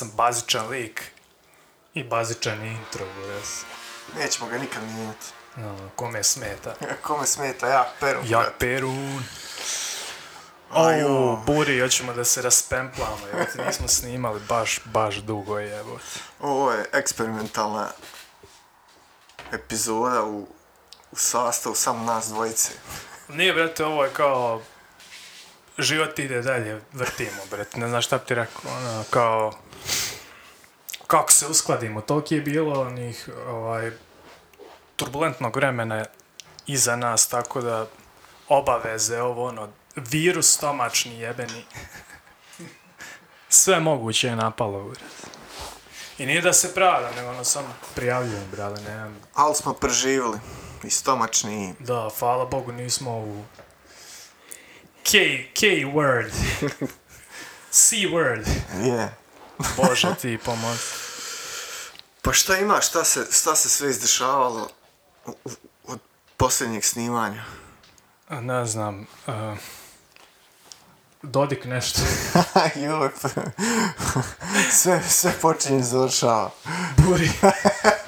sam bazičan lik i bazičan intro, buraz. Nećemo ga nikad mijenjati. No, kome smeta. Kome smeta, ja peru. Ja brate. Perun. Aj, O, jo. buri, hoćemo da se raspemplamo, evo ti nismo snimali baš, baš dugo, evo. Ovo je eksperimentalna epizoda u, u sastavu samo nas dvojice. Nije, brate, ovo je kao... Život ide dalje, vrtimo, brate, ne znaš šta bi ti rekao, ono, kao... Kako se uskladimo, toliko je bilo onih, ovaj, turbulentnog vremena iza nas, tako da obaveze, ovo, ono, virus stomačni jebeni. Sve moguće je napalo, brate. I nije da se pravda, nego ono samo prijavljujem, brale, nemam Ali smo preživjeli. I stomačni. Da, hvala Bogu nismo u K, K word. C word. Je. Bože ti pomozi. Pa šta ima, šta se, šta se sve izdešavalo od posljednjeg snimanja? Ne znam. Uh, Dodik nešto. Joj, sve, sve počinje i završava. Buri.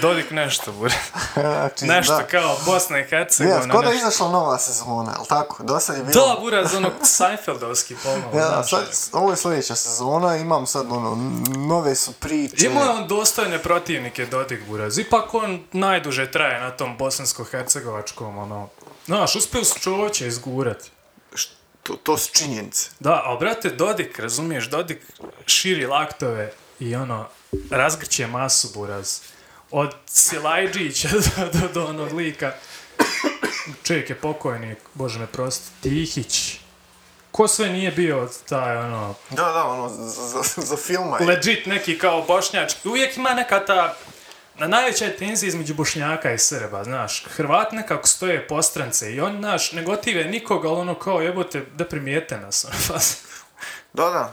Dodik nešto, buri. Znači, Nešto da. kao Bosna i Hercegovina. Je, skoro je izašla nova sezona, ali tako? Do sad je bilo... Da, bura, za onog Seinfeldovski pomalo. Ja, sad, ovo je sljedeća sezona, imam sad ono, nove su priče. Imao je on dostojne protivnike Dodik Buraz. Ipak on najduže traje na tom bosansko-hercegovačkom, ono... Znaš, uspio su čoveče izgurat. To, to su činjenice. Da, ali brate, Dodik, razumiješ, Dodik širi laktove i ono, razgrće masu, Buraz. Od Silajđića do, do, do onog lika. Čovjek je pokojnik, bože me prosti, Tihić. Ko sve nije bio taj, ono, Da, da, ono, za, za, za filma. je. legit neki kao bošnjački. Uvijek ima neka ta na najveća tenzija između bošnjaka i Srba, znaš. Hrvat nekako stoje postrance i on, znaš, ne gotive nikoga, ali ono kao jebote da primijete nas. ono, pa Da, da,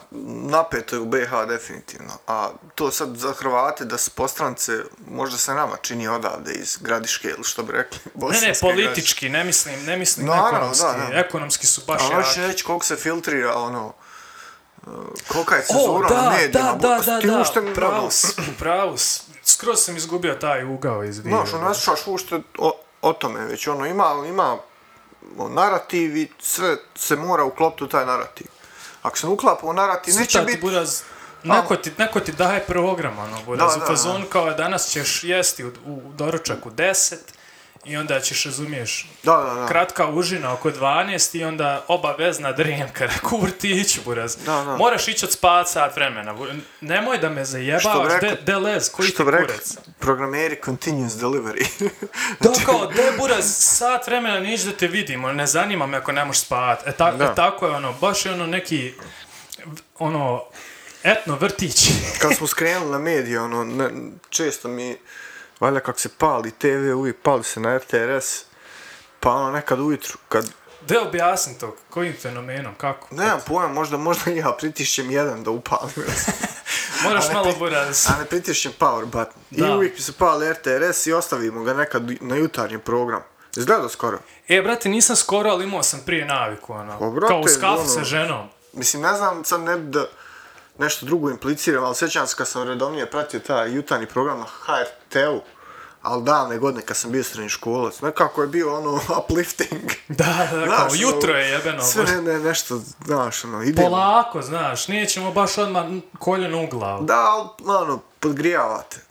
napeto je u BiH definitivno. A to sad za Hrvate da su postrance, možda se nama čini odavde iz Gradiške ili što bi rekli. Ne, Bosanske ne, politički, ne mislim, ne mislim Naravno, ekonomski. da, da. Ekonomski su baš Gradiške. A hoće jaki. reći koliko se filtrira, ono, kolika je O, cenzura na da, medijima. da, da, da, da, si, pravo si. Skroz sam izgubio taj ugao iz videa. Znaš, ono, ne slušaš uopšte o, o tome, već ono, ima, ima o, narativ i sve se mora uklopiti u taj narativ. Ako se uklapa u narativ, neće biti... Buraz, neko ti, neko ti daje program, ono, Buraz, Da, u da, fazonu kao danas ćeš jesti u, u doručak u 10 i onda ćeš, razumiješ, Da, da, da. kratka užina oko 12 i onda obavezna dremka, kur ti ići, Buraz. Da, da. Moraš ići od spat sat vremena, nemoj da me zajebavaš, bi rekao- de, de lez, koji ti Što bi kurac. programeri continuous delivery. Da, kao, de buraz, sat vremena nić da te vidimo, ne zanima me ako ne možeš spavat. E, ta, Da. e tako je ono, baš je ono neki, ono, etno vrtić. Kad smo skrenuli na medije, ono, ne, često mi, valjda kako se pali TV, uvijek pali se na RTRS, pa ono nekad ujutru, kad, Da objasnim to, kojim fenomenom, kako? nemam pojma, možda, možda ja pritišćem jedan da upalim, Moraš ne malo buraz. a ne pritišćem power button. Da. I uvijek se pali RTRS i ostavimo ga nekad na jutarnji program. Izgleda skoro. E, brate, nisam skoro, ali imao sam prije naviku, ono. Pa, brate, kao u skafu ono- sa ženom. Mislim, ne znam, sad ne da nešto drugo impliciram, ali sjećam se kad sam redovnije pratio taj jutarnji program na HRT-u, ali davne godine kad sam bio srednjoškolac, nekako je bio ono uplifting. Da, da, Znaš, kao ono, jutro je jebeno. Sve ne, ne, nešto, znaš, ono, idemo. Polako, znaš, nećemo baš odmah koljeno u glavu. Da, ali, ono, podgrijavate.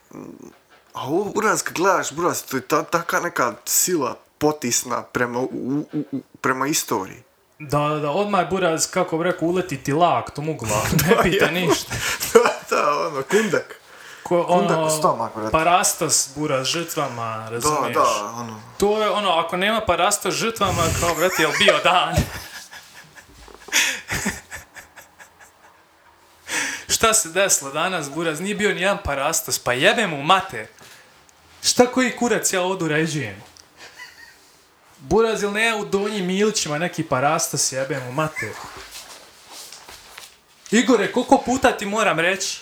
A ovo, buraz, kad gledaš, buraz, to je ta, taka neka sila potisna prema, u, u, u, prema istoriji. Da, da, da, odmah je buraz, kako bi rekao, uleti ti lak tom u glavu, ne pita ništa. da, da, ono, kundak. Ko, ono, stomak, brate. parastos buraz žrtvama, Da, razumiješ? da, ono. To je ono, ako nema parastos žrtvama, kao, brate, jel bio dan? Šta se desilo danas, buraz? Nije bio nijedan parastos, pa jebe mu mate. Šta koji kurac ja ovdje uređujem? Buraz, ili ne u donjim Milićima neki parastos jebe mu mate? Igore, koliko puta ti moram reći?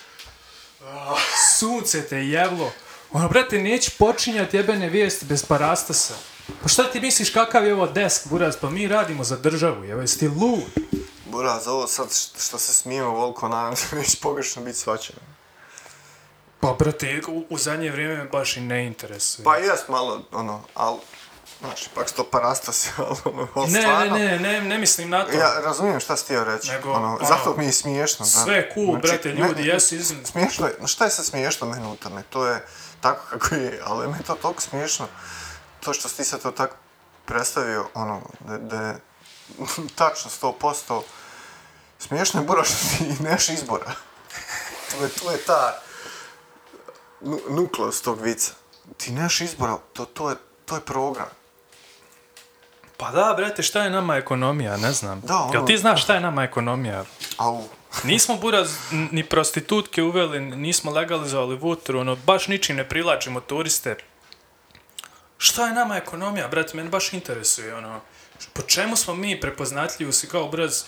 Sunce te jeblo. Ono, brate, neće počinjati jebene vijesti bez parastosa. Pa šta ti misliš kakav je ovo desk, buraz? Pa mi radimo za državu, jebe, jesi ti lud? Buraz, ovo sad što se smijemo voliko, nadam se neće pogrešno biti svačano. Pa, brate, u, u zadnje vrijeme me baš i ne interesuje. Pa jest malo, ono, al, znaš, ipak sto parasta se, ali ono, ne, ne, stvarno, ne, ne, ne mislim na to. Ja razumijem šta si htio reći, Nego, ono, ono, zato mi je smiješno. Sve cool, Znači, brate, ne- ljudi jesu iznimno. Smiješno je, šta je sad smiješno unutarnje, to je tako kako je, ali meni je to toliko smiješno, to što si sad to tako predstavio, ono, da, da je tačno 100%, smiješno je bura što ti neš izbora. to, je, to je ta nu, nukleus tog vica. Ti neš izbora, to, to, je, to je program. Pa da, brate, šta je nama ekonomija, ne znam. Da, ono- Jel ti znaš šta je nama ekonomija? Au, Nismo buraz ni prostitutke uveli, nismo legalizovali vutru, ono, baš ničim ne privlačimo turiste. Šta je nama ekonomija, brate, mene baš interesuje, ono, po čemu smo mi prepoznatljivi si kao brz,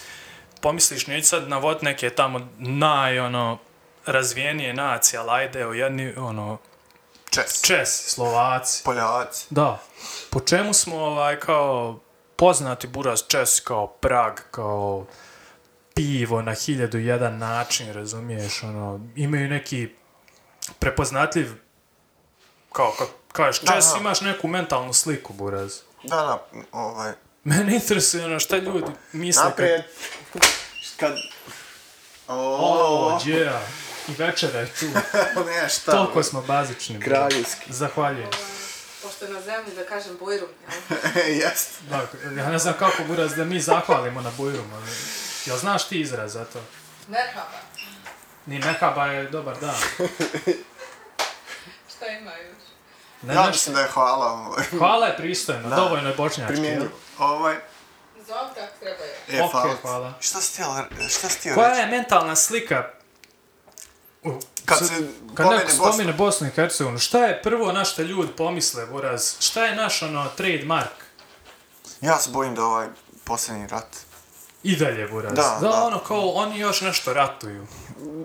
pomisliš, neću sad navod neke tamo naj, ono, razvijenije nacije, ali ajde, o jedni, ono, čes, Česi, Slovaci. Poljaci. Da. Po čemu smo ovaj kao poznati buraz Čes kao Prag, kao pivo na hiljadu jedan način, razumiješ, ono, imaju neki prepoznatljiv, kao, kao kažeš, Da, Čes da. imaš neku mentalnu sliku, buraz. Da, da, ovaj, Mene interesuje ono šta ljudi misle naprijed, kad, kad... o, O, yeah. I večera je tu. ne, šta, Toliko smo bazični. kraljevski. Zahvaljujem. Pošto je na zemlji, da kažem, bujrum, jel? Jest. Dakle, ja ne znam kako buraz da mi zahvalimo na Bujrumu. ali- Jel znaš ti izraz za to? Merhaba. Ni mehaba je dobar dan. Šta ima još? Ne, Ja ne, mislim da je hvala, ovaj, hvala je pristojno, Da. dovoljno je bošnjački. primjenju. Ovaj, Zov kako treba je. e, Ok, hvala. hvala. Šta si htio Koja reći? je mentalna slika Kad se kad pomene neko spomene Bosnu i Hercegovinu, šta je prvo na što ljudi pomisle, Buraz? Šta je naš, ono, trademark? Ja se bojim da ovaj posljednji rat. I dalje, Buraz. Da, da, da. ono, kao, oni još nešto ratuju.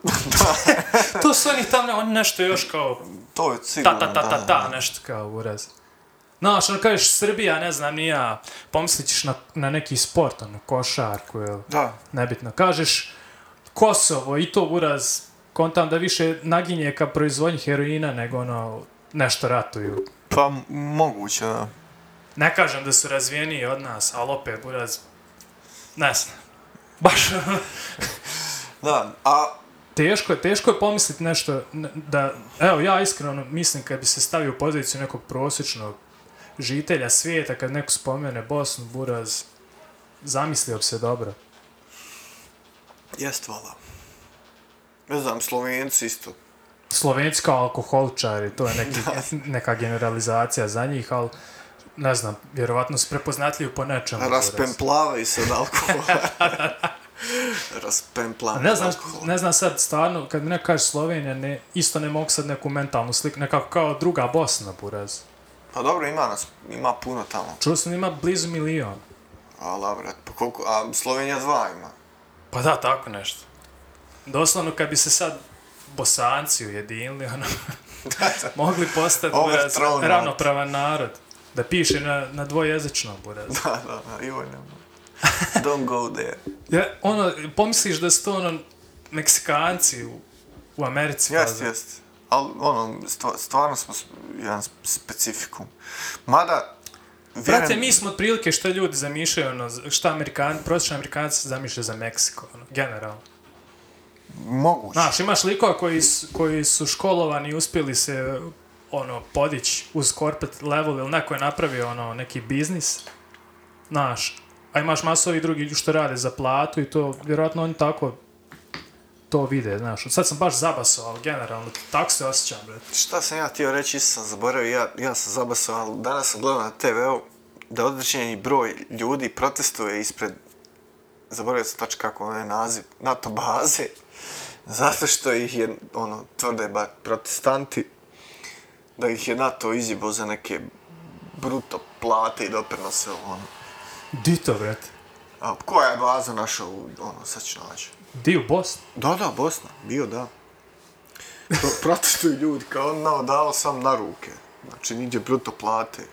to su oni tamo, oni nešto još kao, To je ta, sigurno, ta, ta, ta, da, ta, da. nešto kao, Buraz. Znaš, ono kažeš Srbija, ne znam, ni ja, pomislit ćeš na, na neki sport, ono, košarku, ili Da, nebitno. Kažeš Kosovo i to uraz, kontam da više naginje ka proizvodnji heroina nego ono nešto ratuju. pa moguće, da. Ne kažem da su razvijeniji od nas, ali opet uraz, ne znam. Baš Da, a teško je, teško je pomisliti nešto da, evo ja iskreno mislim kad bi se stavio u poziciju nekog prosječnog žitelja svijeta, kad neko spomene Bosnu, Buraz, zamislio bi se dobro. jest vala. Ne znam, Slovenci isto. Slovenci kao alkoholičari, to je neki, neka generalizacija za njih, ali ne znam, vjerovatno su prepoznatljivi po nečemu. Raspemplavaju se od alkohola. Raspemplavaju Ne znam, alkohola. ne znam sad stvarno, kad mi neko kaže Slovenija, ne, isto ne mogu sad neku mentalnu sliku, nekako kao druga Bosna, buraz. Pa dobro, ima nas, ima puno tamo. Čuo sam ima blizu milion. A, brat, pa koliko, a Slovenija dva ima. Pa da, tako nešto. Doslovno kad bi se sad bosanci ujedinili, ono, mogli postati buraz, ravnopravan narod. Da piše na, na dvojezičnom, buraz. Da, da, da, i Don't go there. Ja, ono, pomisliš da su to ono Meksikanci u, u Americi. Jest, faza. jest. Ali, ono, stva- stvarno smo jedan specifikum. Mada, Brate, mi smo otprilike što ljudi zamišljaju, ono, šta Amerikan, prosječni Amerikanci zamišljaju za Meksiko, ono, generalno. Moguće. Znaš, imaš likova koji, su- koji su školovani i uspjeli se ono, podići uz corporate level ili neko je napravio ono, neki biznis. Znaš, a imaš masu ovih drugi što rade za platu i to, vjerojatno oni tako to vide, znaš. Sad sam baš zabasao, ali generalno, tako se osjećam, brate. Šta sam ja htio reći, isto sam zaboravio, ja, ja sam zabasao, ali danas sam gledao na TV-u da određeni broj ljudi protestuje ispred, zaboravio sam tačno kako je naziv, NATO baze, zato što ih je, ono, tvrde bar protestanti, da ih je NATO izjebao za neke bruto plate i doprinose, ono. Di to, brate? A koja je baza naša u, ono, sad ću naći. Di u Bosni? Da, da, Bosna, bio da. Pro, protestuju ljudi, kao on nao dao sam na ruke. Znači, niđe bruto plate.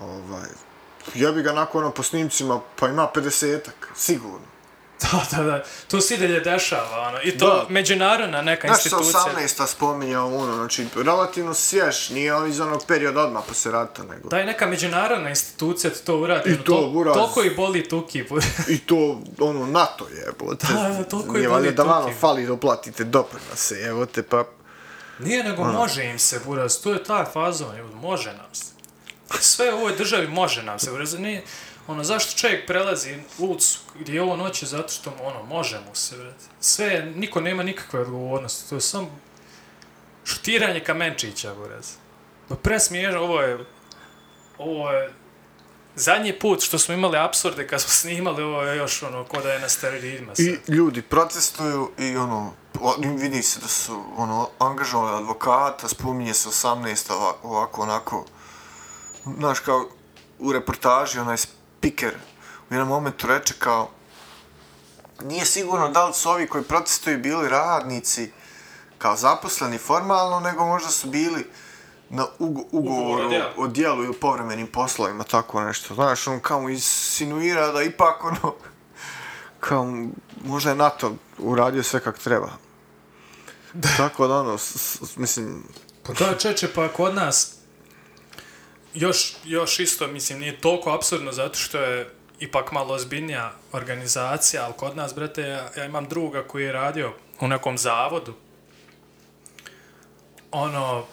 Ovaj, Ja bi ga nakon ono po snimcima, pa ima 50-ak, sigurno. Da, da, da. To se i dalje dešava, ono. I to Da. međunarodna neka Znaš se institucija. 18-a spominjao ono, znači, relativno svjež, nije on iz onog perioda odmah posle rata, nego... Da je neka međunarodna institucija ti to uradi. I ono, to, buraz. Toliko i boli tuki. I to, ono, NATO je, evo te. Da, da, toliko i boli da vama tuki. fali da uplatite doprinose, evo te, pa... Nije nego može im se, buraz. To je taj fazon, evo, može nam se. Sve u ovoj državi može nam se. Nije, ono, zašto čovjek prelazi ulicu gdje je ovo noće, zato što, ono, može mu se, brate. Sve, niko nema nikakve odgovornosti. To je samo šutiranje kamenčića, buraz. Pa presmiježno, ovo je, ovo je zadnji put što smo imali apsurde kad smo snimali, ovo je još, ono, ko da je na steroidima sad. I ljudi protestuju i ono, vidi se da su ono, angažovali advokata, spominje se 18 ovako, ovako onako, znaš kao u reportaži onaj speaker u jednom momentu reče kao nije sigurno da li su ovi koji protestuju bili radnici kao zaposleni formalno, nego možda su bili na ugo, Ugovor o ugovoru o dijelu i o povremenim poslovima, tako nešto. Znaš, on kao insinuira da ipak ono, kao, možda je NATO uradio sve kako treba. Da. Tako da ono, s, s, mislim, Pa da, čeče, pa kod nas još, još isto, mislim, nije toliko absurdno zato što je ipak malo ozbiljnija organizacija, ali kod nas, brate, ja, ja imam druga koji je radio u nekom zavodu. Ono,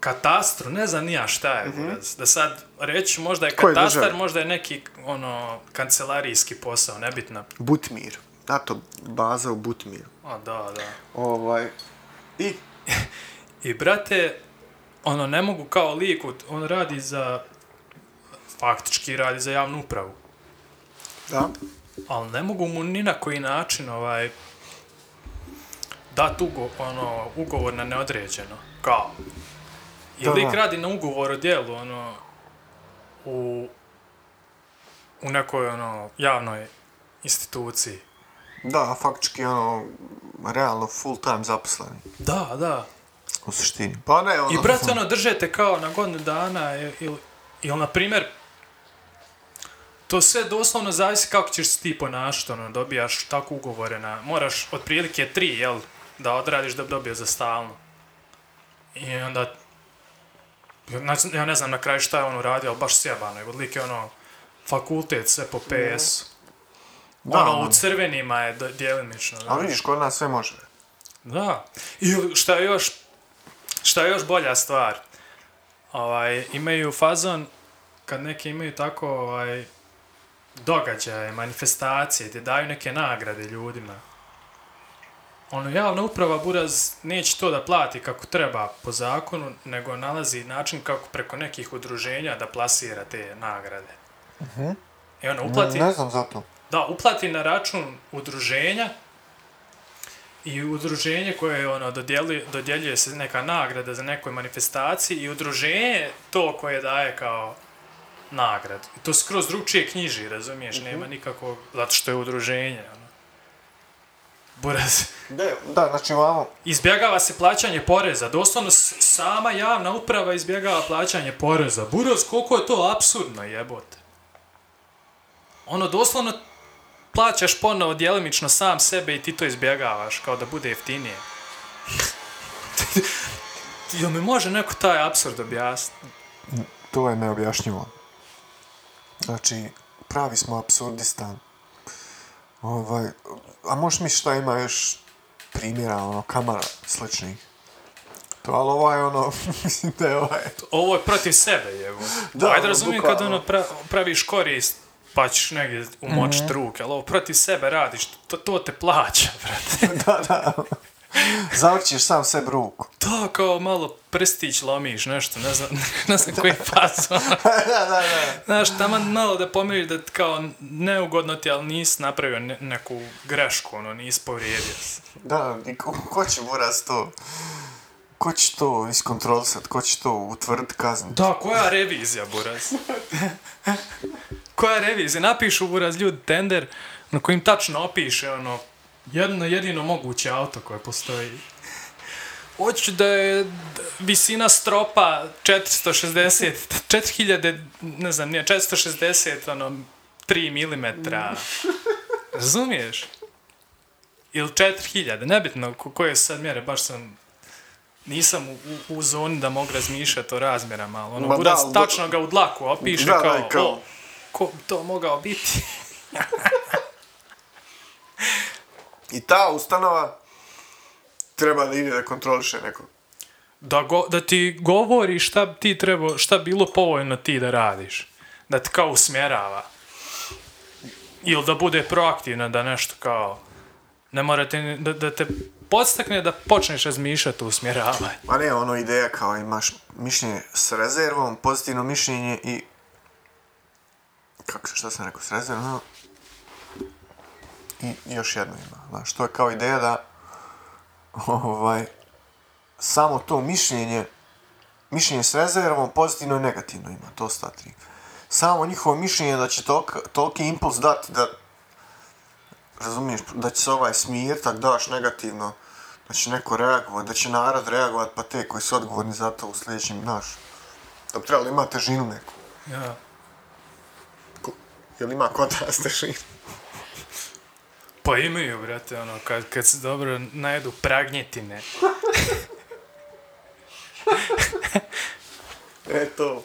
katastru, ne znam nija šta je, mm -hmm. da sad reći možda je Koje katastar, države? možda je neki ono kancelarijski posao, nebitno. Butmir. NATO baza u Butmiru. A da, da. Ovaj, i I brate, ono, ne mogu kao lik, on radi za, faktički radi za javnu upravu, da, ali ne mogu mu ni na koji način, ovaj, dat ugo, ono, ugovor na neodređeno, kao. I Da, lik da. radi na ugovor o dijelu, ono, u, u nekoj, ono, javnoj instituciji. da, faktički ono, realno full time zaposleni. Da, da. U suštini. Pa ne, ono... I brate, ono, držete kao na godinu dana ili, ili na primjer, to sve doslovno zavisi kako ćeš se ti ponašati, ono, dobijaš tako ugovore na, moraš otprilike tri, jel, da odradiš da bi dobio za stalno. I onda, ja ne znam na kraju šta je on uradio, ali baš sjebano, je, lik je ono, fakultet sve po PS. Da, ono, ono. u crvenima je djelimično. A znaš. vidiš, kod nas sve može. Da. I šta je još, šta je još bolja stvar? Ovaj, imaju fazon, kad neki imaju tako ovaj, događaje, manifestacije, gdje daju neke nagrade ljudima. Ono, javna uprava Buraz neće to da plati kako treba po zakonu, nego nalazi način kako preko nekih udruženja da plasira te nagrade. Uh -huh. I ono, uplati... Ne znam zato. Da, uplati na račun udruženja i udruženje koje ono dodjeljuje, dodjeljuje se neka nagrada za nekoj manifestaciji i udruženje to koje daje kao nagrad. I to skroz drugčije knjiži, razumiješ, nema nikakvog, zato što je udruženje. Ono. Buraz. Da, da, znači ovamo, Izbjegava se plaćanje poreza. Doslovno sama javna uprava izbjegava plaćanje poreza. Buraz, koliko je to absurdno, jebote. Ono, doslovno plaćaš ponovo djelimično sam sebe i ti to izbjegavaš, kao da bude jeftinije. Jel mi može neko taj absurd objasniti? to je neobjašnjivo. Znači, pravi smo absurdistan. Ovaj, a možeš mi šta ima još primjera, ono, kamara sličnih? To, ali ovaj, ono, mislim da je ovaj... Ovo je protiv sebe, jevo. Da, Ajde, razumijem kad ono pra, praviš korist, pa ćeš negdje umočit Mhm. ruke, ali ovo protiv sebe radiš, to, to te plaća, brate. da, da. Zavrćiš sam sebi ruku. Da, kao malo prstić lomiš, nešto, ne znam, ne znam koji fazon. da, da, da. Znaš, tamo malo da pomiriš da kao neugodno ti, ali nisi napravio ne, neku grešku, ono, nisi povrijedio se. Da, ko, ko će buraz to... Ko će to iskontrolisat, ko će to utvrditi kaznu? Da, koja revizija, Buraz? Koja revizija? Napišu, Buraz, ljudi tender na kojim tačno opiše, ono, jedno jedino moguće auto koje postoji. hoću da je visina stropa 460, 4000, ne znam, nije, 460, ono, 3 mm. Razumiješ? Ili 4000, nebitno ko, koje su sad mjere, baš sam, nisam u, u, u zoni da mogu razmišljati o razmjerama, ali ono, Ma da, buraz tačno ga u dlaku opiše Da, kao, kao- o, ko bi to mogao biti? I ta ustanova treba da ide da kontroliše nekog. da, go, da ti govori šta ti treba, šta bilo povoljno ti da radiš. Da te kao usmjerava. Ili da bude proaktivna, da nešto kao... Ne morate, ni- da, da te podstakne da počneš razmišljati o usmjeravanju. Ma ne, ono ideja kao imaš mišljenje s rezervom, pozitivno mišljenje i... Kako se, šta sam rekao, s rezervom? I još jedno ima, znaš, to je kao ideja da ovaj, samo to mišljenje, mišljenje s rezervom, pozitivno i negativno ima, to sta tri. Samo njihovo mišljenje da će tolika, toliki impuls dati da razumiješ, da će se ovaj smir, tak daš negativno, da će neko reagovati, da će narod reagovati, pa te koji su odgovorni za to u sljedećem, znaš, da bi trebalo imati težinu neku. Ja. Jel ima kod nas težinu? Pa imaju, brate, ono, kad, kad se dobro najedu pragnjetine. E to.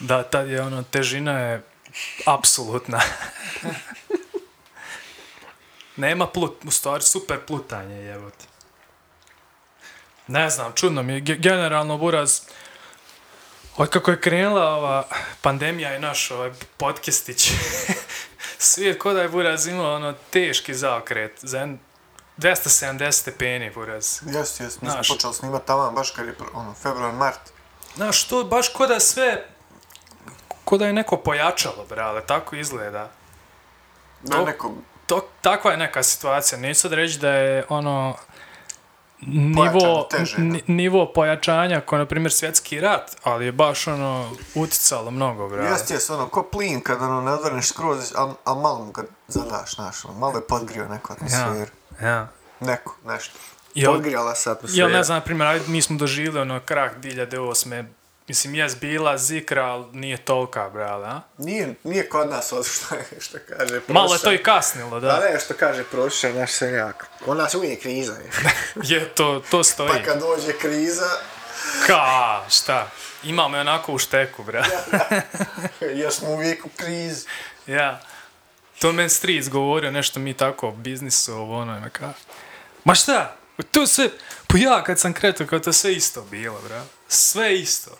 Da, tad je ono, težina je apsolutna. Nema plut, u stvari super plutanje, jebote. Ne znam, čudno mi je, Ge- generalno buraz, od kako je krenula ova pandemija i naš ovaj podcastić, svijet ko da je buraz imao ono teški zaokret, za jedan 270 stepeni buraz. Jes, jes, mi smo počeli snimat tamo baš kad je, ono, februar, mart. Znaš, to baš ko da sve, ko da je neko pojačalo, brale, tako izgleda. Da To- neko, to, takva je neka situacija. Neću sad reći da je ono nivo, teže, nivo pojačanja kao na primjer svjetski rat, ali je baš ono uticalo mnogo, brale. jes, jes, ono, ko plin kad ono ne odvrneš skroz, a, a malo mu ga zadaš, znaš, ono, malo je podgrio neku atmosferu. ja. Neko, nešto. Jel- Podgrijala se atmosfera. Jel ne znam, na primjer, mi smo doživjeli ono krah 2008. Mislim, jes bila zikra, ali nije tolika, brale, a? Nije, nije kod nas ovo što, što kaže Malo je to i kasnilo, Da, da. ne, što kaže profesor, naš seljak. Kod nas uvijek kriza je. Je, to, to stoji. Pa kad dođe kriza, Ka, šta? Imamo je onako u šteku, brale. jer smo uvijek u krizi. Ja. To men Streets govorio nešto mi tako o biznisu, ovo ono, ima ka. Ma šta? To sve, pa ja kad sam kretao, kao to sve isto bilo, bra. Sve isto.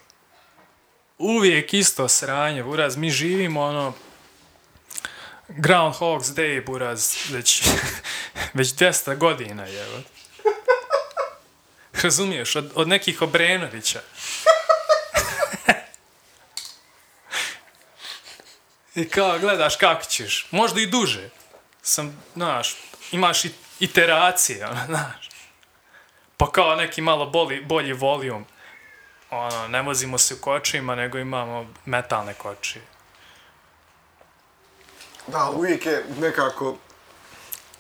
Uvijek isto sranje, buraz, mi živimo ono, Groundhog's Day, buraz, već, već 10 godina, jevo. Razumiješ, od, od nekih Obrenovića. I kao, gledaš kako ćeš. Možda i duže. Sam, znaš, imaš i iteracije, ono, znaš. Pa kao neki malo boli, bolji volijum. Ono, ne vozimo se u kočima, nego imamo metalne kočije. Da, uvijek je nekako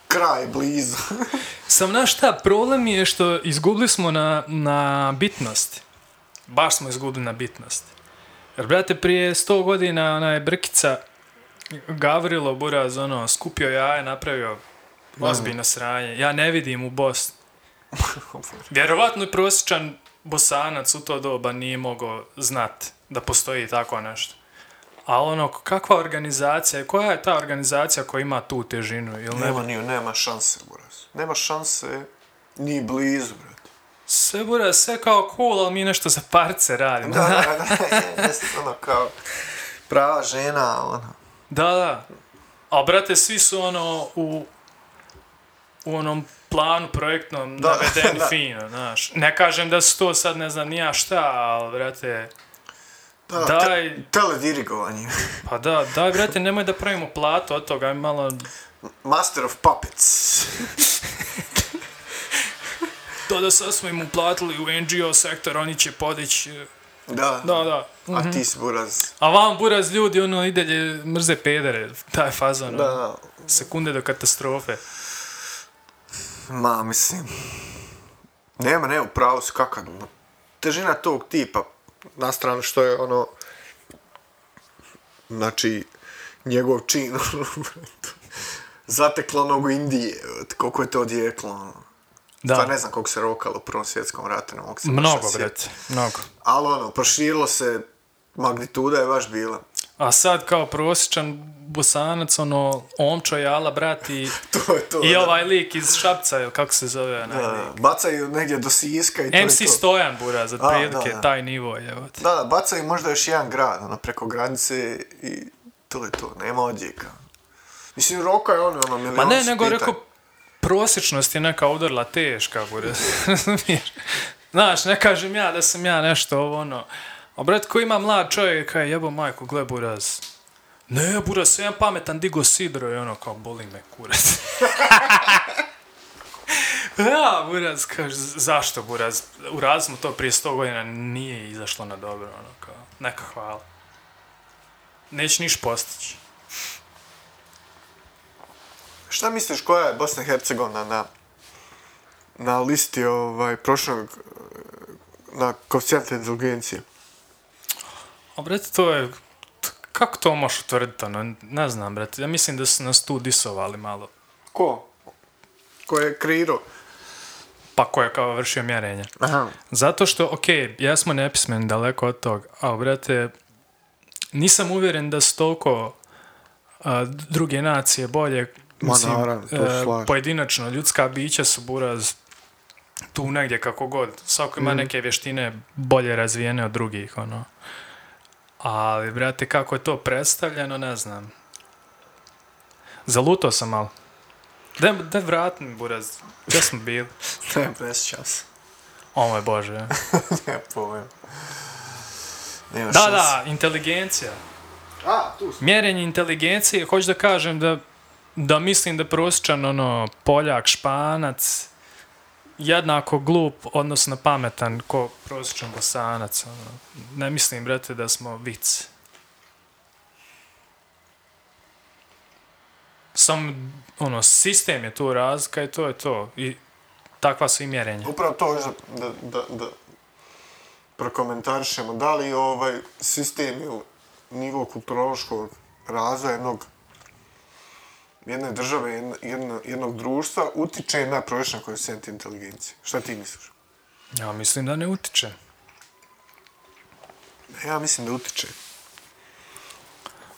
kraj blizu. Sam, znaš šta, problem je što izgubili smo na, na bitnosti. Baš smo izgubili na bitnosti. Jer, brate, prije 100 godina ona je Brkica Gavrilo Buraz, ono, skupio jaje, napravio ozbiljno sranje. Ja ne vidim u Bosni. Vjerovatno i prosječan bosanac u to doba nije mogao znat da postoji tako nešto. Ali ono, kakva organizacija, koja je ta organizacija koja ima tu težinu? Ili ne, nema, ni, nema šanse, buraz. Nema šanse ni blizu, brate. Sve bude sve kao cool, ali mi nešto za parce radimo. Da, da, da, jest, ono kao prava žena, ono. da. da. A brate, svi su ono u, u onom planu projektnom Da, navedeni da. fino, znaš. Ne kažem da su to sad ne znam nija šta, ali brate, Da, Daj. Te, teledirigovanje. pa da, daj brate, nemoj da pravimo platu od toga, malo, Master of Puppets. to da sad smo im uplatili u NGO sektor, oni će podići, Da, da, da. A ti si buraz. A vam buraz ljudi, ono, i dalje mrze pedere, taj fazon, Da, ono, da. sekunde do katastrofe. Ma, mislim. Nema, ne, upravo si kakav. Težina tog tipa, na stranu što je ono, znači, njegov čin, zateklo onog u Indije, koliko je to odjeklo, ono. Da. Pa ne znam koliko se rokalo u Prvom svjetskom ratu, ne mogu se Mnogo, brate, mnogo. Ali ono, proširilo se, magnituda je baš bila. A sad kao prosječan bosanac, ono, omčo jala, brat, i, To je to, i da. ovaj lik iz Šapca, ili kako se zove, onaj Da, lik. bacaju negdje do Siska i to MC je to. Stojan, bura, za prilike, da, da. taj nivo, te. Da, da, bacaju možda još jedan grad, ono, preko granice i to je to, nema odjeka. Mislim, roka je ono, ono, milion Ma ne, nego rekao, prosječnost je neka udarila teška, bura? Znaš, ne kažem ja da sam ja nešto ovo, ono, a brat ko ima mlad čovjek, kaj jebo majku, gle buraz. Ne, buraz, sam jedan pametan digo sidro i ono kao, boli me kurac. ja, buraz, kaže, zašto buraz? U razmu to prije 100 godina nije izašlo na dobro, ono kao, neka hvala. Neće niš postići. Šta misliš, koja je Bosna i Hercegovina na, na listi ovaj, prošlog, na koeficijente inteligencije? A brate, to je... Kako to možeš utvrditi, ono? Ne znam, brate. Ja mislim da su nas tu disovali malo. Ko? Ko je kreirao? Pa ko je kao vršio mjerenje. Aha. Zato što, okej, ja smo nepismeni daleko od tog, a brate, nisam uvjeren da su toliko a, druge nacije bolje, Ma, mislim, naravno, to e, pojedinačno, ljudska bića su buraz tu negdje kako god. Svako ima neke vještine bolje razvijene od drugih, ono. Ali, brate, kako je to predstavljeno, ne znam. Zalutao sam malo. Daj, daj vrat mi, buraz. Gdje smo bili? Ne, presjećam se. O moj Bože, ne, povijem. Nema Da, da, inteligencija. A, tu smo. Mjerenje inteligencije, hoću da kažem da, da mislim da prosječan ono, Poljak, Španac, jednako glup, odnosno pametan ko prosječan Bosanac. Ono. Ne mislim, brate, da smo vic. Sam, ono, sistem je tu razlika i to je to. I takva su i mjerenja. Upravo to još da, da, da, da prokomentarišemo. Da li ovaj sistem ili nivo kulturološkog razvoja jednog jedne države, jedno, jedno, jednog društva utiče na prosječan koeficijent inteligencije. Šta ti misliš? Ja mislim da ne utiče. Ja mislim da utiče.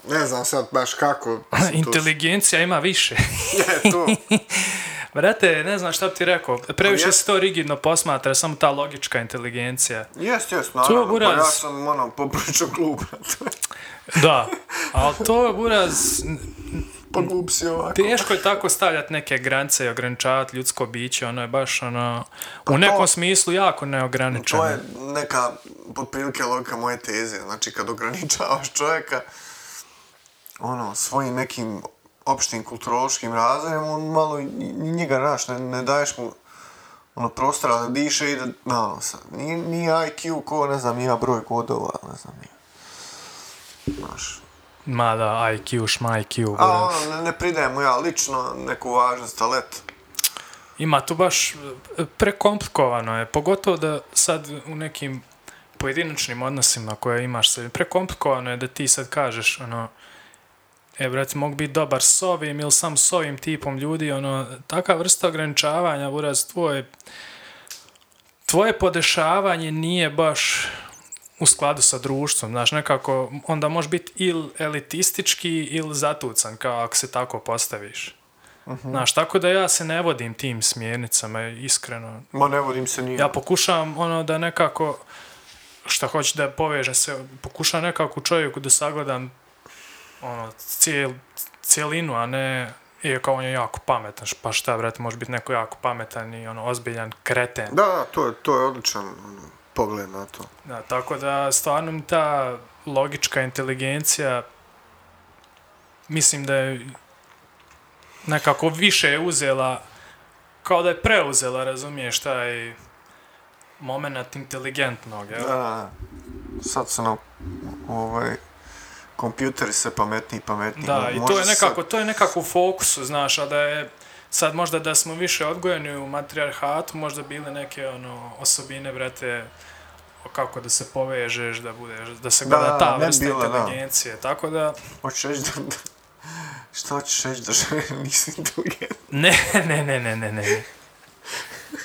Ne znam sad baš kako. to- Inteligencija ima više. Je, to. Brate, ne znam šta bi ti rekao. Previše se to rigidno posmatra, samo ta logička inteligencija. Jest, jest, naravno. Pa buraz. ja sam, ono, popričao klub. Da, ali to je buraz... pa glup si ovako. Teško je tako stavljati neke granice i ograničavati ljudsko biće, ono je baš ono... Pa u to- nekom smislu jako neograničeno. To je neka, potprilike, logika moje teze. Znači, kad ograničavaš čovjeka, ono, svojim nekim opštim kulturološkim razvojem, on malo njega, znaš, ne, ne daješ mu ono, prostora da diše i da, na, ono, sad, nije, nije IQ ko, ne znam, ja broj kodova, ne znam, nije. Znaš, Ma da, IQ, šma IQ, a ono, ne, ne pridajem mu ja lično neku važnost, ali eto. Ima tu baš prekomplikovano je, pogotovo da sad u nekim pojedinačnim odnosima koje imaš sa prekomplikovano je da ti sad kažeš ono e brate mogu biti dobar s ovim ili sam s ovim tipom ljudi ono taka vrsta ograničavanja buraz tvoje tvoje podešavanje nije baš u skladu sa društvom, znaš, nekako onda može biti ili elitistički ili zatucan, kao ako se tako postaviš. Znaš, tako da ja se ne vodim tim smjernicama, iskreno. Ma ne vodim se nije. Ja pokušavam ono da nekako, šta hoću da povežem se, pokušavam nekako čovjeku da sagledam ono, cijel, cijelinu, a ne je kao on je jako pametan, pa šta, brate, može biti neko jako pametan i ono, ozbiljan kreten. Da, da, to je, to je odličan ono, pogled na to. Da, tako da stvarno ta logička inteligencija mislim da je nekako više je uzela kao da je preuzela, razumiješ, taj moment inteligentnog, jel? Da, da. Sad su nam ovaj, kompjuteri sve pametniji i pametniji. Da, i to je se nekako, to je nekako u fokusu, znaš, a da je sad možda da smo više odgojeni u matrijarhatu, možda bile neke ono osobine, brate, kako da se povežeš, da budeš, da se Da, gleda ta vrsta bilo, da. inteligencije, tako da, Hoćeš reći da... da šta hoćeš reći da žene nisu inteligentne? ne, ne, ne, ne, ne, ne.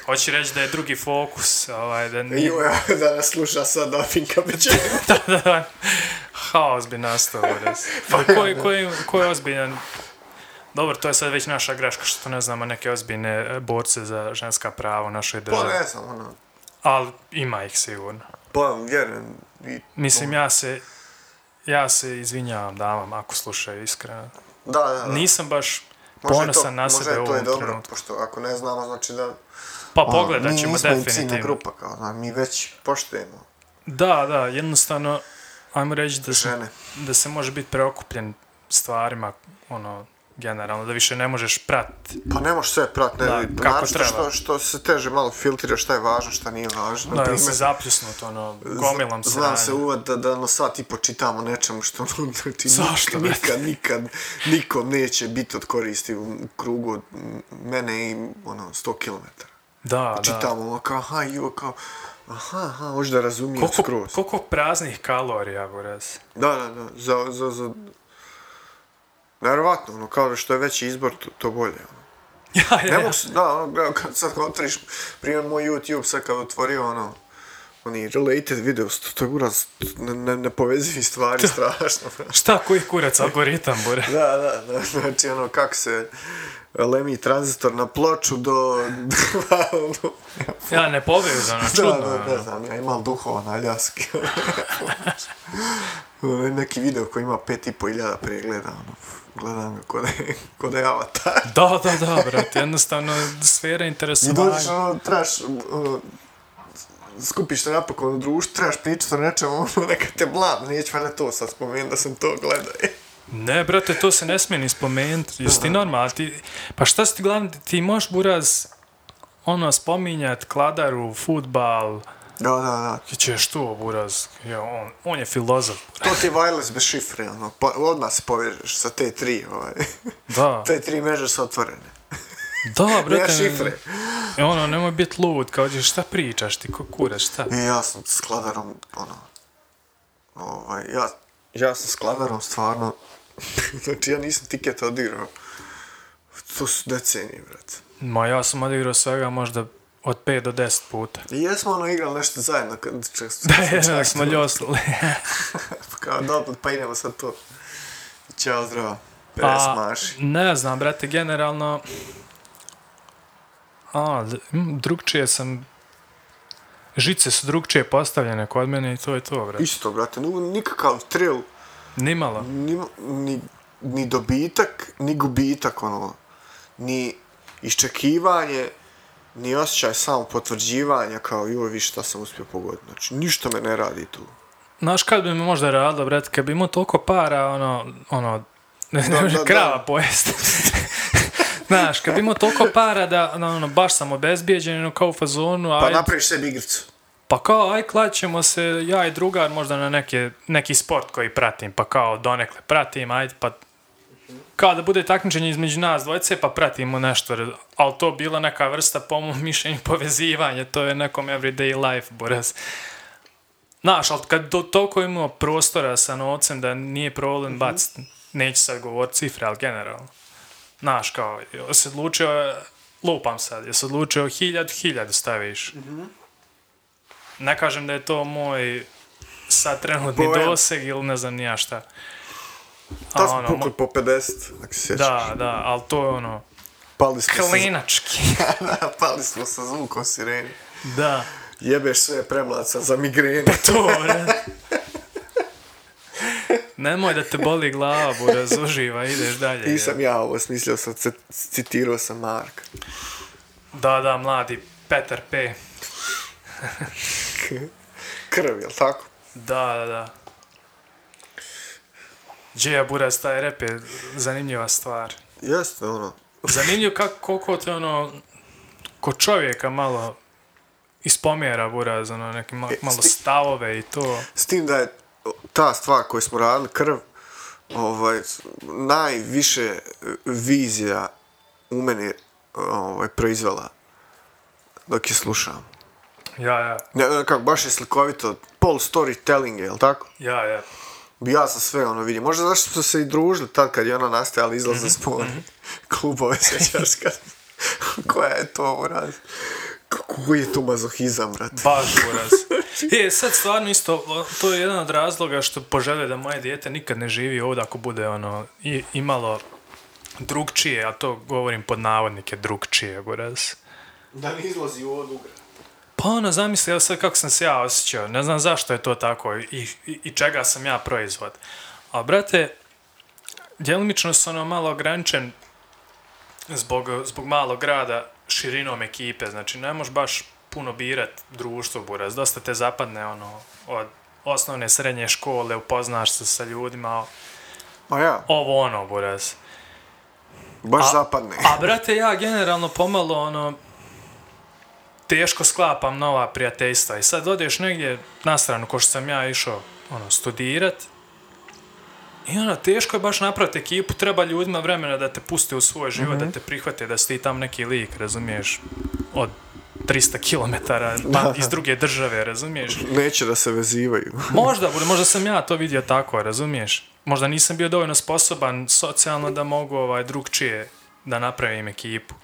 Hoću reći da je drugi fokus, ovaj, da nije, Jo, ja da nas sluša sad Afinka Bećer. da, da, da, haos bi nastao, res. Pa Ko, je- ko, je, ko je ozbiljan, dobro, to je sad već naša greška što ne znamo neke ozbiljne e, borce za ženska prava u našoj Pa državi. ne znam, ono... Ali ima ih sigurno. Pa, vjerujem. I, Mislim, ja se, ja se izvinjavam damama ako slušaju iskreno. da, da, da. Nisam baš Možda je ponosan to, na možda sebe je u to i ovom dobro, trenutku. pošto ako ne znamo, znači da... Pa ono, pogledat mi ćemo definitivno. grupa, kao, znam, mi već poštujemo Da, da, jednostavno, ajmo reći da, se, da se može biti preokupljen stvarima, ono, generalno, da više ne možeš pratiti. Pa ne možeš sve prat, ne, Da, da, kako treba. što, što se teže malo filtrira šta je važno, šta nije važno. Da, ili se primjer, zapljusnut, ono, gomilom se Znam se uvod da, da na sat i počitamo nečemu što ono, znači, Zašto, nikad, nikad, nikad, nikom neće biti od koristi u krugu od mene i ono, 100 km. Da, da. Čitamo ono kao, aha, jo, kao, aha, aha, možda da razumijem Koliko, skroz. koliko praznih kalorija, buraz. Da, da, da, za, za, za... Nevjerovatno, ono, kao da što je veći izbor, to, to bolje, ono. Ja, ja, Ne ja. mogu se, da, ono, evo, kad sad otvoriš, primjer moj YouTube, sad kad otvorio, ono, oni related videos, to, to je uraz, ne, ne, nepovezivi stvari, strašno. bro. Šta, koji kurac algoritam, bure? da, da, da, znači, ono, kako se lemi tranzistor na ploču do... ono, Ja, ne povezano, da, čudno. da, ne ono. znam, ja imam duhova na ljaski. ono, neki video koji ima pet i po iljada pregleda, ono, gledam ga kod je, kod je avatar. Da, da, da, brate, jednostavno, sfera I interesovanja. dođeš, ono, trebaš, ono, skupiš se napokon u društvu, trebaš pričati o nečemu, ono, neka te blam, neću valjda to sad spomenuti da sam to gledao. Ne, brate, to se ne smije ni spomenuti. Jesi ti normalno? Ti, pa šta si ti glavni? Ti možeš, buraz, ono, spominjat kladaru, futbal, Da, da, da. ti ćeš to, buraz. Ja, on, on je filozof. To ti je wireless bez šifre, ono, pa, odmah se povežeš sa te tri, ovaj. Da, te tri mreže su otvorene. da, Nema brate. šifre. E, ono, nemoj biti lud, kao ćeš, šta pričaš ti, ko kurac, šta? I ja sam s kladarom, ono, ovaj, ja, ja sam s kladarom stvarno, znači ja nisam tiket odigrao. To su decenije, brate. Ma ja sam odigrao svega možda od 5 do 10 puta. I jesmo ono igrali nešto zajedno, kad često. Da, jedno smo ljosili. Kao dobro, pa idemo sad to. Ćao, zdravo. Pres A, maši. ne znam, brate, generalno... A, drugčije sam... Žice su drugčije postavljene kod mene i to je to, brate. Isto, brate, nikakav thrill, Nimalo. ni, ni, ni dobitak, ni gubitak, ono, ni iščekivanje, ni osjećaj samo potvrđivanja kao joj vi šta sam uspio pogoditi. Znači, ništa me ne radi tu. Znaš kad bi mi možda radilo, brate, kad bi imao toliko para, ono, ono, ne, ne Da, krava da. pojesti. Znaš, kad bi imao toliko para da, ono, ono, baš sam obezbijeđen, ono, kao u fazonu, Pa aj, napraviš sebi igricu. pa kao, aj, klaćemo se, ja i drugar, možda na neke, neki sport koji pratim, pa kao, donekle pratim, ajde, pa kao da bude takmičenje između nas dvojice, pa pratimo nešto, ali to bila neka vrsta, po mom mišljenju, povezivanja, to je nekom everyday life, buraz. Znaš, ali kad do, toliko imamo prostora sa novcem da nije problem Mhm. baciti, neću sad govoriti cifre, ali generalno. Znaš, kao, jesi odlučio, lupam sad, jesi odlučio hiljadu, hiljadu staviš. Mhm. Ne kažem da je to moj sad trenutni Pojam. doseg ili ne znam ni ja šta. To smo ono, pukli po 50, ako se sjećaš. Da, da, ali to je ono, Pali smo klinački. da, pali smo sa zvukom sireni. da, Jebeš sve premlaca za migrenu. to, bre. Nemoj da te boli glava, buraz, uživa, ideš dalje. Nisam ja ovo smislio, sam citirao sam Marka. Da, da, mladi Petar P. Krv, jel tako? Da, da, da. Džeja Buraz, taj rep je zanimljiva stvar. Jeste, ono. Zanimljivo kako, koliko te ono, ko čovjeka malo ispomjera Buraz, ono, neke ma, E, malo stavove i to. S tim da je ta stvar koju smo radili, krv, ovaj, najviše vizija u meni ovaj, proizvela dok je slušam. Ja, ja, Ne, kako, baš je slikovito, pol storytelling, je, jel tako? ja, ja. Ja sam sve ono vidio. Možda zašto smo se i družili tad kad je ona nastajala izlaz za sport. Klubove sjećaš kad... Koja je to uraz? Koji je to mazohizam, brat? Baš buraz. E, sad stvarno isto, to je jedan od razloga što poželio da moje dijete nikad ne živi ovdje ako bude ono, i, imalo drugčije, a to govorim pod navodnike drugčije, buraz. Da ne izlazi u ugra. Pa ono, zamisli, evo sad kako sam se ja osjećao, ne znam zašto je to tako i, i, i čega sam ja proizvod. A, brate, djelomično sam ono malo ograničen zbog, zbog malog grada širinom ekipe, znači ne možeš baš puno birat društvo, buraz, dosta te zapadne ono, od osnovne, srednje škole, upoznaš se sa ljudima, Ma ja, ovo ono, buraz. baš A- zapadne. A brate, ja generalno pomalo ono teško sklapam nova prijateljstva i sad odeš negdje na stranu ko što sam ja išao ono studirat i ono teško je baš napraviti ekipu, treba ljudima vremena da te puste u svoj život, da te prihvate da si ti tam neki lik, razumiješ, od 300 km pa iz druge države, razumiješ? Neće da se vezivaju. Možda, možda sam ja to vidio tako, razumiješ? Možda nisam bio dovoljno sposoban socijalno da mogu ovaj drugčije da napravim ekipu.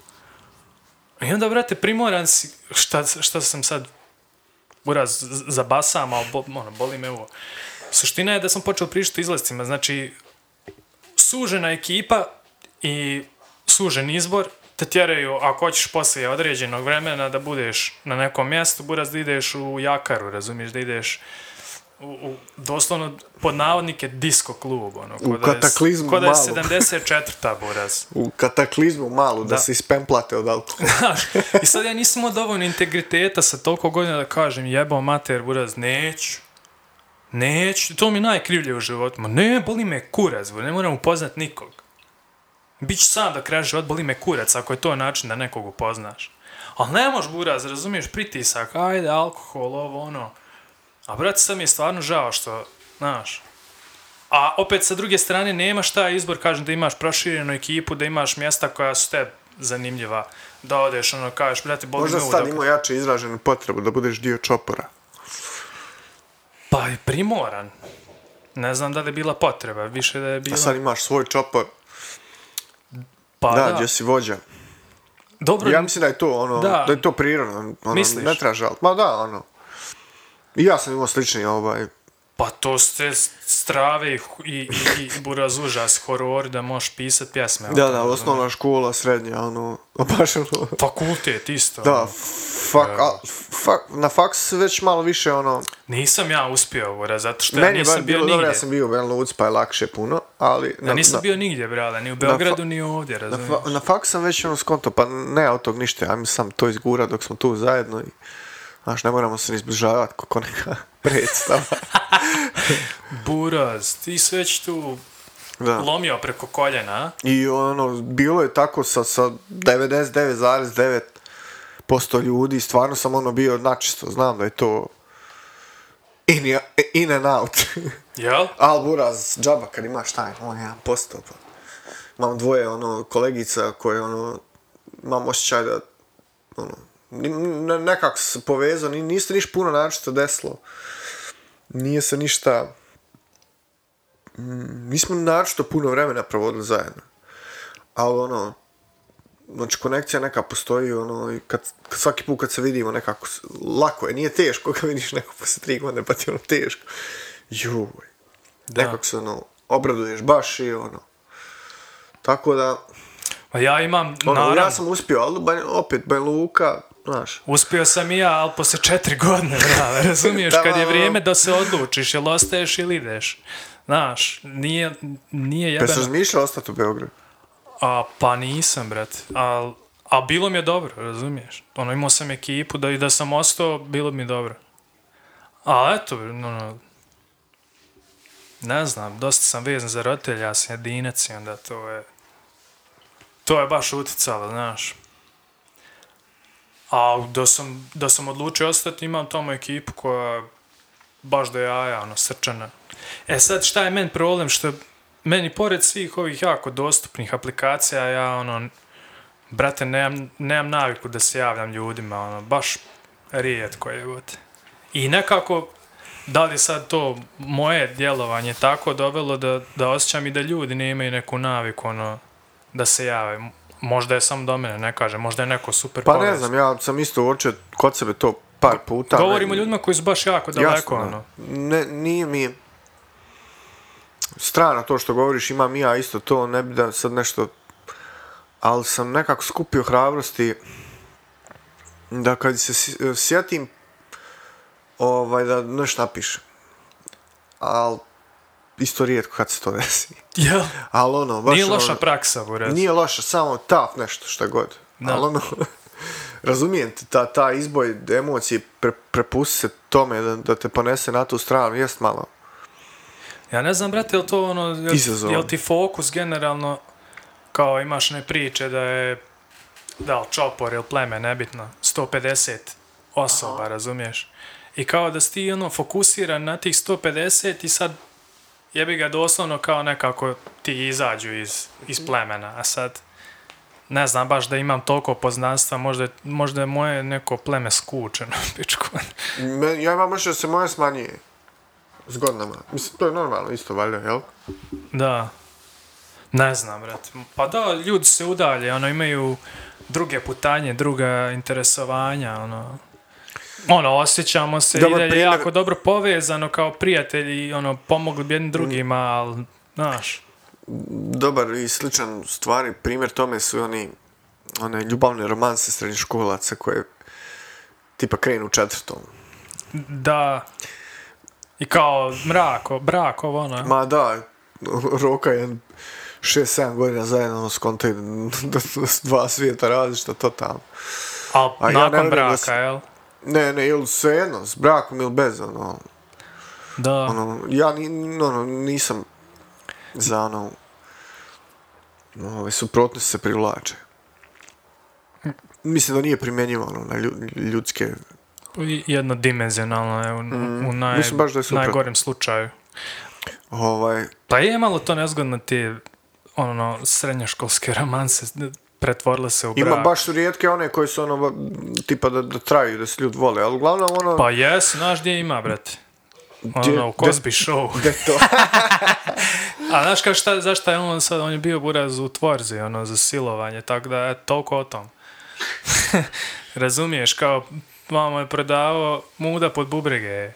I onda, brate, primoran si, šta, šta sam sad uraz zabasam, ali bo, ono, boli me ovo. Suština je da sam počeo pričati o izlazcima, znači, sužena ekipa i sužen izbor te tjeraju, ako hoćeš poslije određenog vremena da budeš na nekom mjestu, buraz da ideš u jakaru, razumiješ, da ideš u, u doslovno pod navodnike disco klub, ono, U je- kataklizmu ko da je malo. 74. buraz. U kataklizmu malu, da, Da. se ispemplate od alkohola. I sad ja nisam dovoljno integriteta sa toliko godina da kažem jebao mater, buraz, neću. Neću, to mi je najkrivlje u životu. Ma ne, boli me kurac, ne moram upoznat nikog. Biću sam da kraja život, boli me kurac, ako je to način da nekog upoznaš. Ali ne možeš, buraz, razumiješ, pritisak, ajde, alkohol, ovo, ono. A brate, sad mi je stvarno žao što, znaš, A opet sa druge strane nema šta izbor, kažem da imaš proširenu ekipu, da imaš mjesta koja su te zanimljiva, da odeš, ono, kažeš, brate, boli Možda me ovo sad imao jače izraženu potrebu da budeš dio čopora. Pa je primoran. Ne znam da li je bila potreba, više da je A bilo... sad imaš svoj čopor. pa da, da, gdje si vođa. dobro, Ja mislim da je to ono, Da. da, je to prirodno. Ono, Misliš? Ne treba žaliti. Ma da, ono. I ja sam imao slični ovaj, pa to ste strave i, i, i, i buraz užas, horor, da možeš pisat pjesme. Da, da, osnovna škola, srednja, ono, baš ono, Fakultet isto. da, ono. fak, a, fak, na faks već malo više, ono, Nisam ja uspio, buraz, zato što ja meni je nisam bar bio bilo dobro, nigdje. ja sam bio u Ben Luc, pa je lakše puno, ali... Ja nisam bio nigdje, brale, ni u Beogradu, ni ovdje, Na, razumiješ? fa, na faks sam već ono skonto, pa ne od tog ništa, ajme sam to izgura dok smo tu zajedno i, znaš, ne moramo se ni zbližavati kako neka predstava. Buraz, ti si već tu da. lomio preko koljena? I ono, bilo je tako sa, sa 99,9% ljudi, stvarno sam ono bio načisto, znam da je to in, in and out. Jel? Al buraz, džaba kad imaš taj, on jedan posto, pa. Imam dvoje, ono, kolegica koje, ono, imam osjećaj da, ono, nekako se povezao, ni, niste niš puno načisto desilo. Nije se ništa, mm, nismo načisto puno vremena provodili zajedno. Ali, ono, znači konekcija neka postoji, ono, i kad, kad svaki put kad se vidimo nekako, lako je, nije teško kad vidiš neko posle tri godine, pa ti ono teško. Juj. Nekako se, ono, obraduješ baš i, ono, tako da, Pa ja imam, ono, naravno, ja sam uspio, ali Ban- opet, Banja Luka, znaš, uspio sam i ja, ali posle četiri godine, brale, razumiješ, Da, kad je vrijeme da se odlučiš, jel ostaješ ili ideš. Znaš, nije, nije pa se jebeno. razmišljao ostati u Beogradu. A, pa nisam, brate. A, a bilo mi je dobro, razumiješ? Ono, imao sam ekipu da i da sam ostao, bilo bi mi dobro. A eto, ono, ne znam, dosta sam vezan za roditelja, ja sam jedinac i onda to je, to je baš uticalo, znaš. A da sam, da sam odlučio ostati, imam tamo ekipu koja baš da jaja, ono, srčana. E sad, šta je meni problem? Što meni, pored svih ovih jako dostupnih aplikacija, ja, ono, brate, nemam, nemam naviku da se javljam ljudima, ono, baš rijetko je, bote. I nekako, da li sad to moje djelovanje tako dovelo da, da osjećam i da ljudi ne imaju neku naviku, ono, da se jave. Možda je sam do mene, ne kaže, možda je neko super Pa ne povezan. znam, ja sam isto uočio kod sebe to par puta. Govorimo ne- ljudima koji su baš jako daleko, Jasno, ono. Ne, nije mi strano to što govoriš, imam i ja isto to, ne bi da sad nešto, ali sam nekako skupio hrabrosti da kad se sjetim ovaj, da nešto napišem. Ali isto rijetko kad se to desi. Jel? Ali ono, baš Nije loša ono, praksa, reći. Nije loše, samo taf nešto što god. Da. Ali ono, razumijem te, ta, ta izboj emocije, pre, prepusti se tome da, da te ponese na tu stranu, jest malo. Ja ne znam, brate, je to ono, jel, Izazov. jel ti fokus generalno, kao imaš ne priče da je, da li čopor ili pleme, nebitno, 150 osoba, Aha. razumiješ? I kao da si ti ono fokusiran na tih 150 i sad jebi ga doslovno kao nekako ti izađu iz, iz plemena, a sad ne znam baš da imam toliko poznanstva, možda, možda je moje neko pleme skučeno, pičku. Ja imam još da se moje smanjuje. S godinama. Mislim, to je normalno isto, valjda, jel? Da. Ne znam, brate. Pa da, ljudi se udalje, ono, imaju druge putanje, druga interesovanja, ono. Ono, osjećamo se Dobar i dalje primjer- jako dobro povezano kao prijatelji, ono, pomogli bi jednim drugima, ali, znaš, Dobar i sličan stvari, primjer tome su oni one ljubavne romanse srednjoškolaca koje tipa krenu u četvrtom. da, i kao mrako, brak, ovo, ono. Ma da, roka je 6-7 godina zajedno ono, skontaju da su dva svijeta različita totalno. a ja ne nakon da braka, jel? Ne, ne, ili svejedno, s brakom ili bez, ono, Da. ono, ja ni, ono, nisam za ono, ove suprotnosti se privlače. Mislim da nije primjenjivo ono, na lju- ljudske, Jednodimenzionalno je u, u naj, Mm. Mislim baš da je najgorem slučaju. ovaj, Pa je malo to nezgodno ti ono, srednjoškolske romanse pretvorile se u brak. ima baš su rijetke one koje su ono, tipa da, da traju, da se ljudi vole, ali uglavnom ono, Pa jes, znaš gdje ima, brate? Gdje- Ono, u Cosby Show. gde to, A znaš kao šta, zašto je on sad, on je bio buraz u tvorzi, ono, za silovanje, tako da, eto, toliko o tom. Razumiješ, kao, mamo je prodavao muda pod bubrege.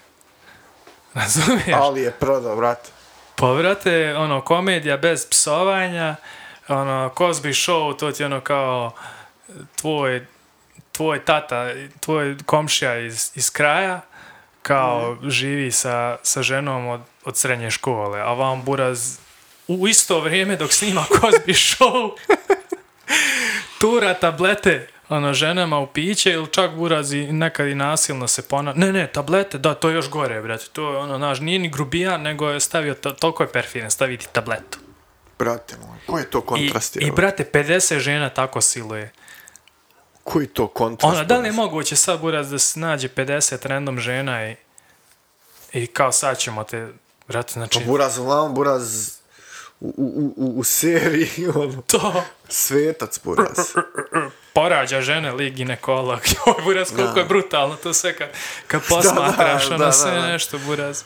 Razumiješ? ali je prodao, brate. Pa, brate, ono, komedija bez psovanja, ono, Cosby Show, to ti ono kao tvoj, tvoj tata, tvoj komšija iz, iz kraja, kao živi sa, sa ženom od, od srednje škole, a vam buraz u isto vrijeme dok snima Cosby Show tura tablete ono, ženama u piće ili čak buraz i nekad i nasilno se pona... Ne, ne, tablete, da, to je još gore, brate. To je ono, znaš, nije ni grubijan, nego je stavio, to, toliko je perfidan, staviti tabletu. Brate moj, koji je to I, kontrast? I, je, brate, 50 žena tako siluje. koji to kontrast? Ono, da li je moguće sad, buraz, da se nađe 50 random žena i, i kao sad ćemo te, brate, znači, Pa Buraz uglavnom, Buraz u, u, u, u seriji, ono, to svetac Buraz. porađa žene, lik ginekolog. Joj, buraz, koliko Da. je brutalno to sve kad, kad posmatraš, da, ono, da, sve da. nešto, buraz.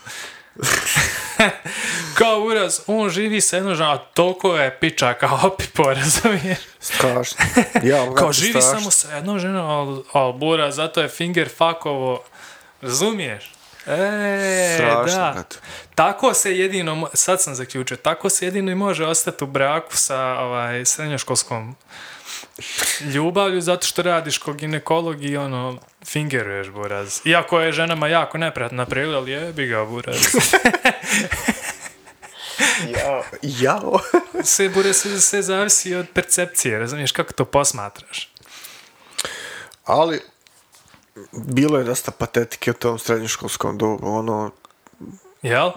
kao buraz, on živi sa jednom ženom, a toliko je piča kao opipo, razumiješ? Strašno. Ja, Kao živi samo sa jednom ženom, ali al, buraz, zato je finger fuckovo, razumiješ? E, Strašno, da. brate. Tako se jedino, sad sam zaključio, tako se jedino i može ostati u braku sa ovaj, srednjoškolskom ljubavlju, zato što radiš kod ginekolog i ono, fingeruješ, buraz. Iako je ženama jako neprijatna priroda, ali jebi ga, buraz. Jao. Jao. sve, buraz, sve, sve zavisi od percepcije, razumiješ, kako to posmatraš. Ali, bilo je dosta patetike u tom srednjoškolskom dobu, ono, Jel?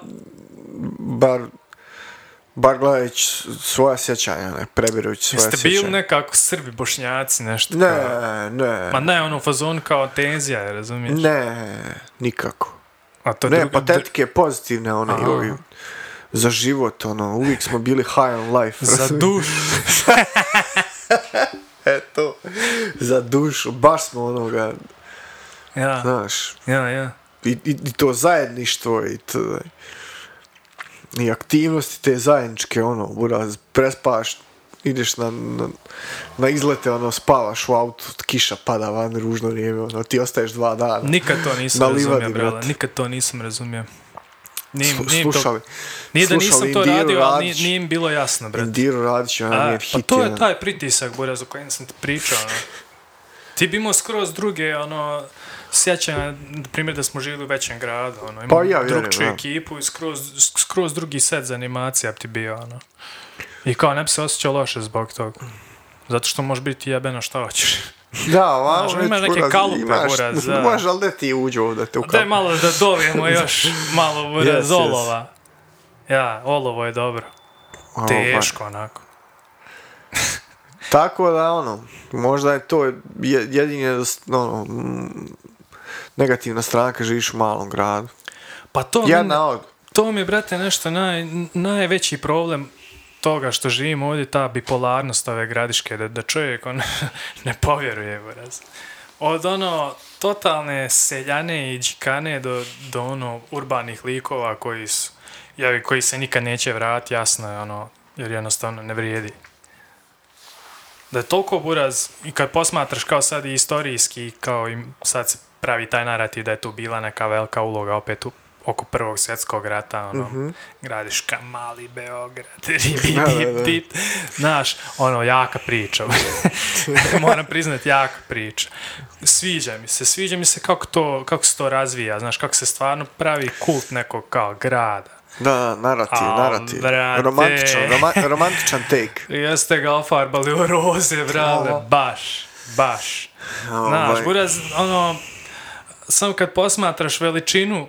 bar, bar gledajući svoja sjećanja, ne, prebirujući svoja Jeste sjećanja. bili nekako Srbi, bošnjaci, nešto Ne, kao... ne, Ma ne, ono, u fazonu kao tenzija, razumiješ? ne, nikako. A to Ne, drugo- patetike pozitivne, one, Aha. i ovi, za život, ono, uvijek smo bili high on life. Za razumiješ? dušu. Eto. za dušu, baš smo onoga, Ja, znaš, ja, ja. i, i, i to zajedništvo i to, i aktivnosti te zajedničke, ono, buraz, prespaš, ideš na, na, na izlete, ono, spavaš u autu, kiša pada van, ružno vrijeme, ono, ti ostaješ dva dana. Nikad to nisam razumio, livadi, brale. Nikad to nisam razumio. Nije, nije, to, slušali, nije da nisam slušali to Indiru radio, ali nije, nije im bilo jasno, brate. Indiro Radić, ona nije pa hit. to je taj pritisak, Buraz, o kojem sam ti pričao, ono. Ti bi imao skroz druge, ono, sjećanja, na primjer da smo živjeli u većem gradu, ono, imamo Pa ja drugčiju da. ekipu i skroz, skroz drugi set za animacija bi ti bio, ono. I kao ne bi se osjećao loše zbog toga. Zato što može biti jebeno šta hoćeš. Da, ovamo Znaš, već ima neke kalupe, imaš, buraz, da. Možeš, ali da ti uđu ovdje te u Daj kalupu. malo da dobijemo još malo buraz Yes, yes. olova. Ja, olovo je dobro. Ovaj. Teško, onako. Tako da, ono, možda je to je- jedini nedost- ono, negativna strana kad živiš u malom gradu. Pa to, Jedna od. to mi je, brate, nešto naj, najveći problem toga što živimo ovdje, ta bipolarnost ove gradiške, da, da čovjek on, ne povjeruje, buraz. Od ono totalne seljane i džikane do, do ono urbanih likova koji su, javi, koji se nikad neće vratiti, jasno je ono, jer jednostavno ne vrijedi. Da je toliko buraz, i kad posmatraš kao sad i istorijski, kao i sad se pravi taj narativ da je tu bila neka velika uloga opet u, oko prvog svjetskog rata, ono, gradiška, mali Beograd, ribi, Da, da, dip, da. dip, znaš, ono, jaka priča, moram priznat, jaka priča. Sviđa mi se, sviđa mi se kako, to, kako se to razvija, znaš, kako se stvarno pravi kult nekog kao grada. Da, narativ, narativ. brate. Romantičan, roma, romantičan take. Jeste ga ofarbali u roze, brale, baš, baš. Ovaj, Znaš, buraz, ono, samo kad posmatraš veličinu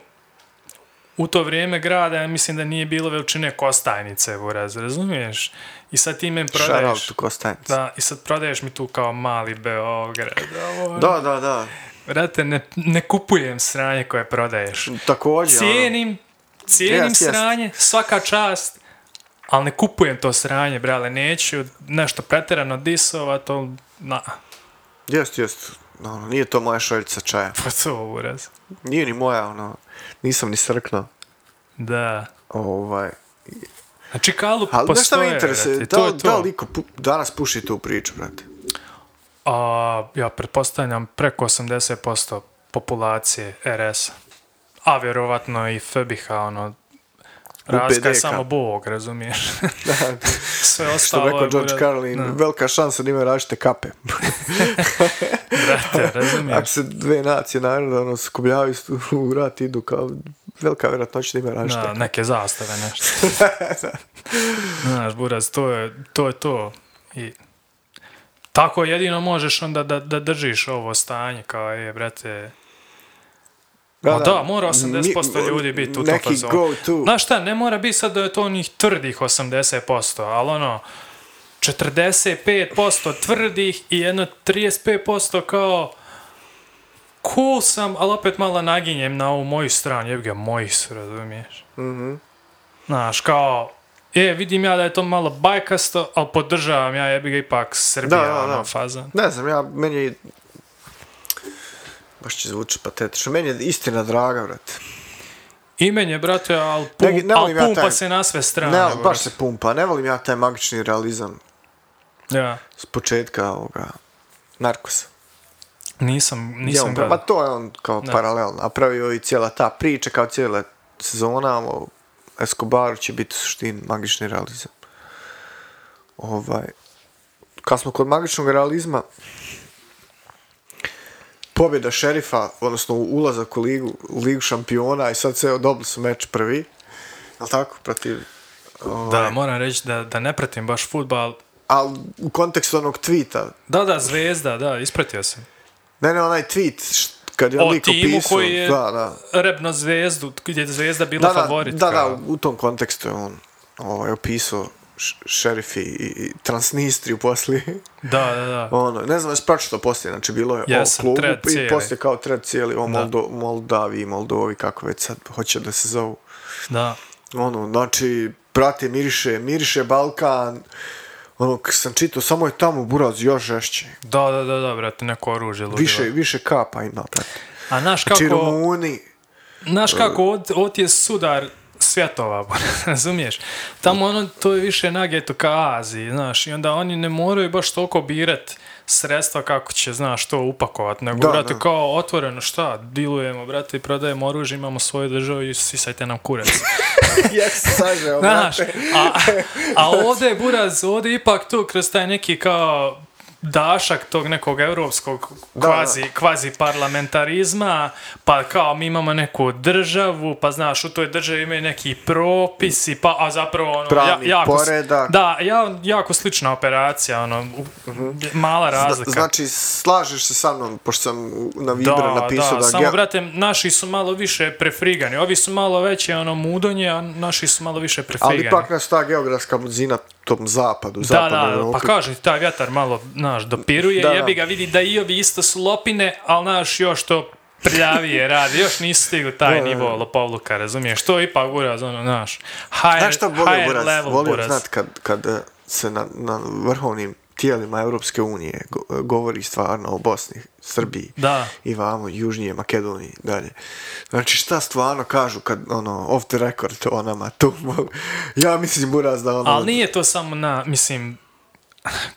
u to vrijeme grada, ja mislim da nije bilo veličine Kostajnice, buraz, razumiješ? I sad ti men Shout prodaješ, out to Kostajnic. da, i sad prodaješ mi tu kao mali Beograd, ovo, Da, da, da. Brate, ne, ne kupujem sranje koje prodaješ. Također, ono, Cijenim, jest. sranje, svaka čast, ali ne kupujem to sranje, brale, neću nešto pretjerano disova, to, na, jest, jest. Ono, nije to moja šoljica čaja. pa to uraz. Nije ni moja, ono, nisam ni srknuo. Da. Ovaj. Znači, kalup Ali postoje, interesuje, brate, da, to je da to. li pu, danas puši tu priču, brate? A, ja pretpostavljam preko 80% populacije RS-a. A vjerovatno i Febiha, ono, razlika je samo Bog, razumiješ? Sve Što ostalo rekao je, George buraz, Carlin, da, velika šansa da imaju različite kape. brate, razumiješ? Ako se dve nacije naroda ono, skubljavaju su- u rat idu kao velika vjerojatnoća da imaju različite Da, kape. neke zastave, nešto. Znaš, buraz, to je to. Je to. I tako jedino možeš onda da, da držiš ovo stanje, kao je, brate, Ma da, mora 80% Mi- ljudi biti u tom Neki fazonu. go to. Znaš šta, ne mora biti sad da je to onih tvrdih 80%, ali ono, 45% tvrdih i jedno 35% kao cool sam, ali opet malo naginjem na ovu moju stranu, jebi ga, moji su, razumiješ? Mhm. Znaš, kao, e, vidim ja da je to malo bajkasto, ali podržavam ja, jebi ga, ipak Srbija, Da, da, ono, da. faza. Ne znam, ja, meni je... Baš će zvuči patetično. Meni je istina draga, brate. Imen je, brate, ali pum, Ne- ne al ja pumpa taj- se na sve strane. Ne, brate. baš se pumpa. Ne volim ja taj magični realizam Ja, s početka ovoga Narkosa. nisam, Ja, nisam gledao. ma to je on kao Da. paralel napravio i cijela ta priča kao cijela sezona o Escobaru će biti u suštini magični realizam. Ovaj, kad smo kod magičnog realizma, pobjeda šerifa, odnosno ulazak u ligu, u ligu šampiona i sad se dobili su meč prvi, jel tako, protiv... Ovaj, Da, moram reći da, da ne pratim baš futbal. Ali u kontekstu onog tweeta, Da, da, zvezda, da, ispratio sam. ne, ne, onaj tweet, št- kad je O lik timu opisao, koji je da, da, rebno zvezdu, gdje je zvezda bila da, da, favorit. Da, da, u tom kontekstu je on ovaj, opisao šerifi i, i Transnistriju poslije. Da, da, da. ono, ne znam, jesi pročito poslije, znači bilo je Jesam, o klubu i poslije kao thread cijeli o Da. Moldo, Moldavi, Moldovi, kako već sad hoće da se zovu. da. Ono, znači, brate, miriše, miriše Balkan, Ono, kad sam čitao, samo je tamo buraz još žešće. Da, da, da, da, brate, neko oružje ludilo. Više, više kapa ima, brate. A znaš kako... Znači, Rumuni, kako, od je sudar svjetova, razumiješ? Tamo ono, to je više nageto ka Aziji, znaš, i onda oni ne moraju baš toliko birat sredstva kako će, znaš, to upakovat, nego, Da, brate, da. kao otvoreno, šta, dilujemo, brate, i prodajemo oružje, imamo svoju državu i sisajte nam kurac. ja sam sažeo, Znaš, brate. a, a ovdje je buraz, ovdje je ipak tu kroz taj neki kao dašak tog nekog europskog Da, kvazi, kvazi parlamentarizma, pa kao mi imamo neku državu, pa znaš, u toj državi imaju neki propisi, pa, a zapravo ono, Pravni jako, poredak. Da, ja, jako slična operacija, ono, u- mala razlika. Znači, slažeš se sa mnom, pošto sam na Vibra napisao da, da... samo, ge- brate, naši su malo više prefrigani. Ovi su malo veće, ono, mudonje, a naši su malo više prefrigani. Ali ipak nas ta geografska blizina tom zapadu, Da, zapadnoj da, Europi. pa kaže ti, taj vjetar malo, znaš, dopiruje, Da, da, da. jebi ga vidi da i ovi isto su lopine, ali znaš, još to prljavije radi, još nisu stigli taj Da, da, nivo lopovluka, razumiješ, to je ipak buraz, ono, znaš, higher, Znaš šta volio, higher buraz, level volio buraz. znat kad, kad eh, se na, na vrhovnim tijelima Europske unije go- govori stvarno o Bosni, Srbiji Da. i vamo, Južnije Makedoniji, dalje. Znači šta stvarno kažu kad, ono, off the record o nama tu, ja mislim, Buraz, da ono... Ali nije to samo na, mislim,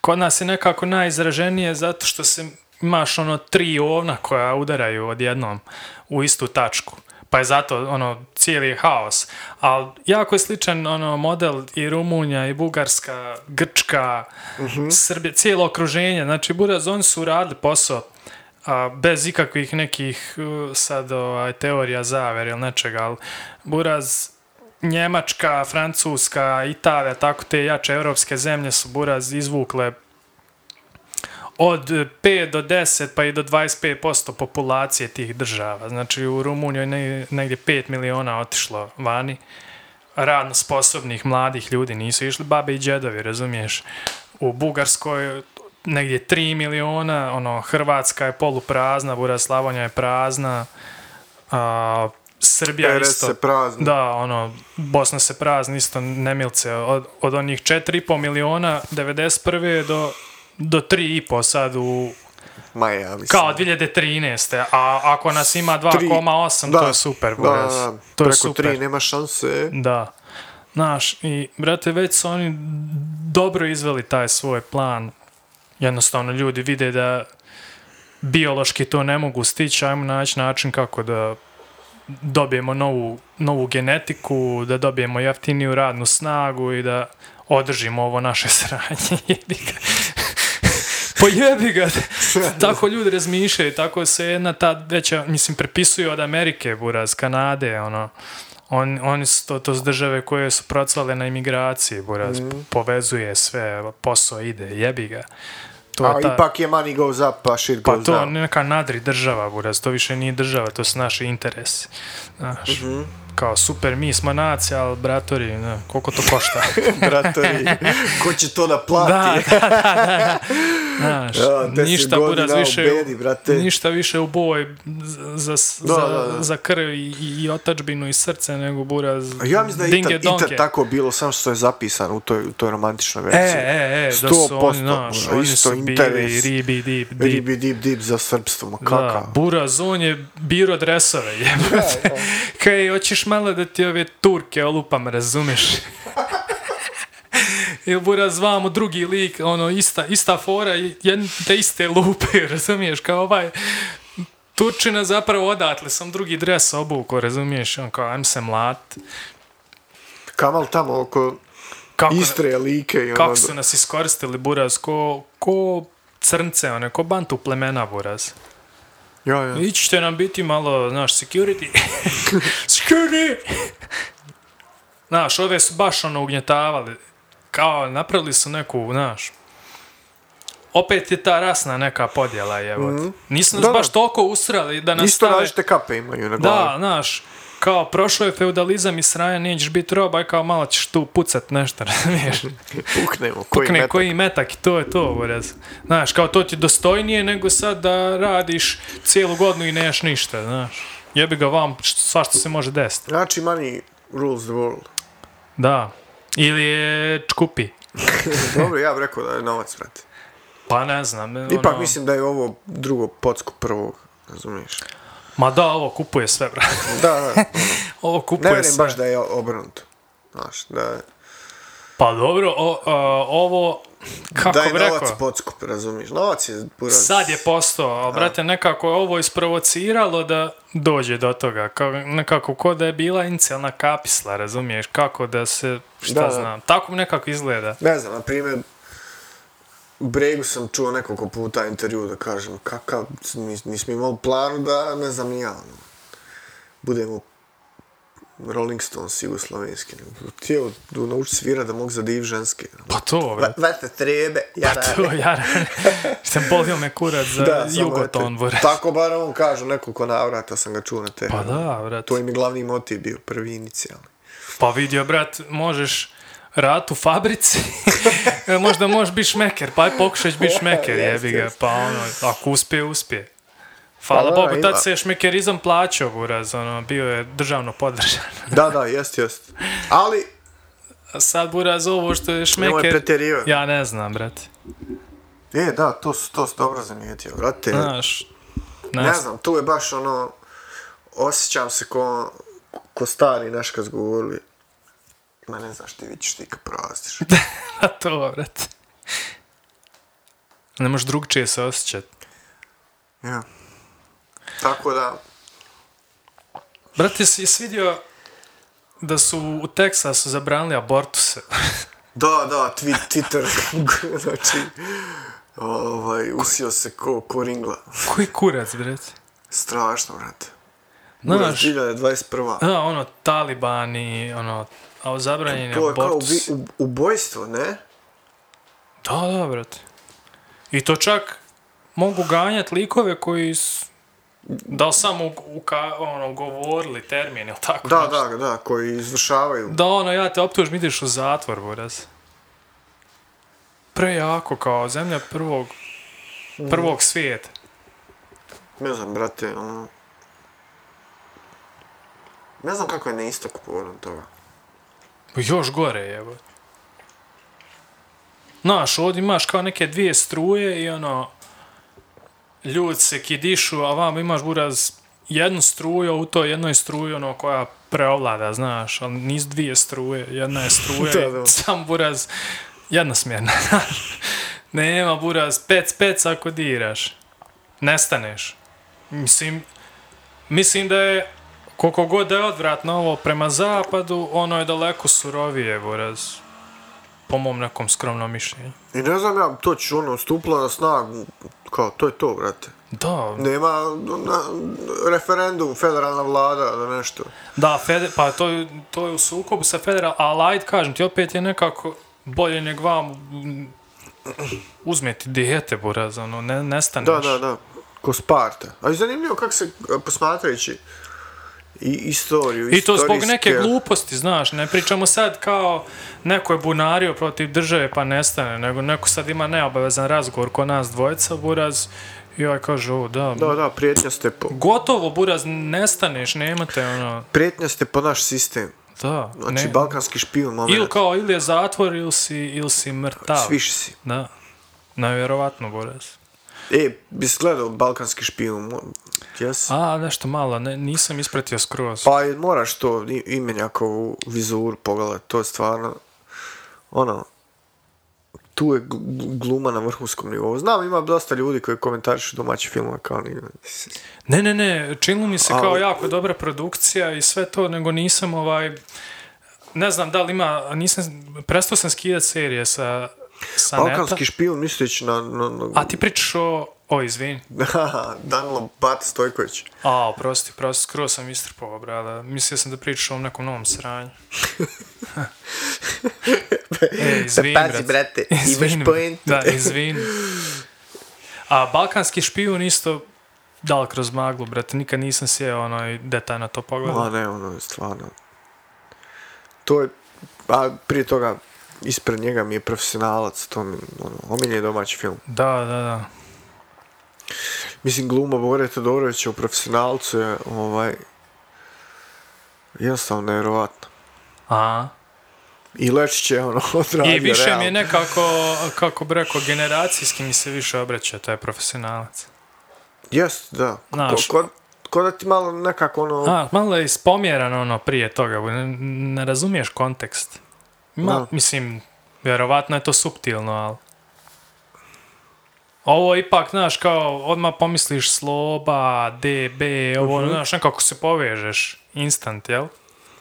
kod nas je nekako najizraženije zato što se imaš ono tri ovna koja udaraju odjednom u istu tačku. Pa je zato ono cijeli je haos. Ali jako je sličan ono model i Rumunja i Bugarska, Grčka, Srbija, cijelo okruženje. Znači Buraz, oni su radili posao a, bez ikakvih nekih uh, sad ovaj, teorija zavere ili nečega, ali Buraz Njemačka, Francuska, Italija, tako te jače evropske zemlje su Buraz izvukle od 5 do 10 pa i do 25% populacije tih država. Znači u Rumunijoj ne, negdje 5 miliona otišlo vani radno sposobnih mladih ljudi nisu išli babe i džedovi, razumiješ? U Bugarskoj negdje 3 miliona, ono, Hrvatska je poluprazna, Bura Slavonja je prazna, a, Srbija RS isto. se prazni. Da, ono, Bosna se prazni isto nemilce. Od, od onih 4,5 miliona 91. do, do 3,5 sad u, Ma ja, mislim. kao 2013. A ako nas ima 2,8, to je super. Da, Buraz. da, to je preko super. tri nema šanse. Da. Znaš, i brate, već su oni dobro izveli taj svoj plan. Jednostavno, ljudi vide da biološki to ne mogu stići, ajmo naći način kako da dobijemo novu, novu genetiku, da dobijemo jeftiniju radnu snagu i da održimo ovo naše sranje. Jebi ga. Pojebi ga. tako ljudi razmišljaju, tako se jedna ta veća, mislim, prepisuju od Amerike, buraz, Kanade, ono. On, oni su to, to su države koje su procvale na imigraciji, buraz, mm. povezuje sve, posao ide, jebi ga. To A je ta- ipak je money goes up, pa shit pa goes to down. neka nadri država, buraz, to više nije država, to su naši interesi. Znaš, mm. -hmm. Kao super, mi smo nacija, ali bratori, ne, koliko to košta? Bratori, ko će to da plati? da, da, da, da. Znaš, Ja, ništa buraz u više, bedi, brate. ništa više u boj za, za, Da, za, da, da. za krv i, i otačbinu i srce, nego buraz A Ja mislim da je donke. ikad tako bilo, samo što je zapisano u toj, u toj romantičnoj E, verziji. e, e, da su 100%, oni, znaš, ono, oni isto su bili ribi, dip, dip. Ribi dip dip za srpstvo, ma Da, kakav. buraz, on je biro dresove, jebate. Kaj, hoćeš malo da ti ove turke olupam, razumeš? Ili buraz vamo drugi lik, ono, ista, ista fora, i jedne te iste lupe, razumiješ, kao ovaj, Turčina zapravo odatle sam drugi dres obuko, razumiješ, on kao, ajmo se mlat. Kamal tamo oko Kako, Istre, Like i ono... kako su nas iskoristili, buraz, ko, ko crnce, one, ko bantu plemena, buraz. Ja, ja. Ići ćete nam biti malo, znaš, security. security! Znaš, ove su baš ono ugnjetavali. Kao, napravili su neku, znaš, opet je ta rasna neka podjela, jevo. Mm. Nisu nas Da, da. baš toliko usrali da nas Isto stave- različite kape imaju na Da, glavi. znaš, kao prošao je feudalizam i sraja, nećeš biti rob, aj kao malo ćeš tu pucat nešto, razumiješ? Puknemo, koji Pukne metak. koji metak i to je to, buraz. Znaš, kao to ti je dostojnije nego sad da radiš cijelu godinu i nemaš ništa, znaš. Jebi ga vam, š- svašta se može desiti. Znači, money rules the world. Da. Ili je čkupi. Dobro, ja bih rekao da je novac, brate. Pa ne znam. Ipak ono, mislim da je ovo drugo pocku prvog, razumiješ? Ma da, ovo kupuje sve, brate. Da, da. Ovo Ne kupuje vjerujem sve. baš da je obrnuto. Znaš, da, je- Pa dobro, o, a, ovo, kako da je novac rekao, pockup, razumiješ? Novac je buraz. sad je postao, ali brate, nekako je ovo isprovociralo da dođe do toga. Kao, nekako ko da je bila inicijalna kapisla, razumiješ? Kako da se, šta Da, da. znam, tako mi nekako izgleda. Ne znam, na primjer, Bregu sam čuo nekoliko puta intervju da kažem kakav, nis, nismo imali planu da, ne znam, ja, ono, budemo Rolling Stones jugoslovenski. Htio da nauči svira da mogu za div ženske. Pa to, brate. Vete trebe, ja Pa to, ja, sam bolio me kurac za Da, jugoton, brate. Tako bar on kaže, nekoliko navrata sam ga čuo na te. Pa da, brate. To im je glavni motiv bio, prvi inicijalni. Pa vidio, brat, možeš rad u fabrici, možda možeš biti šmeker, pa aj pokušać biti šmeker, jebi ga, pa ono, ako uspije, uspije. Hvala Pa da, Bogu, ima. tad se je šmekerizam plaćao, buraz, ono, bio je državno podržan. Da, da, jest, jest. Ali, sad, buraz, ovo što je nemoj šmeker, pretjerivati. ja ne znam, brat. E, da, to, to si dobro zamijetio, brate. Znaš, ne, Ne znam. tu je baš ono, osjećam se ko, ko stari naš kad govorili, ma ne znaš ti vidiš ti kad prorastiš. A to, brat. Ne možeš drugčije se osjećati. ja. Tako da, Brate, si jesi vidio da su u Teksasu zabranili abortuse? da, da, twi, Twitter, znači, ovaj, usio se ko, ko ringla. Koji kurac, brate? Strašno, brate. Znaš, 2021. Da, ono, talibani, ono, a zabranjen je To je kao abortus. ubi, u, ubojstvo, ne? Da, da, brate. I to čak mogu ganjati likove koji su, da li samo u, ono, govorili termin, ili tako Da, nešto. da, da, koji izvršavaju. Da, ono, ja te optužim, ideš u zatvor, buraz. Prejako, kao zemlja prvog, prvog svijeta. Ne znam, brate, ono... Ne znam kako je na istoku povodom toga. Još gore evo. Znaš, ovdje imaš kao neke dvije struje i ono, ljudi se kidišu, a vam imaš buraz jednu struju, u toj jednoj struji ono koja preovlada, znaš, ali nisu dvije struje, jedna je struja Da, da. sam buraz jednosmjerna, znaš. Nema buraz, pec, pec ako diraš. Nestaneš. Mislim, mislim da je koliko god da je odvratno ovo prema zapadu, ono je daleko surovije, buraz. Po mom nekom skromnom mišljenju. I ne znam ja, to ću ono, stupila na snagu, kao, to je to, brate. Da, Nema na, referendum, federalna vlada, da nešto. Da, fede, pa to, je- to je u sukobu sa federal, ali ajde kažem ti, opet je nekako bolje nek vam uzmeti dijete, buraz, ono, ne, nestaneš. Da, da, da, ko Sparta. A i zanimljivo kako se, a, posmatrajući i istoriju, I to zbog neke gluposti, znaš, ne pričamo sad kao neko je bunario protiv države pa nestane, nego neko sad ima neobavezan razgovor ko nas dvojica, buraz, i ovaj kaže, o, da, Da, da, prijetnja ste po, gotovo, buraz, nestaneš, nemate, ono, prijetnja ste po naš sistem. da, Znači, ne, balkanski špijun moment. ili kao, ili je zatvor, ili si, ili si mrtav. Sviš si. Da. Nevjerovatno, Boris. E, bis gledao balkanski špijun, jes? A, nešto malo, ne, nisam ispratio skroz. Pa moraš to imenjakovu vizuru pogledat, to je stvarno, ono, tu je gl- gluma na vrhunskom nivou. Znam, ima dosta ljudi koji komentarišu domaći filmove kao ni... Ne, ne, ne, činilo mi se kao Ali- jako dobra produkcija i sve to, nego nisam ovaj... Ne znam da li ima, nisam, prestao sam skidati serije sa, sa Balkanski neta. špijun, misliš na... na, na A ti pričaš o... O, izvini. Danilo Bat Stojković. A, oprosti, prosti, skroz sam istrpao, brada. Mislio sam da pričaš o nekom novom sranju. e, izvini, Pazi, brat. brate, imaš Izvini, poentu. Da, izvini. A balkanski špijun isto dal kroz maglu, brate. Nikad nisam sjeo ono i detaljno to pogledao. Ma ne, ono je stvarno... To je... A prije toga, ispred njega mi je profesionalac, to mi, ono, omiljen je domaći film. Da, da, da. Mislim, gluma Bore Todorovića u profesionalcu je, ovaj, jednostavno nevjerovatno. A, I Lečić je ono odradio I više realno. mi je nekako, kako bi rekao, generacijski mi se više obraća taj profesionalac. Jest, da. Znaš. Ko, ko, ko da ti malo nekako ono... A, malo je ispomjerano ono prije toga, ne, ne razumiješ kontekst. Ima, Da. mislim, vjerovatno je to suptilno, ali... Ovo ipak, znaš, kao, odmah pomisliš sloba, DB, ovo, znaš, nekako se povežeš, instant, jel?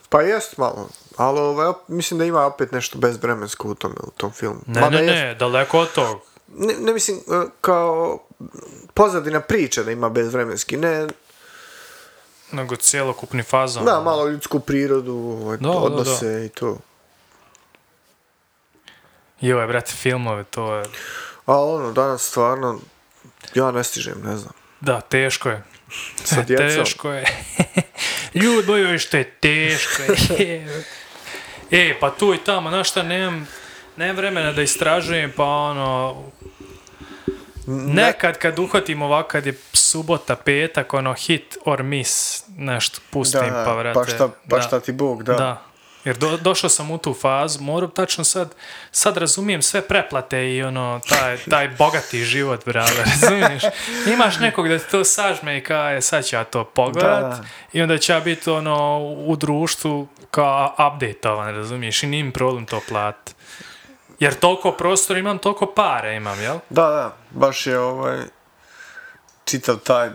Pa jest malo. Ali ovaj, mislim da ima opet nešto bezvremensko u tome, u tom filmu. Ne, Mada ne, jest- ne, daleko od tog. ne, ne mislim, e, kao pozadina priče da ima bezvremenski, ne, Nego cijelokupni fazon. da, malo ljudsku prirodu, ovaj, da, odnose i to. Joj, brate, filmove, to je... A ono, danas stvarno, ja ne stižem, ne znam. Da, teško je. Sa djecom. Teško je. Ljud boju što je teško je. e, pa tu i tamo, znaš šta, nemam, nemam vremena da istražujem, pa ono... Nekad kad uhvatim ovako, kad je subota, petak, ono hit or miss, nešto pustim, Da, pa vrate. pa šta, pa šta ti Bog, da. Da. Jer do, došao sam u tu fazu, moram tačno sad, sad razumijem sve preplate i ono, taj, taj bogati život, brale, razumiješ? Imaš nekog da to sažme i kaje, sad ću ja to pogledat Da. i onda će ja biti ono, u društvu kao updateovan, razumiješ? I nije mi problem to plat. Jer toliko prostora imam, toliko pare imam, jel? Da, da, baš je ovaj čitav taj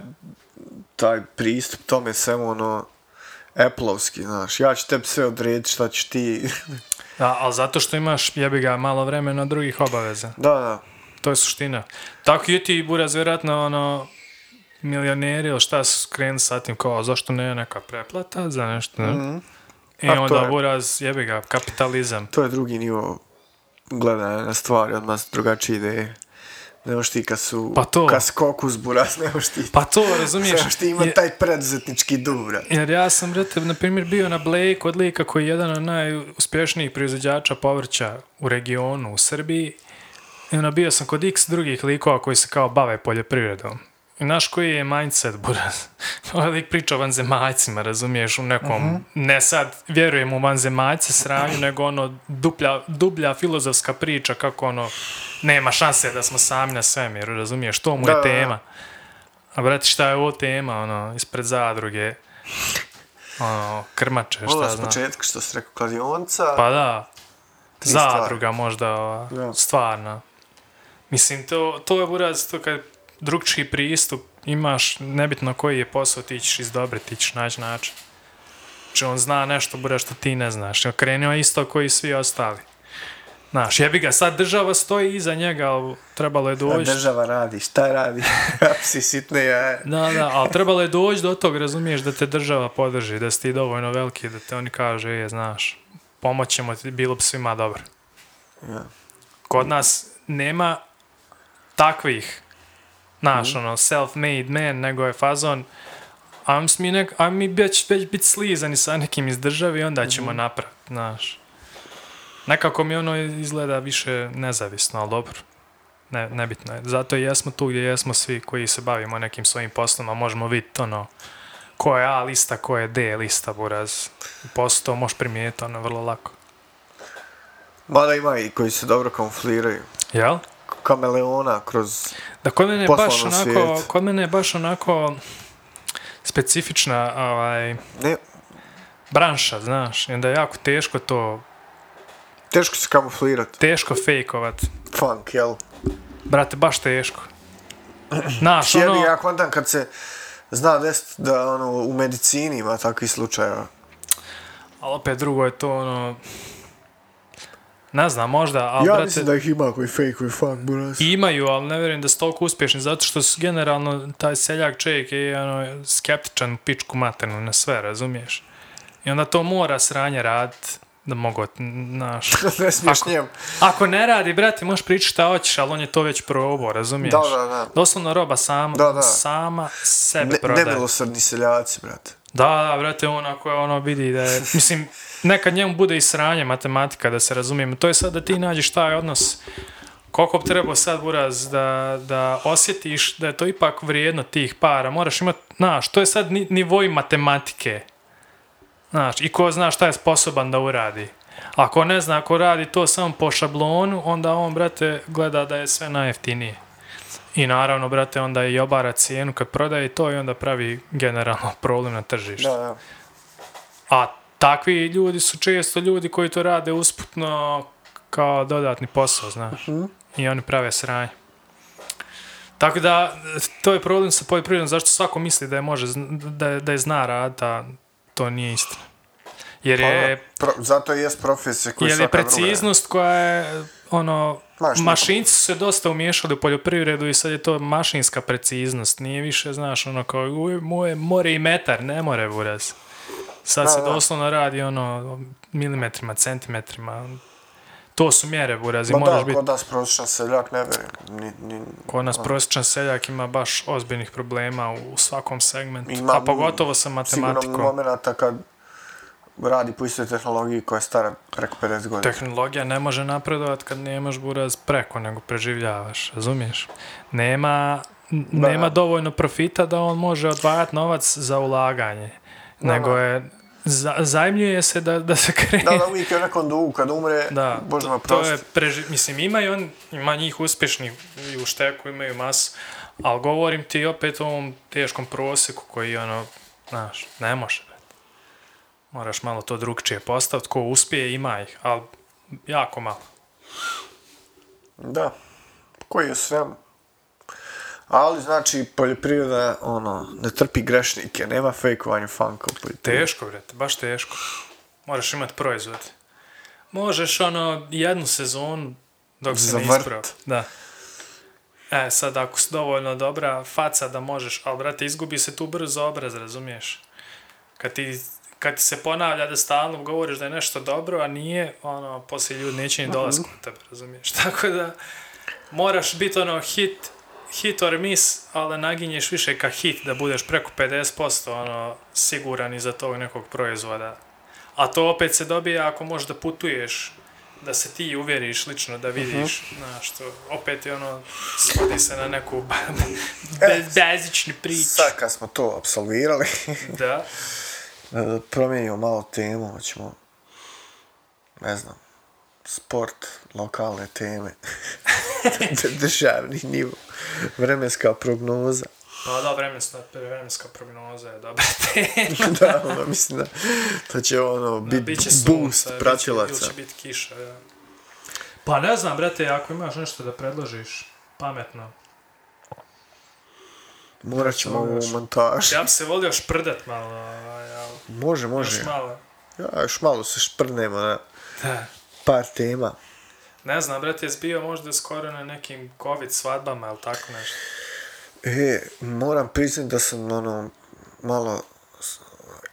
taj pristup tome svemu ono Apple-ovski, znaš, ja ću tebi sve odrediti šta ćeš ti. Da, ali zato što imaš, jebi ga, malo vremena drugih obaveza. da, da. To je suština. Tako i ti, Buraz, vjerojatno, ono, milioneri ili šta su krenuli sa tim, kao, zašto ne neka preplata za nešto, ne? Mhm. I A onda, je- Buraz, jebi ga, kapitalizam. To je drugi nivo gledanja na stvari, odmah drugačije ideje. Ne možeš ti kad su, Pa to. kad skokus buras, ne možeš ti, Pa to, razumiješ? ne možeš ti ima je- taj preduzetnički duh, brat. Jer ja sam, brate, na primjer, bio na Blake od lika koji je jedan od najuspješnijih proizvođača povrća u regionu, u Srbiji. I onda bio sam kod x drugih likova koji se kao bave poljoprivredom. Znaš koji je mindset, buraz? Ovaj lik priča o vanzemaljcima, razumiješ, u nekom, ne sad vjerujem u vanzemaljce sranju, nego ono duplja, dublja filozofska priča kako ono, nema šanse da smo sami na svemiru, razumiješ, to mu je Da, tema. A brate, šta je ovo tema, ono, ispred zadruge, ono, krmače, šta znam. početka što si rekao, kladionica, Pa da, stvari. zadruga možda, ova, Da. stvarno. Mislim, to, to je buraz, to kad drugčiji pristup imaš, nebitno koji je posao, ti ćeš izdobriti, ti ćeš naći način. Znači, on zna nešto, buraz, što ti ne znaš. Krenuo je isto koji i svi ostali. Znaš, jebi ga, sad država stoji iza njega, ali trebalo je doći... država radi, šta radi? Psi sitne jaje. Da, da, ali trebalo je doći do tog, razumiješ, da te država podrži, da si ti dovoljno veliki, da te oni kažu, je, znaš, pomoćemo ti, bilo bi svima dobro. Ja. Kod nas nema takvih, znaš, ono, self-made man, nego je fazon, ajmo mi, nek, ajmo mi već, već biti slizani sa nekim iz države i onda ćemo napraviti, znaš. Nekako mi ono izgleda više nezavisno, ali dobro. Ne, nebitno je. Zato jesmo tu gdje jesmo svi koji se bavimo nekim svojim poslom, a možemo vidjeti ono, ko je A lista, ko je D lista, buraz. U poslu to možeš primijetiti ono vrlo lako. Mada ima i koji se dobro kamufliraju. Jel? Kameleona kroz... Da kod mene je baš onako, svijetu. kod mene je baš onako specifična ovaj, Ne, branša, znaš, i onda je jako teško to, teško se kamuflirati. teško fejkovat. Funk, jel? Brate, baš teško. Znaš, ono, ja kontam kad se zna desiti da ono, u medicini ima takvih slučajeva. ali opet drugo je to ono, ne znam, možda, ali ja brate, mislim da ih ima koji fake funk, buras. imaju, ali ne vjerujem da su toliko uspješni, zato što su generalno, taj seljak čovjek je ono, skeptičan pičku maternu na sve, razumiješ? I onda to mora sranje radit da mogu, znaš, ne smiješ Ako- njemu. Ako ne radi, brate, možeš pričati šta hoćeš, ali on je to već probao, razumiješ? Da, da, da. Doslovno roba sama, Da, da. sama sebe Ne, prodaje. nemilosrdni seljaci, brate. Da, da, brate, on ako je ono vidi da je, mislim, nekad njemu bude i sranje matematika, da se razumijem. To je sad da ti nađeš taj odnos, koliko bi trebao sad, Buraz, da, da osjetiš da je to ipak vrijedno tih para. Moraš imati, znaš, to je sad nivoj matematike. Znaš, i ko zna šta je sposoban da uradi. Ako ne zna, ako radi to samo po šablonu, onda on, brate, gleda da je sve najjeftinije. I naravno, brate, onda i obara cijenu kad prodaje to i onda pravi generalno problem na tržištu. Da, da. A takvi ljudi su često ljudi koji to rade usputno kao dodatni posao, znaš. I oni prave sranje. Tako da, to je problem sa poljoprivredom, zašto svako misli da je, može, da, je- da je zna rad, a to nije istina. Jer Pa, je, da, pro, zato i jest profesija koju jer je svaka druga preciznost koja je, ono, Znaš, niko- mašinci su se dosta umiješali u poljoprivredu i sad je to mašinska preciznost. Nije više, znaš, ono kao, uj, moje, more i metar, ne more, buraz. Sad Da, se da. doslovno radi, ono, milimetrima, centimetrima. To su mjere, buraz, i Ma moraš da, biti kod nas prosječan seljak ne vjerujem. Ni, ni, Kod nas prosječan seljak ima baš ozbiljnih problema u svakom segmentu, Ima- a pogotovo sa sigurno matematikom. momenta kad radi po istoj tehnologiji koja je stara preko 50 godina. Tehnologija ne može napredovat kad nemaš buraz preko, nego preživljavaš, razumiješ? Nema, Da, nema da. dovoljno profita da on može odvajati novac za ulaganje, Da, nego da. je, za, zajmljuje se da, da se krene. Da, da, uvijek je nekom dugu, kad umre, Da, Bože me to, to je prosti. preži... Mislim, ima i on, ima njih uspješnih i u šteku, imaju masu, ali govorim ti opet o ovom teškom prosjeku koji, ono, znaš, ne može. Moraš malo to drugčije postaviti, ko uspije, ima ih, ali jako malo. Da, koji je sve. Ali, znači, poljoprivreda, ono, ne trpi grešnike, nema fejkovanja funka u poljoprivredi. Teško, brate, baš teško. Moraš imati proizvod. Možeš, ono, jednu sezonu dok se Za ne vrt. ispravi. Da. E, sad, ako si dovoljno dobra faca da možeš, ali, brate, izgubi se tu brzo obraz, razumiješ? Kad ti, kad se ponavlja da stalno govoriš da je nešto dobro, a nije, ono, poslije ljudi neće ni dolazku kod tebe, razumiješ? Tako da, moraš biti, ono, hit, hit or miss, ali naginješ više ka hit, da budeš preko 50% ono, siguran iza tog nekog proizvoda. A to opet se dobije ako možeš da putuješ, da se ti uvjeriš lično, da vidiš, znaš, to opet je ono, svodi se na neku be, bezičnu priču. Sad kad smo to absolvirali, Da, e, promijenimo malo temu, hoćemo, ne znam, sport, lokalne teme, državni nivo, vremenska prognoza. pa da, vremenska, vremenska prognoza je dobra tema. da, ono, mislim da to će ono Da, biti biće boost sunce, pratilaca. Biće, ili će biti kiša, da. Pa ne znam, brate, ako imaš nešto da predložiš pametno. Morat ćemo Još- montaž. Ja bi se volio šprdat malo, ovaj, ali Može, može. još malo. Ja, još malo se šprnemo na Da. par tema. Ne znam, brate, jesi bio možda skoro na nekim covid svadbama ili tako nešto? E, moram priznati da sam ono malo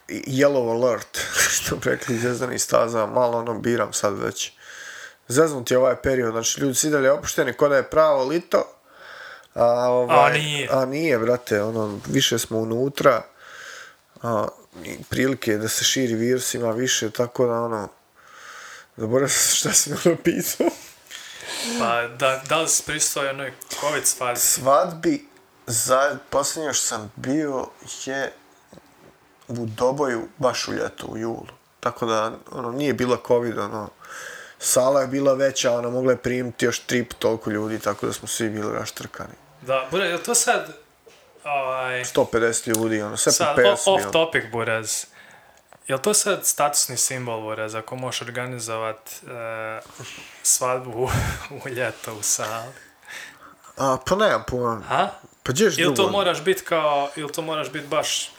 yellow alert, što bi rekli zvezdani staza, malo ono biram sad već. Zeznut je ovaj period, znači ljudi su i dalje opušteni, ko da je pravo lito, a, ovaj, A nije. A nije, brate, ono, više smo unutra, a, prilike da se širi virus ima više, tako da ono, zaboravio sam šta sam ono pisao. Pa, da, da li si pristao jednoj covid svadbi? svadbi za posljednje što sam bio je u Doboju baš u ljetu, u julu. Tako da, ono, nije bila covid, ono, sala je bila veća, ona mogla je primiti još tri put toliko ljudi, tako da smo svi bili raštrkani. Da, bude, je to sad, ovaj, 150 ljudi, ono, sve sad, po 5 o- su off bilo. topic, Buraz. Je li to sad statusni simbol, Buraz, ako možeš organizovat e, svadbu u, u ljeto u sali? A, pa nemam pojma. Ha? Pa gdješ Ili drugo? to moraš biti kao, ili to moraš biti baš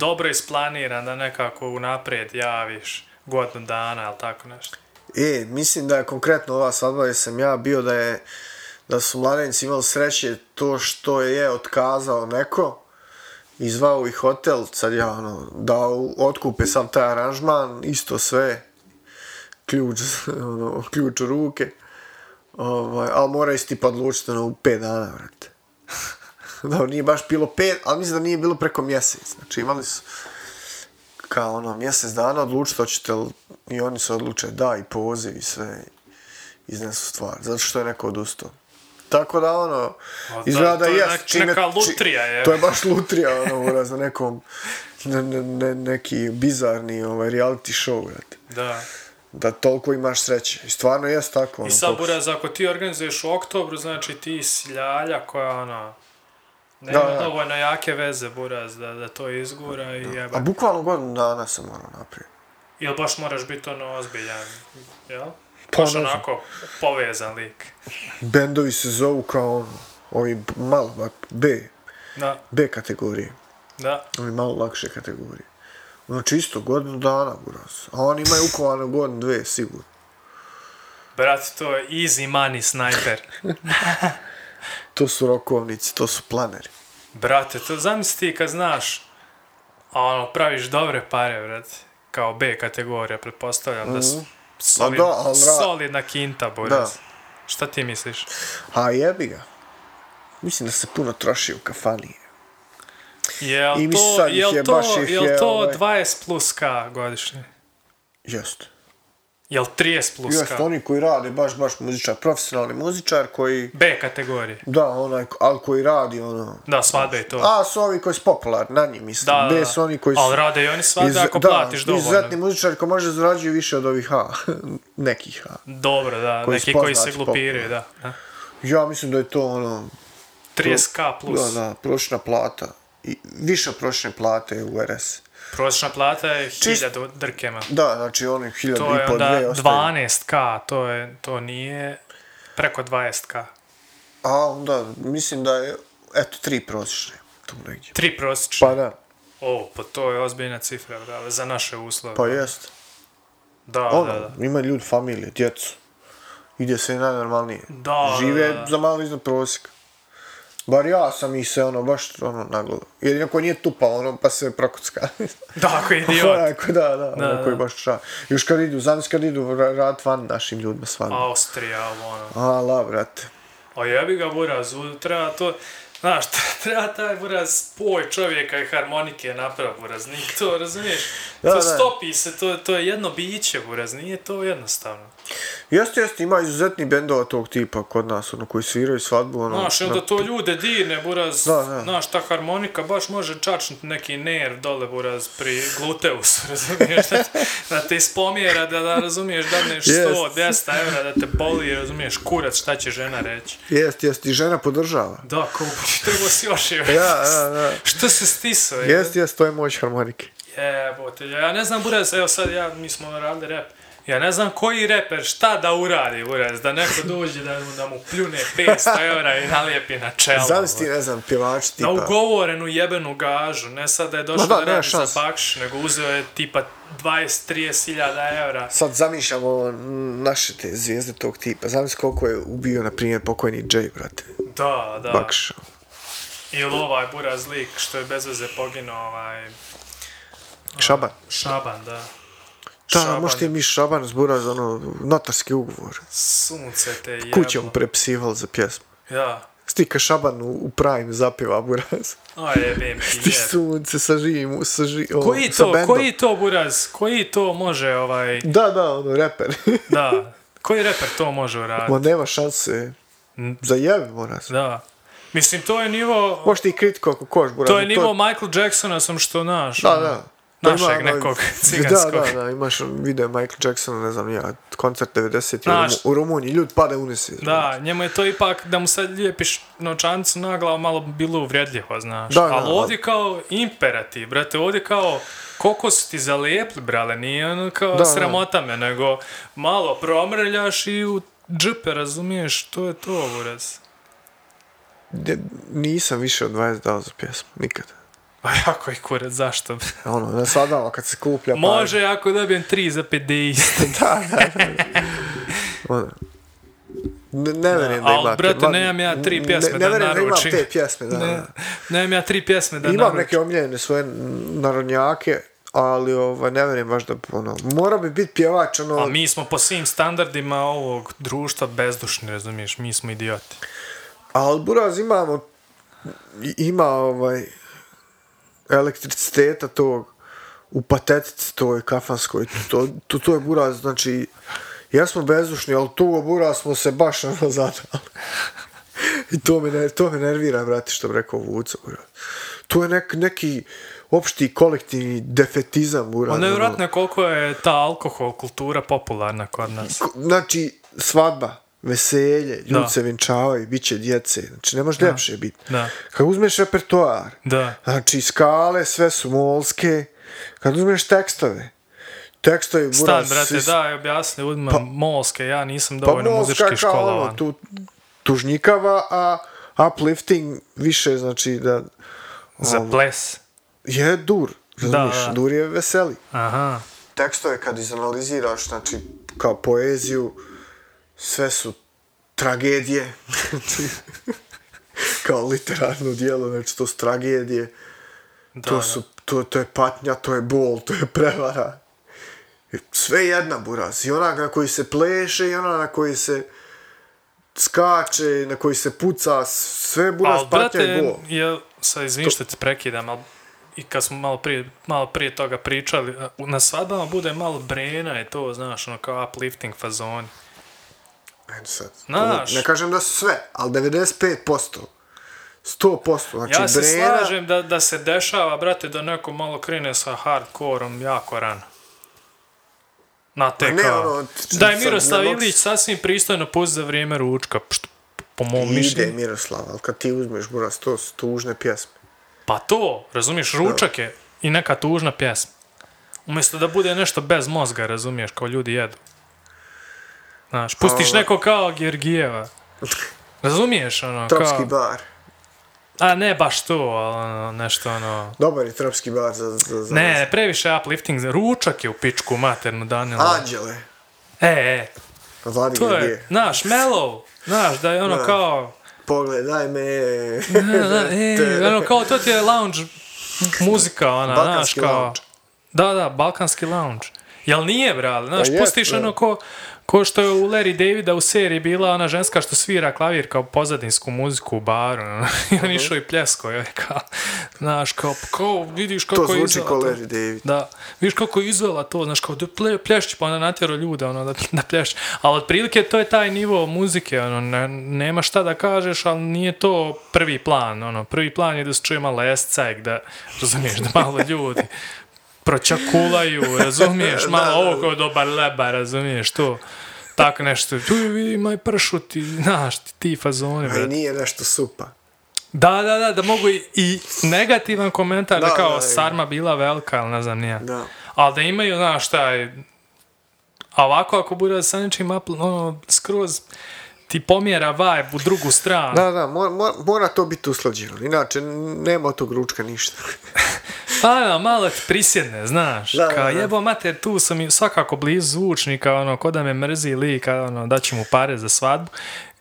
dobro isplaniran da nekako unaprijed javiš godinu dana ili tako nešto. E, mislim da je konkretno ova svadba gdje sam ja bio da je da su mladenci imali sreće to što je otkazao neko i zvao ih hotel, sad ja ono, dao otkupe sam taj aranžman, isto sve, ključ, ono, ključ u ruke, ovaj, ali mora isti pa odlučiti ono, u 5 dana, vrate. da, nije baš bilo 5, ali mislim da nije bilo preko mjesec, znači imali su kao ono mjesec dana odlučiti hoćete li i oni se odluče da i poziv i sve iznesu stvar, zato što je neko odustao. Tako da ono, da, izgleda to da je jest. nek- čime- neka lutrija je. To je baš lutrija, ono, mora za nekom, ne, ne, ne, neki bizarni ovaj, reality show, vrate. Da. da toliko imaš sreće. I stvarno jest tako. I ono, sad, koliko- Buraz, ako ti organizuješ u oktobru, znači ti si ljalja koja, ono, nema Da, da. dovoljno jake veze, Buraz, da, da to izgura i jeba. A bukvalno godinu dana sam morao napraviti. Ili baš moraš biti ono ozbiljan, jel? Pa, Baš onako povezan lik. Bendovi se zovu kao ono, ovi malo B, Da, B kategorije. da. Ovi malo lakše kategorije. Znači isto, godinu dana, buraz. A oni imaju ukovano godinu, dve, sigurno. Brate, to je easy money sniper. To su rokovnici, to su planeri. Brate, to zamisli ti kad znaš, a ono, praviš dobre pare, brate. Kao B kategorija, pretpostavljam da su solid, Mhm. da, ali ra- solidna kinta, buraz. Šta ti misliš? A jebi ga. Mislim da se puno troši u kafani. Jel I to, jel je, to, jel je, to ovaj- 20 plus K godišnje? Jeste. Jel 30 plus? Jeste, oni koji rade, baš, baš muzičar, profesionalni muzičar koji, B kategorije. da, onaj, ali koji radi, ono, Da, svadbe i to. A su ovi koji su popularni, na njih mislim. Da, da, B da. su oni koji su... Ali rade i oni svadbe iz- ako platiš dovoljno. izuzetni muzičari koji može zarađuju više od ovih A. Nekih A. Dobro, da, Koji neki koji se glupiraju, da. da. Ja mislim da je to ono... 30k plus. Da, da, prosječna plata. I više prosječne plate u RS. Prosječna plata je Čist- 1000 drkema. Da, znači oni hiljadu To je i po dve ostaju. 12k, to, je, to nije preko 20k. A onda mislim da je, eto, tri prosječne. Tu negdje. Tri prosječne. Pa da, O, pa to je ozbiljna cifra, brale, za naše uslove. pa jest. Da, Ono, da, da. ima ljudi familije, djecu. Ide se najnormalnije. Da, Žive da, da. za malo iznad prosjeka. Bar ja sam ih se ono baš ono nagledao. Jedino ko nije tupa ono pa se prokucka. Da, ako je idiot. Onaj ko- da, da, da, koji da. baš ča. Još kad idu, znam kad idu ra- rad van našim ljudima s vama. Austrija, ono. A, la, brate. A jebi ga buraz, treba to, znaš, treba taj buraz spoj čovjeka i harmonike naprav buraz, nije to, razumiješ? Da, to da. stopi se, to, to je jedno biće buraz, nije to jednostavno. Jeste, jeste, ima izuzetni bendova tog tipa kod nas, ono, koji sviraju svadbu, ono... Znaš, i na- onda to ljude dirne, buraz, Da, da. znaš, ta harmonika baš može čačnuti neki nerv dole, buraz, pri gluteusu, razumiješ, da, da te ispomjera, da, da razumiješ, dadneš 100, Jest. 200 evra, da te boli, razumiješ, kurac, šta će žena reći. Jeste, jeste, i žena podržava. Da, ko, treba si još je. Ja. Što se stisao? je? Jeste, jeste, to je moć harmonike. Jebote, ja ne znam, Buraz, evo sad ja, mi smo radili rap. Ja ne znam koji reper šta da uradi, Buraz, da neko dođe da mu, da mu pljune 500 eura i nalijepi na čelo. Zamisli, Buraz. ne znam, pjevač tipa... Na ugovorenu jebenu gažu, ne sad da je došao da, da, radi za bakš, nego uzeo je tipa 20-30 hiljada eura. Sad zamišljamo naše te zvijezde tog tipa. Zamisli koliko je ubio, na primjer, pokojni Jay, brate. Da, da. Bakš. Ili ovaj Buraz lik što je bez veze poginuo, ovaj... Šaban. Šaban, da. Da, Šaban. možete mi Šaban zburaz, ono, notarski ugovor. Sunce te jebo. Kućom prepsival za pjesmu. Ja. Stika Šaban u, u Prime zapjeva buraz. O jebem ti Ti jeb. sunce sa živim, sa ži, o, Koji sa to, bendom. koji to buraz, koji to može ovaj, Da, da, ono, reper. da, koji reper to može Ma uraditi? nema šanse. Za jebe, buraz. Da. Mislim, to je nivo, Možeš ti kritiko ako koš, buraz. to je nivo Michael Jacksona sam što naš. Da, da. To Našeg ima, ono, nekog Da, ciganskog. da, da, imaš video Michael Jacksona, ne znam ja, koncert 90 Znaš- u, Rumu- u Rumuniji, ljudi pada unesi. Da, njemu je to ipak da mu sad lijepiš novčanicu na glavu malo bilo uvredljivo, znaš. Da, da, Ali da. ovdje kao imperativ, brate, ovdje kao koliko su ti zalijepli, brale, nije ono kao Da, da. sramota me, nego malo promrljaš i u džupe, razumiješ, to je to, buraz. Ne, nisam više od 20 dao za pjesmu, nikad. Pa jako je kurac, zašto? Ono, na sadama kad se kuplja pa... Može ako dobijem 3 za 50. da, da, da. Ono. Ne, ne verujem da ali, imate. brate, ma- nemam ja tri ne- pjesme ne, da verujem da imam naručim. te pjesme, da. Ne, da. nemam ja tri pjesme da Imam naručim. neke omiljene svoje narodnjake, ali ovaj, ne verujem baš da, ono, mora bi biti pjevač, ono, A mi smo po svim standardima ovog društva bezdušni, razumiješ, mi smo idioti. Ali buraz imamo, ima ovaj, elektriciteta tog, u patetici toj kafanskoj, to, to, to je buraz, znači, jesmo bezdušni, ali tu buraz smo se baš ono zadali. I to me, to me nervira, brate, što bi rekao Vuco, buraz. To je nek, neki, opšti kolektivni defetizam buraz. Ono je koliko je ta alkohol kultura popularna kod nas. Ko- Znači, svadba, veselje, ljudi Da. se vinčavaju, bit će djece. Znači, ne može ljepše biti. Da. Kad uzmeš repertoar, Da. znači, skale, sve su molske. Kad uzmeš tekstove, tekstovi, buraz, Stan, brate, svi su- daj, objasni ljudima molske, ja nisam Pa dovoljno molska muzički kao ono, školovan. tu, tužnikava, a uplifting više, znači, da... Za ovo, ples. Je dur, razumiješ, da. dur je veseli. Aha. tekstove kad izanaliziraš, znači, kao poeziju, sve su tragedije, kao literarno dijelo, znači, to su tragedije, Da, to, su, to, to je patnja, to je bol, to je prevara. I Sve jedna buraz. I ona na koji se pleše, i ona na koji se skače, na koji se puca, sve buraz, Ali, patnja i brate, bol. je, sad izvini što te prekidam, ali i kad smo malo prije, malo prije toga pričali, na svadbama bude malo brena je to, znaš, ono kao uplifting fazon. Ajde sad. Znaš. Ne kažem da su sve, ali 95%. 100%. Znači, Ja se Brena, slažem da, da se dešava, brate, da neko malo krene sa hardkorom jako rano. Na te ne, kao... ono, da je sad Miroslav mogu Ilić sasvim pristojno pust za vrijeme ručka, što, po mom Ide mišljenju. Miroslav, ali kad ti uzmeš, buraz, to su tužne pjesme. Pa to, razumiješ, ručak je i neka tužna pjesma. Umjesto da bude nešto bez mozga, razumiješ, kao ljudi jedu. Znaš, pustiš neko kao Georgijeva. Razumiješ, ono, Tropski kao... bar. A ne baš to, ali ono, nešto ono... Dobar je tropski bar za... za, za Ne, previše uplifting. Ručak je u pičku maternu Danilo. Anđele. E, e, Vladi to je, znaš, mellow. Znaš, da je ono Da. kao... Pogledaj me. Da, da, e, ono kao, to ti je lounge muzika, ona, znaš, Balkanski kao... lounge. Da, da, balkanski lounge. Jel nije, brale? Znaš, Pa pustiš ono ko, ko što je u Larry Davida u seriji bila ona ženska što svira klavir kao pozadinsku muziku u baru. ono. I on išao i pljesko, je kao, znaš, kao, kao, vidiš kako To je zvuči izvela kao to. Larry David. Da, vidiš kako je izvela to, znaš, kao da ple, plješći, pa onda natjero ljude, ono, da, da plješći. Ali otprilike to je taj nivo muzike, ono, ne, nema šta da kažeš, ali nije to prvi plan, ono, prvi plan je da se čuje malo escajk, da, razumiješ, da malo ljudi pročakulaju, razumiješ, malo ovo kao dobar leba, razumiješ, to, tako nešto, tu vidi maj pršuti, znaš, ti, ti fazoni, A i brate. nije nešto supa. Da, da, da, da mogu i, i negativan komentar da, Da, kao da, sarma bila velika, ali ne znam nija. Da. Ali da imaju, znaš, taj... A ovako ako bude sa nečim ono, skroz ti pomjera vibe u drugu stranu. Da, da, mora, mora, to biti usklađeno. Inače, nema od tog ručka ništa. Pa, da, malo ti prisjedne, znaš. Da, kao da, da. jebo mater, tu sam i svakako blizu zvučnika, ono, ko da me mrzi lika, ono, da ću mu pare za svadbu.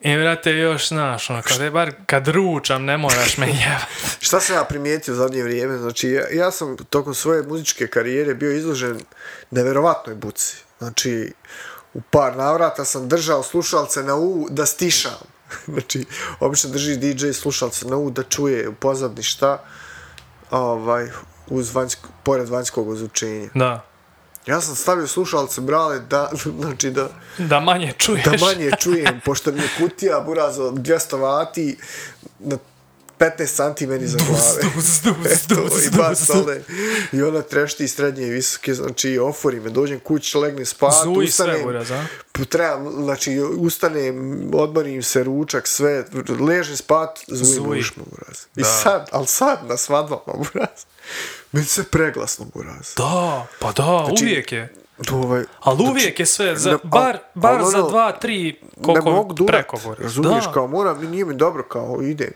I vrate, još, znaš, ono, kad je bar, kad ručam, ne moraš me jebati. Šta sam ja primijetio u zadnje vrijeme? Znači, ja, ja sam tokom svoje muzičke karijere bio izložen neverovatnoj buci. Znači, u par navrata sam držao slušalce na U da stišam. znači, obično drži DJ slušalce na U da čuje u pozadni šta ovaj, uz vanjsko, pored vanjskog ozvučenja. Da. Ja sam stavio slušalce, brale, da, znači da, Da manje čuješ. da manje čujem, pošto mi je kutija buraz od 200 vati na 15 santi meni za glave. dus, dus, Eto, dus, i dva dus. stole. I ona trešti srednje i visoke, znači ofori me, dođem kući, legne spat, sve, ustanem, p- trebam, znači, ustanem, odmorim se, ručak, sve, ležem spat, zujim Zuji. ušmo, buraz. I Da. sad, ali sad, na svadbama, buraz, meni se preglasno, buraz. Da, pa da, uvijek je. Ovaj, Ali uvijek je sve, za, ne, bar, bar al za ono, dva, tri, ne koliko mogu durat, preko gore. razumiješ, da. kao moram, nije mi dobro, kao idem.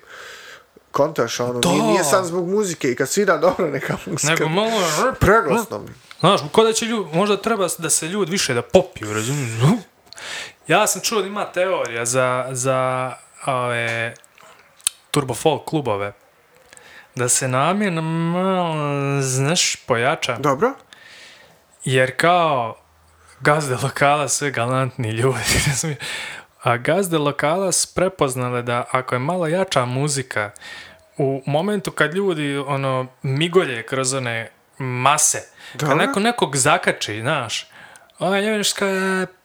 Kontaš, ono, Da. nije, nije sam zbog muzike i kad svira dobro neka muzika. Nego malo... Preglasno mi. Znaš, ko da će ljudi, možda treba da se ljudi više da popiju, razumiješ? Ja sam čuo da ima teorija za, za ove, turbo folk klubove. Da se namjerno malo, znaš, pojača. Dobro? Jer kao gazde lokala sve galantni ljudi, razumiješ? A gazde lokala su prepoznale da ako je malo jača muzika, u momentu kad ljudi ono migolje kroz one mase, kad Dobro. neko nekog zakači, znaš, ona njemačka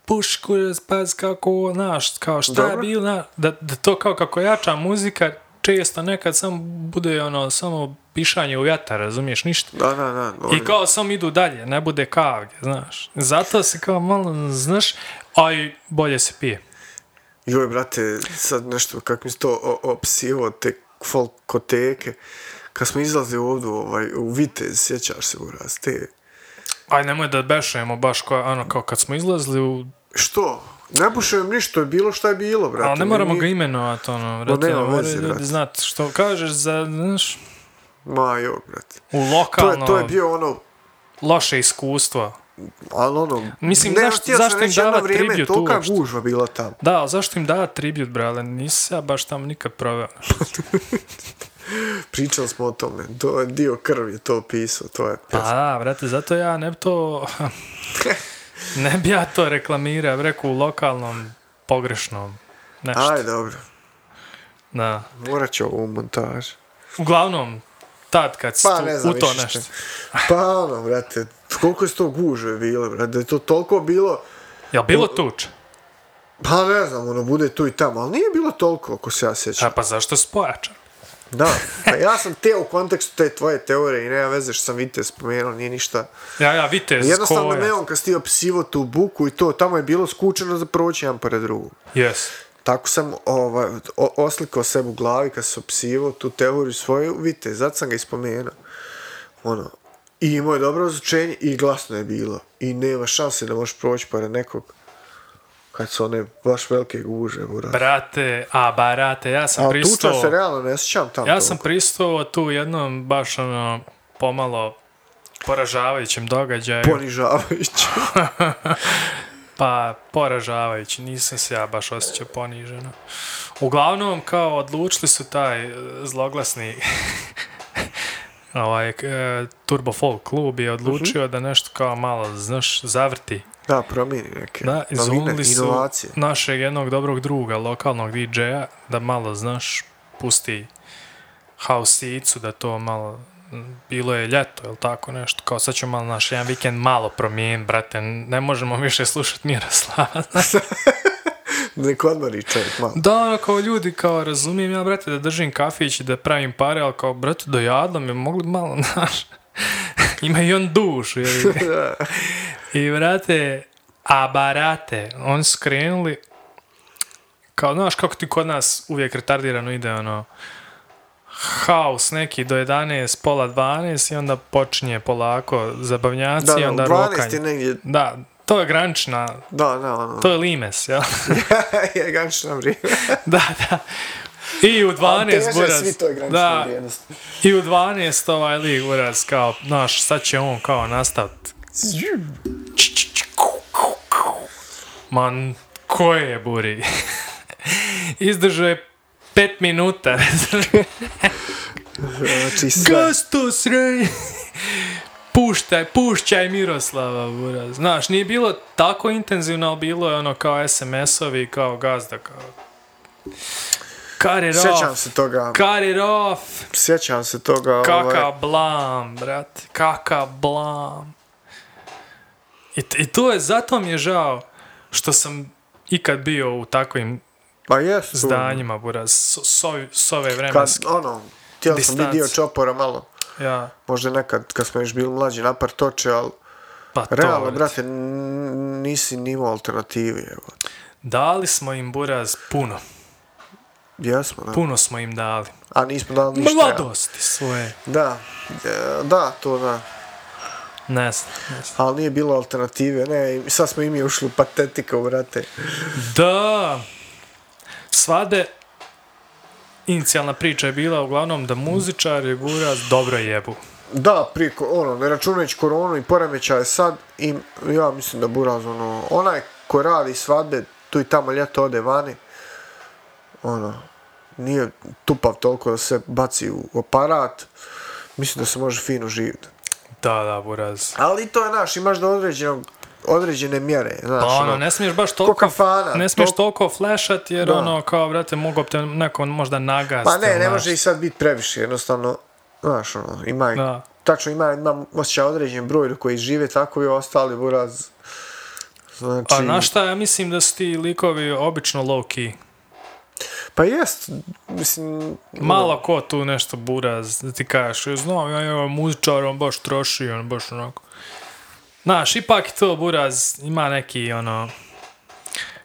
pušku, paz kako, znaš, kao šta je Dobro. bilo, na, da, da to kao kako jača muzika, često nekad samo bude ono, samo pišanje u vjetar, razumiješ, ništa. Da, da, da. I kao samo idu dalje, ne bude kavge, znaš. Zato se kao malo, znaš, a i bolje se pije. Joj, brate, sad nešto, kako mi se to opsivo, te folkoteke. Kad smo izlazili ovdje ovaj, u Vitez, sjećaš se, buraz, te... Aj, nemoj da bešujemo baš kao, ono, kao kad smo izlazili u... Što? Ne bušujem ništa, je bilo šta je bilo, brate. Ali ne moramo Nije- ga imenovati, ono, brate, nema moraju veze, brate. znati što kažeš za, znaš, Ma, jo, brate. u To lokalno je, to je bio ono, loše iskustvo. Ali ono... Mislim, ne, zašto- sam zašto im vrijeme, tribut Tolika uopšte? gužva bila tamo. Da, ali zašto im da tribut, brale? Nisam ja baš tamo nikad proveo. Pričali smo o tome. To je dio krvi, to pisao, to je... Pa da, brate, zato ja ne bi to... ne bi ja to reklamirao, ja rekao u lokalnom pogrešnom. Nešto. Aj, dobro. Da. Morat ću ovo u montaž. Uglavnom, tad kad si Pa tu, u to nešto. Pa ono, brate, koliko je to gužve bilo, brate, da je to toliko bilo... Jel bilo tuče? Pa ne znam, ono, bude tu i tamo, ali nije bilo toliko, ako se ja sjećam. A pa zašto si pojačan? Da, pa ja sam te u kontekstu te tvoje teorije i nema veze što sam vidite spomenuo, nije ništa. Ja, ja, vitez, Jednostavno koja? ne on kad si ti opisivo tu buku i to, tamo je bilo skučeno za proći jedan pored drugog. Yes. Tako sam ovaj, oslikao sebe u glavi kad sam opisivo tu teoriju svoju, vidite, zato sam ga ispomenuo. Ono, i imao je dobro ozvučenje i glasno je bilo. I nema šanse da možeš proći pored nekog kad su one baš velike guže, buraz. Brate, a barate, ja sam Ali tuča pristao... se realno ne sjećam tamo. Ja sam pristao tu jednom baš ono pomalo poražavajućem događaju. ponižavajuće. Pa, poražavajući, nisam se ja baš osjećao poniženo. Uglavnom, kao odlučili su taj e, zloglasni ovaj, e, Turbo Folk klub je odlučio da nešto kao malo, znaš, zavrti. da, promijeni neke Da, novine, izumili su inovacije. našeg jednog dobrog druga, lokalnog DJ-a, da malo, znaš, pusti hausicu, da to malo bilo je ljeto, ili tako nešto, kao sad ću malo naš jedan vikend malo promijen, brate, ne možemo više slušati Miroslava. Nek odmori čovjek malo. Da, ono, kao ljudi, kao razumijem ja, brate, da držim kafić i da pravim pare, ali kao, brate, dojadlo mi, mogli malo, znaš, ima i on dušu, je I, brate, a barate, oni su krenuli, kao, znaš, kako ti kod nas uvijek retardirano ide, ono, haos neki do 11, pola 12 i onda počinje polako zabavnjaci Da, i da, u onda 12 rokanje. je negdje, Da, to je granična, da, da, ono. to je limes, jel? je granično vrijeme. da, da. I u 12 Teže buraz. svi to je granično Da, vrijednost. i u 12 ovaj lig buraz kao, znaš, sad će on kao nastaviti. Man, ko je buri? Izdržao je 5 minuta. Znači sve. Gasto srej! Puštaj, pušćaj Miroslava, buraz. Znaš, nije bilo tako intenzivno, ali bilo je ono kao SMS-ovi, kao gazda, kao... Cut it Sjećam off, se toga, cut it off, sjećam se toga, kaka ovaj, blam, brate, kaka blam. I, I to je, zato mi je žao što sam ikad bio u takvim pa jesu. zdanjima, buraz, s, s, s ove Kad, vremenske. ono, htio sam biti dio Distanci. čopora malo. Ja, Možda nekad, kad smo još bili mlađi, napar toče, ali pa to, realno, brate. nisi nimao alternativi, evo. Dali smo im buraz puno. Jesmo, da. Puno smo im dali. A nismo dali ništa. Mladosti svoje. Da, e, da, to da. Ne znam. ne znam. Ali nije bilo alternative, ne, sad smo i mi ušli u patetiku, brate. Da. Svade inicijalna priča je bila uglavnom da muzičar je buraz dobro jebu. Da, prije, ono, ne računajući koronu i poremećaje sad, im, ja mislim da Buraz, ono, onaj ko radi svadbe, tu i tamo ljeto ode vani, ono, nije tupav toliko da se baci u aparat, mislim da se može fino živjeti. Da, da, buraz. Ali i to je naš, imaš do određenog, određene mjere, znaš, Pa ono, ne smiješ baš toliko... kafana, Ne smiješ tol- toliko flashat jer Da. ono, kao, brate, mogu te neko možda nagasti. Pa ne, ne može i sad biti previše, jednostavno, znaš, ono, ima, Da. tačno ima, ima osjećaj određen broj koji žive tako i ostali buraz, znači, A znaš šta, ja mislim da su ti likovi obično low key. Pa jest, mislim... Malo ko tu nešto buraz, da ti kažeš, znam, ja imam muzičar, on baš troši, on baš onako. Znaš, ipak to buraz, ima neki, ono,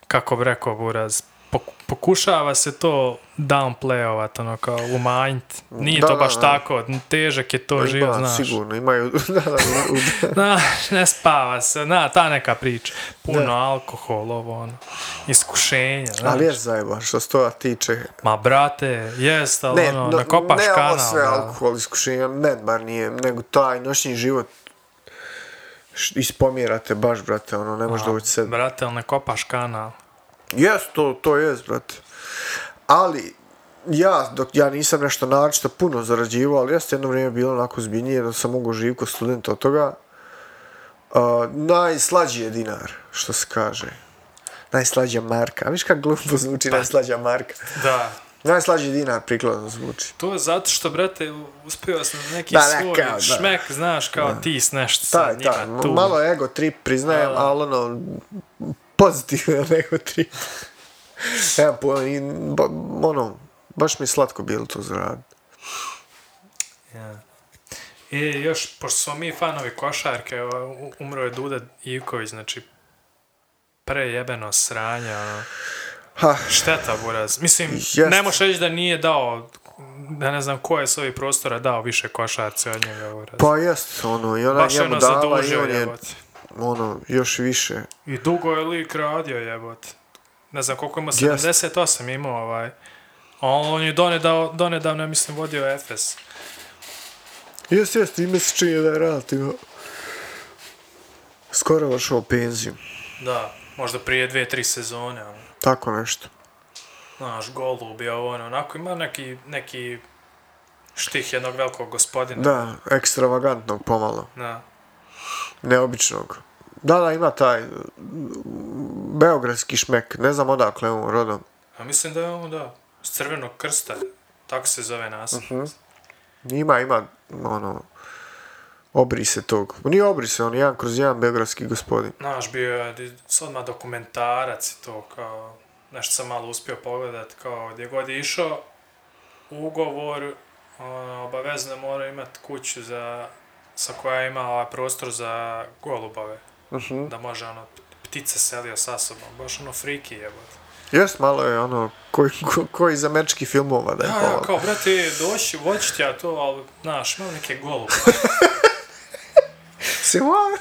kako bi rekao buraz, pok- pokušava se to downplayovat, ono, kao umanjiti. Nije Da, to da, baš da. tako, težak je to život, Ima, znaš. sigurno, imaju... da, da, u- u- Znaš, ne spava se, na, ta neka priča. Puno Da. alkohol, ovo, ono, iskušenja, znaš. ali je zajeba, što se toga tiče. Ma, brate, jest, ali Ne, ono, no, nakopaš ne kanal. ovo sve da. alkohol, iskušenja, ne, bar nije, nego taj noćni život ispomjerate baš, brate, ono, ne možeš doći se. Brate, ali ne kopaš kanal. Jes, to, to jest, brate. Ali, ja, dok ja nisam nešto naročito puno zarađivao, ali jeste jedno vrijeme bilo onako zbiljnije da sam mogu živjeti kao student od toga. Uh, najslađi je dinar, što se kaže. Najslađa marka. A viš kako glupo zvuči najslađa marka? Da. Najslađi dinar prikladno zvuči. To je zato što, brate, uspio sam neki Da, ne, svoj kao, da. šmek, znaš, kao ti s nešto Taj, sa njima taj, tu. malo ego trip priznajem, Da, da. ali ono, pozitivno ego trip. Evo, po, i, ba, ono, baš mi slatko bilo to zaraditi. Ja. I još, pošto smo mi fanovi košarke, umro je Duda Ivković, znači, prejebeno sranje, ono. Ha, Šteta, buraz. Mislim, Jest. ne možeš reći da nije dao, da ne znam ko je s ovih prostora dao više košarce od njega, buraz. pa jest, ono, i ona Baš je njemu ono dala i on je, jebote. ono, još više. I dugo je lik radio, jebote. Ne znam koliko ima, Jest. 78 imao, ovaj. A on je donedavno, donedavno, ja mislim, vodio Efes. Jest, jest, ime se čini da je relativno skoro vršao penziju. Da, možda prije dvije, tri sezone, ono. Tako nešto. Znaš, golub je ovo, ono, onako ima neki, neki štih jednog velikog gospodina. Da, ekstravagantnog pomalo. Da. neobičnog. Da, da, ima taj beogradski šmek, ne znam odakle je on rodom. A mislim da je on, da, s crvenog krsta, tako se zove nas. Mhm. Ima, ima, ono, obrise tog. Nije obrise, on je jedan kroz jedan beogradski gospodin. Znaš, bio je odmah dokumentarac i to, kao, nešto sam malo uspio pogledat, kao, gdje god je išao, ugovor, ono, obavezno mora imati kuću za, sa koja ima ovaj prostor za golubove, Mhm. da može, ono, ptice selio sa sobom, baš ono friki jebote. Jes, malo je ono, koji ko, ko iz američkih filmova da je Ja, ja, kao, brate, doći, voći ti ja to, ali, znaš, imam neke golube. Si what?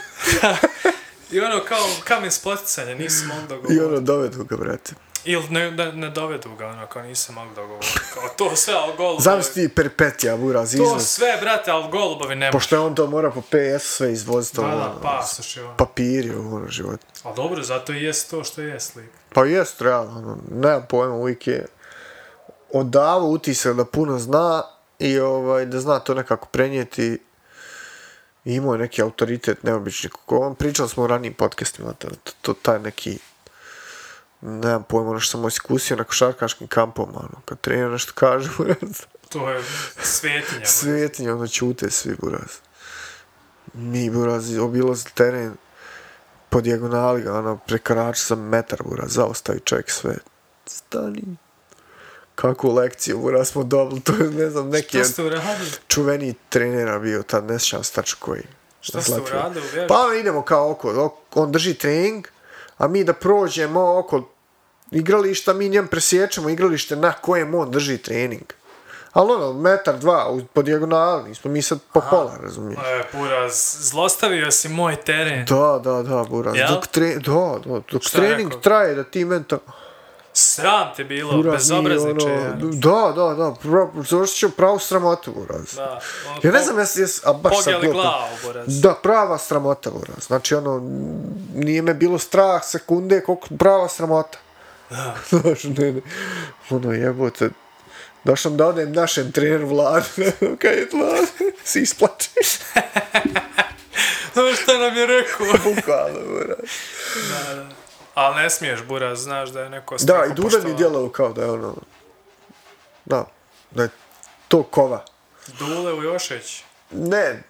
I ono, kao, kamen spoticanja, nisam mogu I dogovoriti. ono, dovedu ga, brate. Ili ne, ne, ne dovedu ga, ono, kao nisam mogu dogovoriti. Kao, to sve, ali golubovi... Zamisli ti perpetija, buraz, To izvoz. sve, brate, ali golubovi ne može. Pošto je on to mora po PS sve izvoziti, Da, ovo, da, ono, pasoš je ono. papiri, ono, život. Ali dobro, zato i jest to što je slik. Pa jest, realno, ono, nemam pojma, uvijek je odavo utisak da puno zna i ovaj, da zna to nekako prenijeti i imao je neki autoritet neobični. Kako on pričali smo u ranijim podcastima, to, to, to taj neki nemam pojma, ono što sam iskusio na košarkaškim kampom, ono, kad trener nešto kaže, buraz, To je svetinja. Sve... svetinje, ono, čute svi, buraz. Mi, buraz, obilazi teren po dijagonali, ono, prekorači sam metar, buraz, zaostavi čovjek sve. Stani. Kakvu lekciju, buraz, smo dobili, to je, ne znam, neki od čuveni trenera bio, tad ne sjećam se tačno koji. Šta ste uradili? Pa ono, idemo kao oko, ok- on drži trening, a mi da prođemo oko igrališta, mi njem presjećemo igralište na kojem on drži trening. Ali ono, metar, dva, po dijagonali, nismo mi sad po pola, razumiješ? E, pura, zlostavio si moj teren. Da, da, da, buraz, Jel? dok, tre, da, da, dok Šta trening rekao? traje, da ti menta, Sram te bilo, buraz, bezobrazniče. ono, ja. da, da, da, pra- završit pravu sramotu, buraz. Da, ono, Ja ne znam, jes, jes, a baš Pogijali glupo. glavu, boraz. Da, prava sramota, buraz. Znači, ono, nije me bilo strah sekunde, koliko prava sramota. Da. Znaš, ne, ne, ono, jebote, došao da odem našem treneru vladu, kaj je vlada, si isplače. Znaš šta nam je rekao? Bukvalno, buraz. da, da. Ali ne smiješ, buraz, znaš da je neko Da, i poštovan. je djelovao kao da je ono, da, da je to kova. Dule Ujošeć. Ne,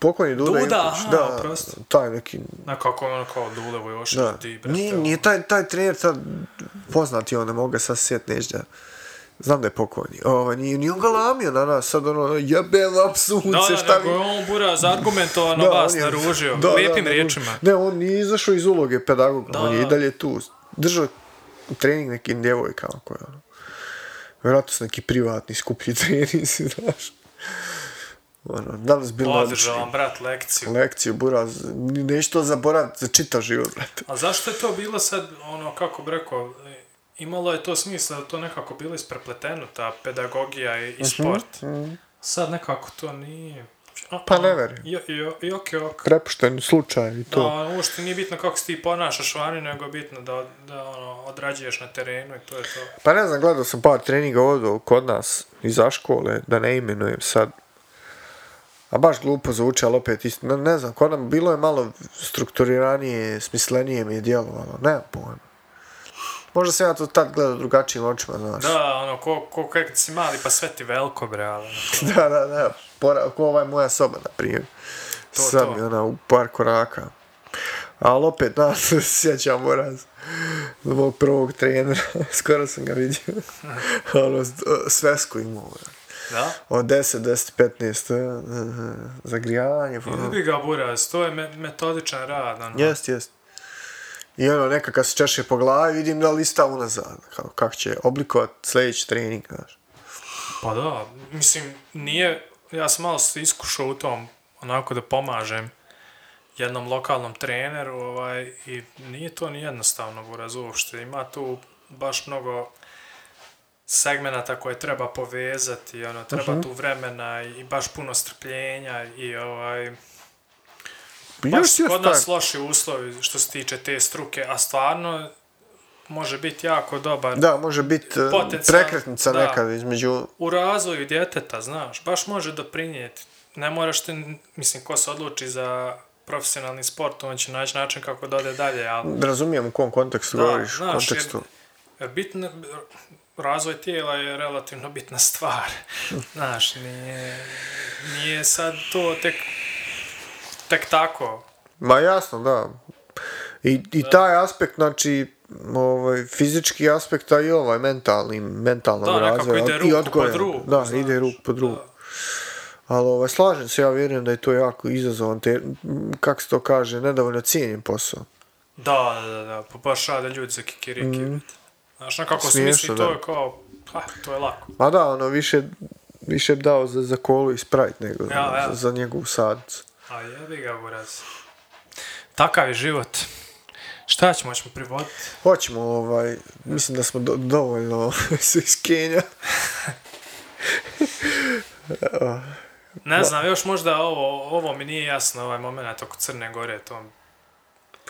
pokojni Duda, Duda, aha, da, oprosti. taj neki, Nekako ono kao Dule Vojošić, da. ti, brate. Nije, ono. nije taj, taj trener sad poznati, on ne mogu sad sjet nežda. Znam da je pokojni. Ovaj, nije, nije on ga lamio na nas, sad ono, jebem vam sunce, Da, da, šta nego vi... je on bura zargumentovano Da, vas je- naružio, da, da, lijepim naružio. riječima. Ne, on nije izašao iz uloge pedagoga, Da, on je i da. dalje tu. Držao trening nekim djevojkama koje, ono. Vjerojatno su neki privatni skuplji treninzi, znaš. Ono, danas bilo Održao odlično. vam, brat, lekciju. Lekciju, buraz, neću to zaboraviti za čitav život, brate. A zašto je to bilo sad, ono, kako bi rekao, imalo je to smisla, da to nekako bilo isprepleteno, ta pedagogija i, i sport. Sad nekako to nije... Mhm, Pa ne verujem. Jo, jo, i okej, ok. Prepušten slučaj i Da, to. ono, uopšte nije bitno kako se ti ponašaš vani, nego je bitno da, da ono, odrađuješ na terenu i to je to. Pa ne znam, gledao sam par treninga ovdje kod nas iza škole, da ne imenujem sad. A baš glupo zvuči, ali opet isto, ne, ne znam, kod nam bilo je malo strukturiranije, smislenije mi je djelovalo, nemam pojma. Možda sam ja to tad gledao drugačijim očima, znaš. Da, ono, ko, ko kad si mali, pa sve ti veliko, bre, ali ono, da, da, da. Pora, ko ovaj moja soba, na primjer. To, Sad to. mi ona u par koraka. Ali opet, da, se sjećam moraz. Do mog prvog trenera, skoro sam ga vidio. ono, svesku imao. brate. da? Od 10, 10, 15, uh, zagrijavanje. Ljubi ga buraz, to je me, metodičan rad, ono. Jest, jest. I ono, neka kad se češe po glavi, vidim da lista unazad. Kao, kako će oblikovati sljedeći trening, znaš. Pa da, mislim, nije, ja sam malo se iskušao u tom, onako da pomažem jednom lokalnom treneru, ovaj, i nije to ni jednostavno, buraz, uopšte. Ima tu baš mnogo segmenata koje treba povezati, ono, treba tu vremena i baš puno strpljenja i ovaj, Još su jest kod nas loši uslovi što se tiče te struke, a stvarno može biti jako dobar Da, može biti Potencijal- prekretnica da. nekad između... u razvoju djeteta, znaš, baš može doprinijeti. Ne moraš te, mislim, ko se odluči za profesionalni sport, on će naći način kako da ode dalje, ali Razumijem u kom kontekstu Da, govoriš, u znaš, kontekstu. bitno, razvoj tijela je relativno bitna stvar. Znaš, nije, nije sad to tek, tek tako. Ma jasno, da. I, i taj aspekt, znači, ovaj, fizički aspekt, a i ovaj mentalni, mentalnog Da, nekako razvoja. ide i ruku odgoja. pod ruku, Da, znaš. ide ruku pod ruku. Da. Ali ovaj, slažem se, ja vjerujem da je to jako izazovan, te, kako se to kaže, nedovoljno cijenjen posao. Da, da, da, pa baš rade ljudi za kikiriki. Mm. Znaš, nekako se misli, to da. je kao, pa, to je lako. Ma da, ono, više, više dao za, za kolu i Sprite nego Ja, ja. Za, za njegovu sadnicu. A jebi ga, buraz. Takav je život. Šta ćemo, ćemo privoditi? Hoćemo, ovaj, mislim da smo do, dovoljno se iskenja. Ne znam, još možda ovo, ovo mi nije jasno, ovaj moment oko Crne Gore, to,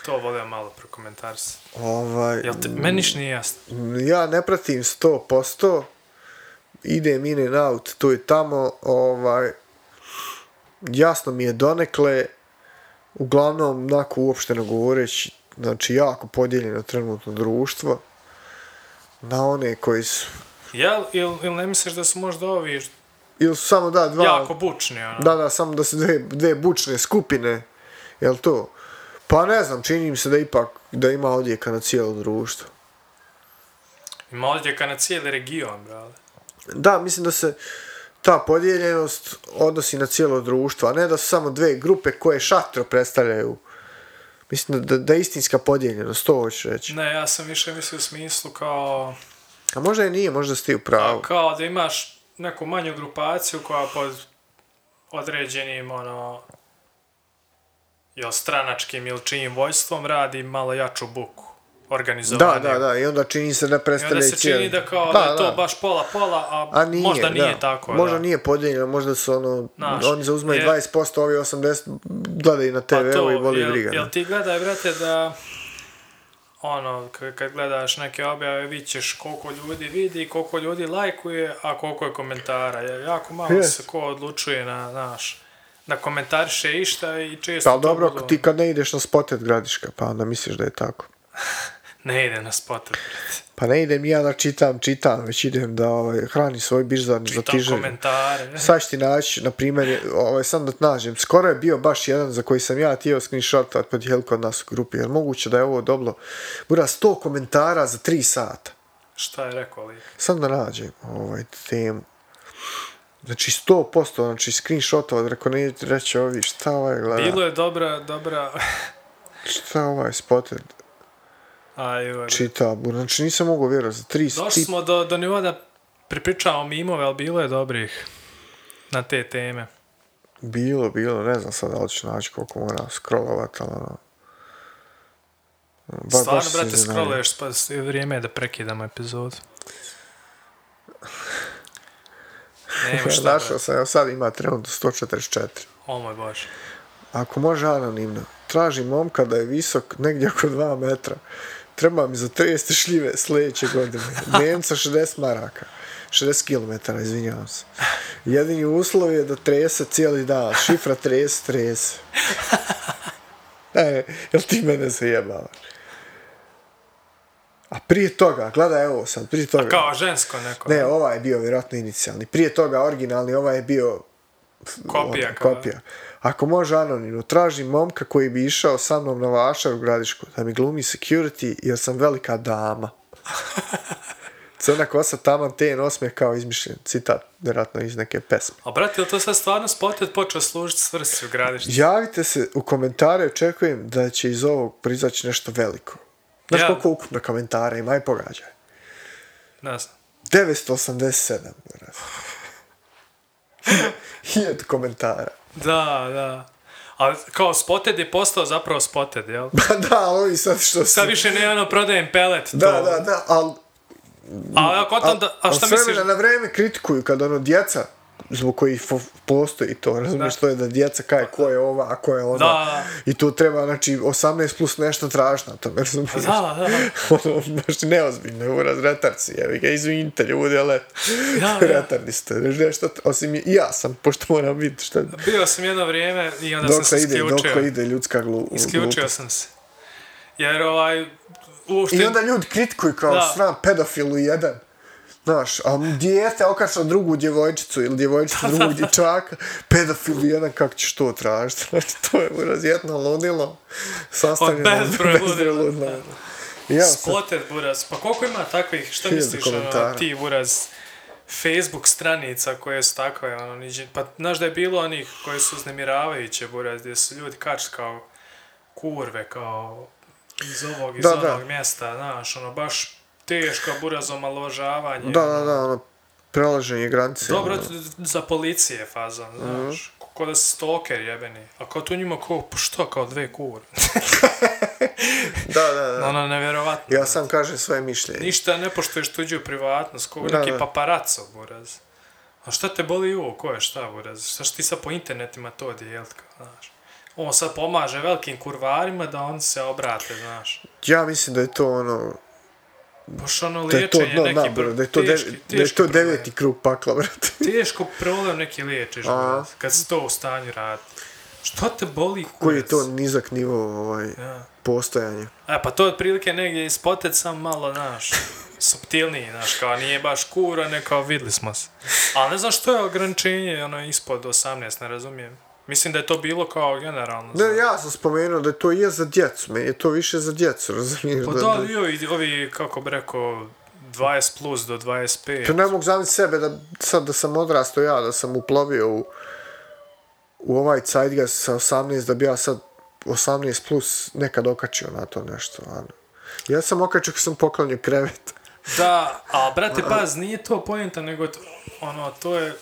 to volio malo prokomentarisati. Ovaj, Jel te, meni niš nije jasno. ja ne pratim 100%, idem in and out, tu i tamo, ovaj, jasno mi je donekle, uglavnom, onako uopšteno govoreći, znači jako podijeljeno trenutno društvo, na one koji su, Jel, ili, ili ne misliš da su možda ovi ili su samo da dva, jako bučni, ono? da, da, samo da su dve, dve bučne skupine, jel to? Pa ne znam, čini mi se da ipak, da ima odjeka na cijelo društvo. Ima odjeka na cijeli region, brale. Da, mislim da se ta podijeljenost odnosi na cijelo društvo, a ne da su samo dve grupe koje šatro predstavljaju. Mislim da, da je istinska podijeljenost, to hoću reći. Ne, ja sam više mislio u smislu kao, A možda i nije, možda ste u pravu. kao da imaš neku manju grupaciju koja pod određenim, ono, jel stranačkim ili čijim vojstvom radi malo jaču buku. Da, Organizovaniju. da, da, i onda čini se da I onda predstavlja se čini da kao da, je to baš pola-pola, a, A nije, možda nije da. tako. Možda da. nije podijeljeno, možda su ono, Znaš, oni zauzmaju je- 20%, ovi 80% gledaju na TV-u i voli Pa jel, briga. jel ti gledaj, brate, da ono, kad gledaš neke objave, vidit ćeš koliko ljudi vidi, koliko ljudi lajkuje, a koliko je komentara. Jer jako malo Jest. se ko odlučuje na, znaš, da komentariše išta i često Pa dobro, budu- ti kad ne ideš na spotet gradiška, pa onda misliš da je tako. Ne ide na spotet, brate. Pa ne idem ja da čitam, čitam, već idem da ovaj, hranim svoj birzar za Čitam tiženje. komentare. Sad ću ti naći, na primjer, ovaj, sam da nađem, skoro je bio baš jedan za koji sam ja tijelo screenshotat podijeliti kod nas u grupi, jer moguće da je ovo doblo, bura 100 komentara za 3 sata. Šta je rekao lik? Sam da nađem ovaj temu. Znači 100%, znači screenshotovat, rekao ne reći ovi, šta ovaj gleda, Bilo je dobra, dobra... šta ovaj spotted Aj, čita, znači nisam mogao vjerovati za 3 Došli smo do, do nivoa da pripričamo mimove, ali bilo je dobrih na te teme. Bilo, bilo, ne znam sad da li ću naći koliko moram scrollovat, ali ono... Ba, Stvarno, sam brate, scrolluješ, pa vrijeme je da prekidamo epizodu. Nema šta, Našao sam, evo sad ima trenutno 144. O moj bože. Ako može anonimno, traži momka da je visok negdje oko 2 metra. Treba mi za 30 šljive sljedeće godine. Nemca 60 maraka. 60 km, izvinjavam se. Jedini uslov je da trese cijeli dan. Šifra trese, trese. E, jel ti mene se? A prije toga, gledaj ovo sad, prije toga. Kao žensko neko. Ne, ovaj je bio vjerojatno inicijalni. Prije toga originalni, ovaj je bio Kopija, ono, kao. Ako može anonimno, tražim momka koji bi išao sa mnom na vašar u gradišku, da mi glumi security, jer sam velika dama. Crna kosa taman ten osmeh kao izmišljen. Citat, vjerojatno iz neke pesme. A brate, to sad stvarno spotet počeo služiti svrsi u gradištu? Javite se u komentare, očekujem da će iz ovog prizaći nešto veliko. Znaš Ja. koliko ukupno komentara ima i pogađaj. Ne znam. 987. brate. Hiljad komentara. Da, da. Ali kao spotted je postao zapravo spotted, jel? Pa da, ali ovi sad što su... Sad više ne ono prodajem pelet. Da, to. da, da, ali... A ako da, a al šta s misliš? vremena na vreme kritikuju kad ono djeca zbog kojih fo- postoji to, razumiješ, Da. to je da djeca kaje ko je ova, a ko je ona. Da. I tu treba, znači, 18 plus nešto tražiti na tome, razumiješ? Da, da. ono, baš neozbiljno, je uraz retarci, evi ga, izvinite ljudi, ali Da, da. retardi ste, nešto, osim i ja sam, pošto moram vidjeti šta, Bio sam jedno vrijeme i onda sam se dok ide, isključio. dok ide ljudska glu, Isključio glupost. sam se. Jer ovaj... Uopšte... I onda ljudi kritikuju kao Da. sram pedofilu jedan. Znaš, a dijete okašla drugu djevojčicu ili djevojčicu drugog dječaka, pedofilu jedan, kako ćeš to tražiti? Znači, to je uraz jedno ludilo, sastavljeno bezbroj ludila. I Ja Spotted buraz. Pa koliko ima takvih, Hiljadu misliš, ono, ti buraz, Facebook stranica koje su takve, ono, niđe, pa znaš da je bilo onih koje su uznemiravajuće buraz, gdje su ljudi kač kao kurve, kao iz ovog, iz Da, onog da. mjesta, znaš, ono, baš teško buraz omalovažavanje. da, ono. da, da, ono, prelaženje granice. Dobro, ono. za policije fazon, znaš. Mhm. Ko da si stalker jebeni. A kao tu njima kao, pa što, kao dve kur. Da, da, da. ono, nevjerovatno. Ja sam kažem svoje mišljenje. Ništa ne poštuješ tuđu privatnost, kao Da, neki da. paparaco, buraz. A šta te boli uvo, ko je šta, buraz? Šta što ti sad po internetima to kao, znaš? On sad pomaže velikim kurvarima da oni se obrate, znaš. Ja mislim da je to ono, Baš ono da je to liječenje dno neki... bro, da je to, dev- teški- da je to deveti krug pakla, brate. Teško problem neki liječiš, A. buraz, kad si to u stanju raditi. Što te boli kurac? Koji je to nizak nivo ovaj, Ja. postojanja. E, pa to je otprilike negdje ispotet sam malo, znaš, subtilniji, znaš, kao nije baš kura, ne kao vidli smo se. Ali ne znam što je ograničenje, ono, ispod 18, ne razumijem. Mislim da je to bilo kao generalno. Ne, ja sam spomenuo da to je za djecu, meni je to više za djecu, razumiješ? Pa da, da, da, ovi, ovi, kako bi rekao, 20 plus do 25. to ne mogu zamisliti sebe da sad da sam odrastao ja, da sam uplovio u, u ovaj Zeitgeist sa 18, da bi ja sad 18 plus nekad okačio na to nešto. Ano. Ja sam okačio kad sam poklonio krevet. Da, a brate, paz, nije to pojenta, nego to, ono, to je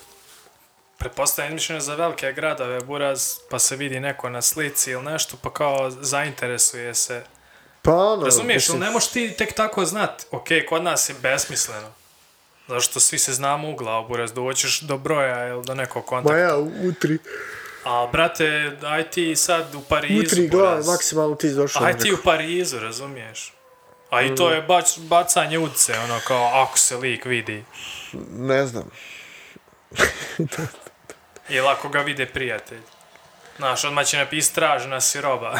pretpostavljam mišljenje za velike gradove, buraz, pa se vidi neko na slici ili nešto, pa kao zainteresuje se. Pa ono, Razumiješ, ili mislim, ne možeš ti tek tako znat, ok, kod nas je besmisleno. Zašto svi se znamo u glavu, buraz, doćeš do broja ili do nekog Ma kontakta. ja, utri, A, brate, aj ti sad u Parizu, utri buraz. maksimalno ti došao. Aj ti u Parizu, razumiješ? A i to je bač, bacanje udice, ono kao, ako se lik vidi. Ne znam. Ili ako ga vide prijatelj. Znaš, odmah će napisati traži nas si roba.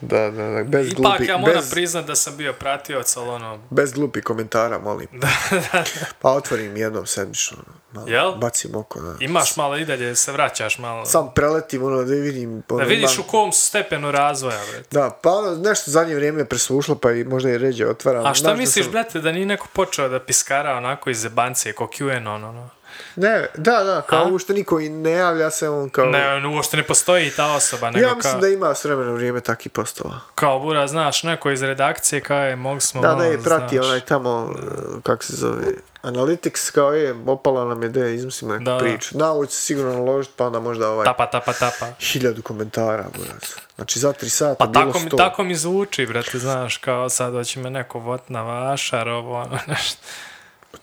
Da, da, da, bez Ipak glupi, ja moram bez, priznat da sam bio pratioc, ali ono... bez glupi komentara, molim. Da, da, Pa otvorim jednom sedmično, malo, Jel? bacim oko, da. Imaš malo i dalje, se vraćaš malo. Sam preletim, ono, da vidim... Ono, Da vidiš u imam- kom su stepenu razvoja, bre. Da, pa ono, nešto zadnje vrijeme preslušlo, pa i možda i ređe otvaram. A šta Znaš da misliš, sam- brate, da nije neko počeo da piskara onako iz zebancije, ko QAnon, ono? Ne, da, da, kao A? uopšte niko i ne javlja se, on kao... Ne, ono, uopšte ne postoji ta osoba, nego ja mislim kao, da ima s vremena vrijeme takih postova. kao bura, znaš, neko iz redakcije kao je, mogli smo Da, da je prati znaš. onaj tamo, kako se zove, Analytics, kao je, opala nam je da izmislimo neku Da, priču. Da, ovo će sigurno naložiti, pa onda možda ovaj Tapa, tapa, tapa. hiljadu komentara, buraz. Znači, za tri sata Pa bilo tako, mi, tako mi zvuči, brate, znaš, kao sad hoće me neko vot na vašar, ovo, ono, nešto.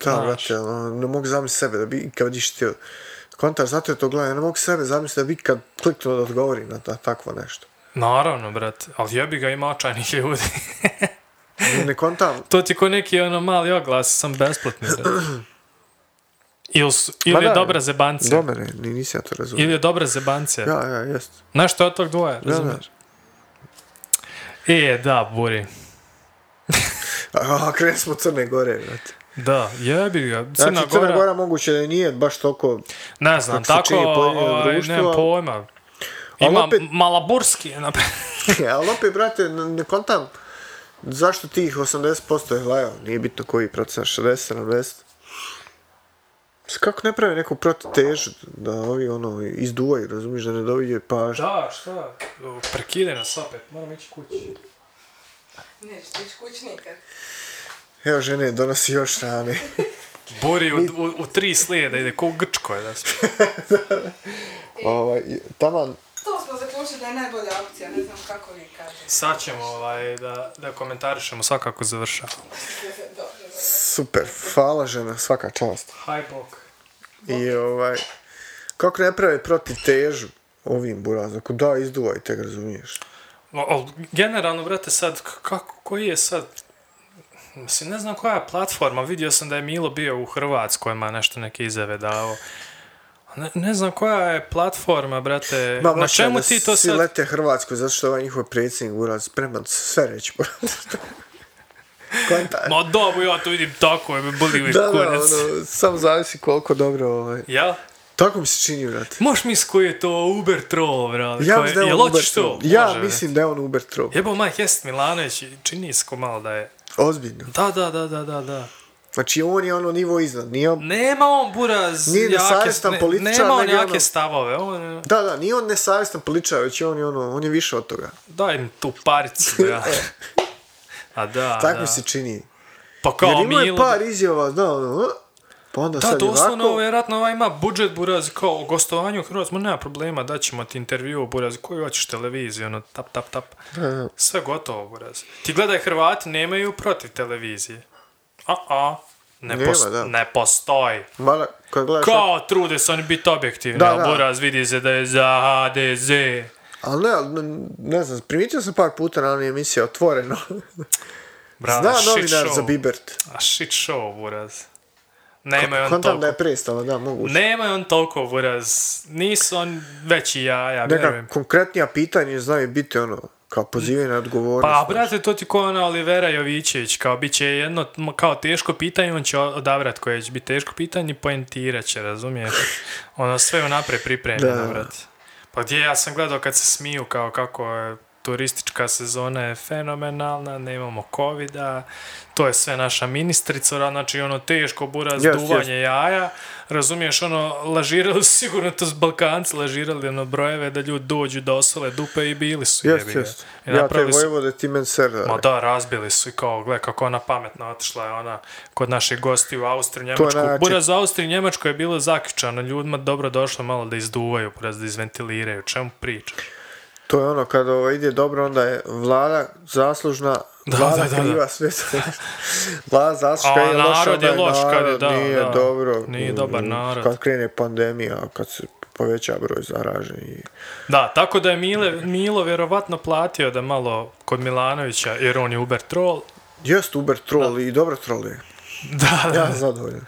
Da, znaš. brate, ono, ne mogu zamisliti sebe da bi, kad vidiš ti komentar, zato je to gledam, ja ne mogu sebe zamisliti da bi kad kliknuo da odgovorim na ta, takvo nešto. Naravno, brate, ali jebi ga ima očajnih ljudi. Ne kontam, to ti ko neki ono mali oglas, sam besplatni, brate. Ili, su- ili je dobra zebancija. do mene, ni- nisi ja to razumio. Ili je dobra zebancija. Ja, ja, jest. Nešto od tog dvoje, razumiješ? E, da, Buri. A, krenuli smo Crne Gore, brate. Da, jebi ga. Crna Znači, Crna Gora, Gora moguće da nije baš toliko... ne znam, tako, ovaj, nemam pojma. Ali Ima opet- Malaburski, je napr- ali opet, brate, ne, kontam zašto tih 80% je lajao, nije bitno koji procent, 60, 70. S- Kako ne pravi neku prototežu da ovi ono izduvaju, razumiješ, da ne dovidje pažnju. Da, šta? Prekide nas opet, moram ići kući. Ne, što ćeš kući nikad. Evo žene, donosi još hrane. Buri u, u, u tri slijeda ide, ko u Grčkoj, da se... ovaj, taman, To smo zaključili da je najbolja opcija, ne znam kako vi kažete. Sad ćemo ovaj, da, da komentarišemo svakako završava. Dobro. super, hvala žena, svaka čast. Hi, bok. I ovaj, kako ne pravi protiv težu ovim burazom, ako da, izduvajte ga, razumiješ. No, generalno, brate, sad, kako, koji je sad, mislim, ne znam koja je platforma, vidio sam da je Milo bio u Hrvatskoj, ima nešto neke izjave dao. Ne, ne znam koja je platforma, brate, Ma, na čemu da ti to sad... lete Hrvatskoj, zato što ovaj njihov predsjednik buraz spreman sve reći buraz. Konta. Ma dobu, ja to vidim tako, je me boli uvijek Da, da, kurac. ono, samo zavisi koliko dobro, ovaj. Jel? Tako mi se čini, brate. Možeš mis koji je to Uber troll, brate? Ja mislim da je on Uber troll. Ja Može, mislim da je on Uber troll. brate. Jebo Mike jest Milanović, čini se ko malo da je... Ozbiljno. Da, da, da, da, da, da. Znači, on je ono nivo iznad. Nije on... Nema on buraz Nije jake, nesavjestan ne- političar, Nema on je jake ono- stavove, on... Da, da, nije on nesavjestan političar, već je on, je ono, on je više od toga. Daj mi tu paricu, ja. A da, Tako da. mi se čini. Pa Jer kao imao je Milo... par izjava, da, ono? Pa onda Da, sad je ovako. vjerojatno ovaj ima budžet buraz kao o gostovanju u Hrvatsku, nema problema, daćemo ti intervju buraz, koju hoćeš televiziju, ono, tap, tap, tap. Da, da. Sve gotovo, buraz. Ti gledaj, Hrvati nemaju protiv televizije. A, a, ne, Nema, pos- da. ne postoji. Mada, kad gledaš... Kao trude se oni biti objektivni, Da, da. buraz vidi se da je za HDZ. Ali ne, ne, ne znam, primijetio sam par puta na onoj emisiji Otvoreno. Brate, Zna novinar show. za Bibert. A shit show, buraz. Nemaju on Kontam toliko. da je prestalo, da, moguće. Nemaju on toliko, buraz. Nisu on veći jaja, Neka vjerujem. konkretnija pitanja znaju biti ono, kao pozivanje na odgovornost. Pa, brate, to ti ko ona Olivera Jovićević, kao bit će jedno, kao teško pitanje, on će odabrat koje će biti teško pitanje i poentirat će, razumiješ? Ono sve unaprijed pripremljeno, Da. brate. Pa gdje ja sam gledao kad se smiju, kao kako je turistička sezona je fenomenalna, nemamo covida, to je sve naša ministrica, znači ono teško buraz, Jest, duvanje jaja, razumiješ, ono, lažirali su sigurno to s Balkanci, lažirali ono brojeve da ljudi dođu da osvale dupe i bili su. Jest, jebi jest. I Ja te vojvode, ti men ser. Ma da, razbili su i kao, gle kako ona pametno otišla je ona kod naših gosti u Austriju, Njemačku. najjače. Buraz u Austriji, Njemačkoj je bilo zaključano, ljudima dobro došlo malo da izduvaju, buraz da izventiliraju, čemu priča? To je ono, kada ovo ide dobro, onda je vlada zaslužna, Da, vlada da, da, da. kriva sve. vlada zaslužna, A kad je loša, narod onda je loš kad je, narod da, nije da. dobro. Nije dobar narod. Kad krene pandemija, kad se poveća broj zaraženih. Da, tako da je Mile, Milo vjerovatno platio da malo kod Milanovića, jer on je Uber troll, Jest Uber troll i dobro troll je. da, da. Ja sam zadovoljan.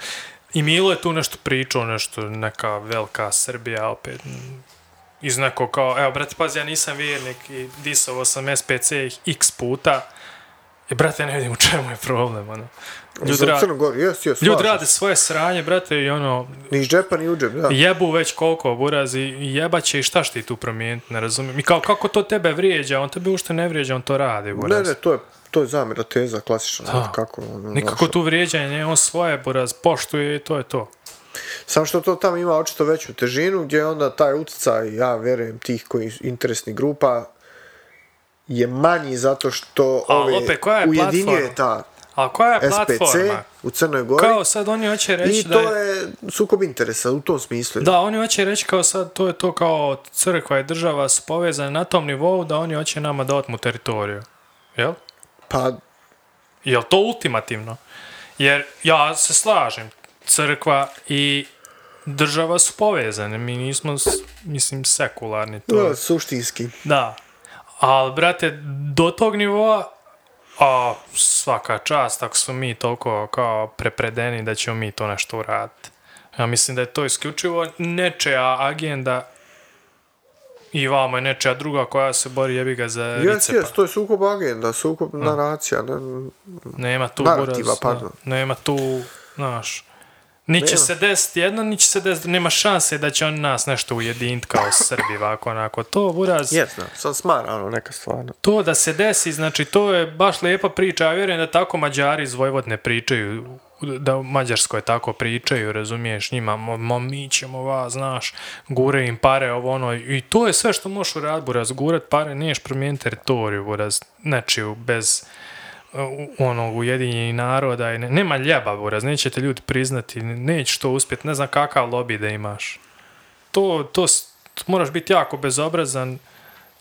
I Milo je tu nešto pričao, nešto, neka velika Srbija opet. Iz nekog kao, evo, brate, pazi, ja nisam vjernik i disovo sam SPC x puta. I, brate, ne vidim u čemu je problem, ono. Ljudi, Crnu Goru, jes, jes, ljudi rade svoje sranje, brate, i ono. Ni iz džepa, ni u džep, da. jebu već koliko buraz i jebaće i šta što ti tu promijeniti, ne razumijem. I kao, kako to tebe vrijeđa, on tebe ušte ne vrijeđa, on to radi, Ne, buraz. ne, to je, to je zamjera teza, klasična. Da. Kako, ono, Nikako znaš. tu vrijeđanje, on svoje, buraz, poštuje i to je to. Samo što to tamo ima očito veću težinu, gdje onda taj utjecaj, ja vjerujem, tih koji interesnih grupa je manji zato što A, ove opet, koja je ujedinjuje ta A koja je SPC platforma? u Crnoj Gori Kao sad oni hoće reći i da to je... je sukob interesa u tom smislu. Da, oni hoće reći kao sad, to je to kao crkva i država su povezane na tom nivou da oni hoće nama da otmu teritoriju. Jel? Pa, Jel to ultimativno? Jer ja se slažem, crkva i država su povezane, mi nismo, mislim, sekularni. To, da, suštinski. Da. Ali, brate, do tog nivoa, a svaka čast, ako smo mi toliko kao prepredeni da ćemo mi to nešto uraditi. Ja mislim da je to isključivo nečeja agenda i vamo je nečeja druga koja se bori jebi ga za Jes, ricepa. jes, to je sukob agenda, sukob naracija. Ne, Nema tu Narativa, buraz, pardon. da, nema tu, znaš, ni će se desiti jedno, ni će se desiti, nema šanse da će on nas nešto ujediniti kao Srbi, ovako, onako, to buraz, jes, da, sam smara, ono, neka stvarno. to da se desi, znači, to je baš lijepa priča, ja vjerujem da tako Mađari iz Vojvodne pričaju, da u Mađarskoj tako pričaju, razumiješ, njima, mo, mi ćemo vas, znaš, gure im pare, ovo ono, i to je sve što možeš uraditi, buraz, gurat pare, niješ promijeniti teritoriju, buraz, nečiju, bez onog ujedinjenih naroda, i ne, nema ljeba, buraz, nećete ljudi priznati, neće to uspjeti, ne znam kakav lobby da imaš. To, to, to moraš biti jako bezobrazan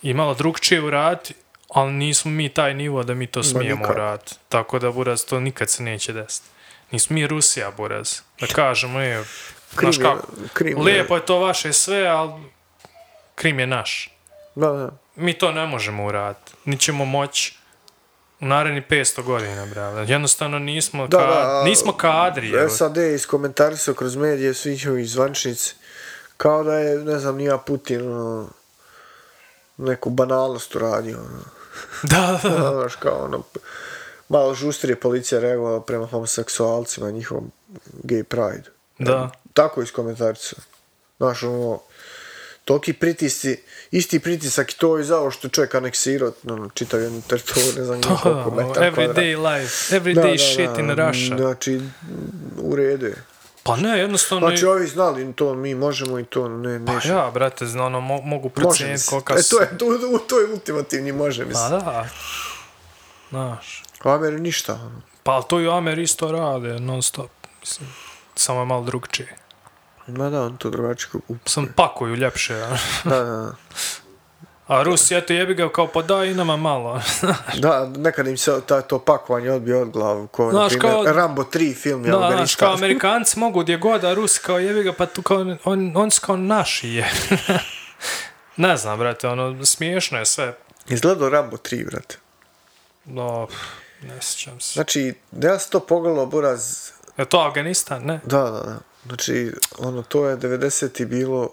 i malo drugčije uraditi, ali nismo mi taj nivo da mi to smijemo nikako. uraditi. Tako da, buraz, to nikad se neće desiti. Nismo mi Rusija, buraz. Da kažemo, je, znaš kako, Krim je- lijepo je to vaše sve, ali Krim je naš. Da, da. Mi to ne možemo uraditi. Ni ćemo moći u naredni 500 godina, brale. Jednostavno nismo, Da, ka, da, nismo kadri. evo. SAD iskomentarisao kroz medije svi njihovi zvaničnici kao da je, ne znam, nija Putin ono, neku banalnost uradio. Ono. Da, da, da. Znaš, kao ono, malo žustrije policija reagovala prema homoseksualcima i njihovom gay pride. Da. Tako iskomentarisao. Znaš, ono, toliki pritisci, isti pritisak i to i za ovo što čovjek aneksirao, ono, čitav jednu teritoriju, ne znam To, koliko metara everyday life, everyday shit in Russia. Znači, u redu je. Pa ne, jednostavno... Znači, ovi znali to mi možemo i to ne, Pa nećemo. ja, brate, zna, ono, mo, mogu procijeniti se. kolika E, to je, to, to je ultimativni može, Pa mislim. da. Znaš. U Ameri ništa. ono. Pa to i u Amer isto rade, non stop. Mislim, samo je malo drugčije. Ma da, on to drugačije. u- Sam pakuju ljepše, a. Da, da, da. A Rusi, eto, jebi ga kao pa da i nama malo. Da, nekad im se ta, to pakovanje odbije od glavu, ko, na Znaš, primjer, kao- Rambo 3 film je Da, znaš, Afganistan. kao Amerikanci mogu gdje god, a Rusi kao jebi ga, pa tu kao, on, on su kao naši je. ne znam, brate, ono, smiješno je sve. Izgledao Rambo 3, brate. No, ne sjećam se. Znači, da ja sam to pogledao, buraz, Je to Afganistan, ne? da, da, da. Znači, ono, to je 90 bilo,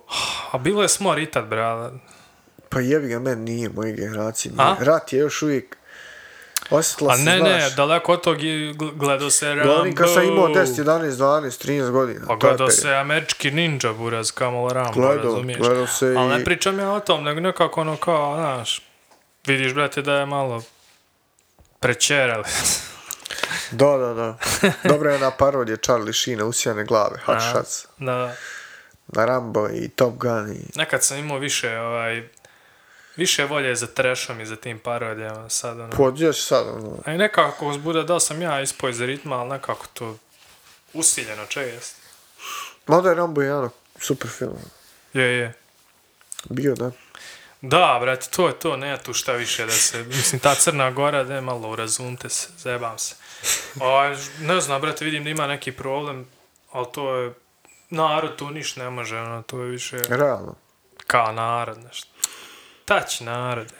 A bilo je smor i tad, brale. pa jebi ga, men nije moje generacije. A? Nije. Rat je još uvijek, osjetila A se, ne, znaš, ne, daleko od tog gledao se Rambo. Govorim kad sam imao 10, 11, 12, 13 godina. Pa gledao se američki ninja buraz, Kamal Rambo, Gledao, razumiješ? gledao se Ali i- ne pričam ja o tom, nego nekako ono kao, znaš, vidiš, brate, da je malo prečerali. Da, da, da. Dobra je ona parodija Charlie Sheena, usijane glave, Hot A. Shots. da, Na Rambo i Top Gun i... nekad sam imao više, ovaj, više volje za trashom i za tim parodijama, sad ono. Pođeš sad, ono, A i nekako uzbuda, da sam ja ispao iz ritma, ali nekako to usiljeno čest. Mada je Rambo jedan super film. Je, je. Bio, da. Da, brate, to je to, nema tu šta više da se, mislim, ta Crna Gora, da je malo urazumte se, zebam se. O, ne znam, brate, vidim da ima neki problem, ali to je, narod tu niš ne može, ono, to je više Realno. kao narod, nešto. Tać narod.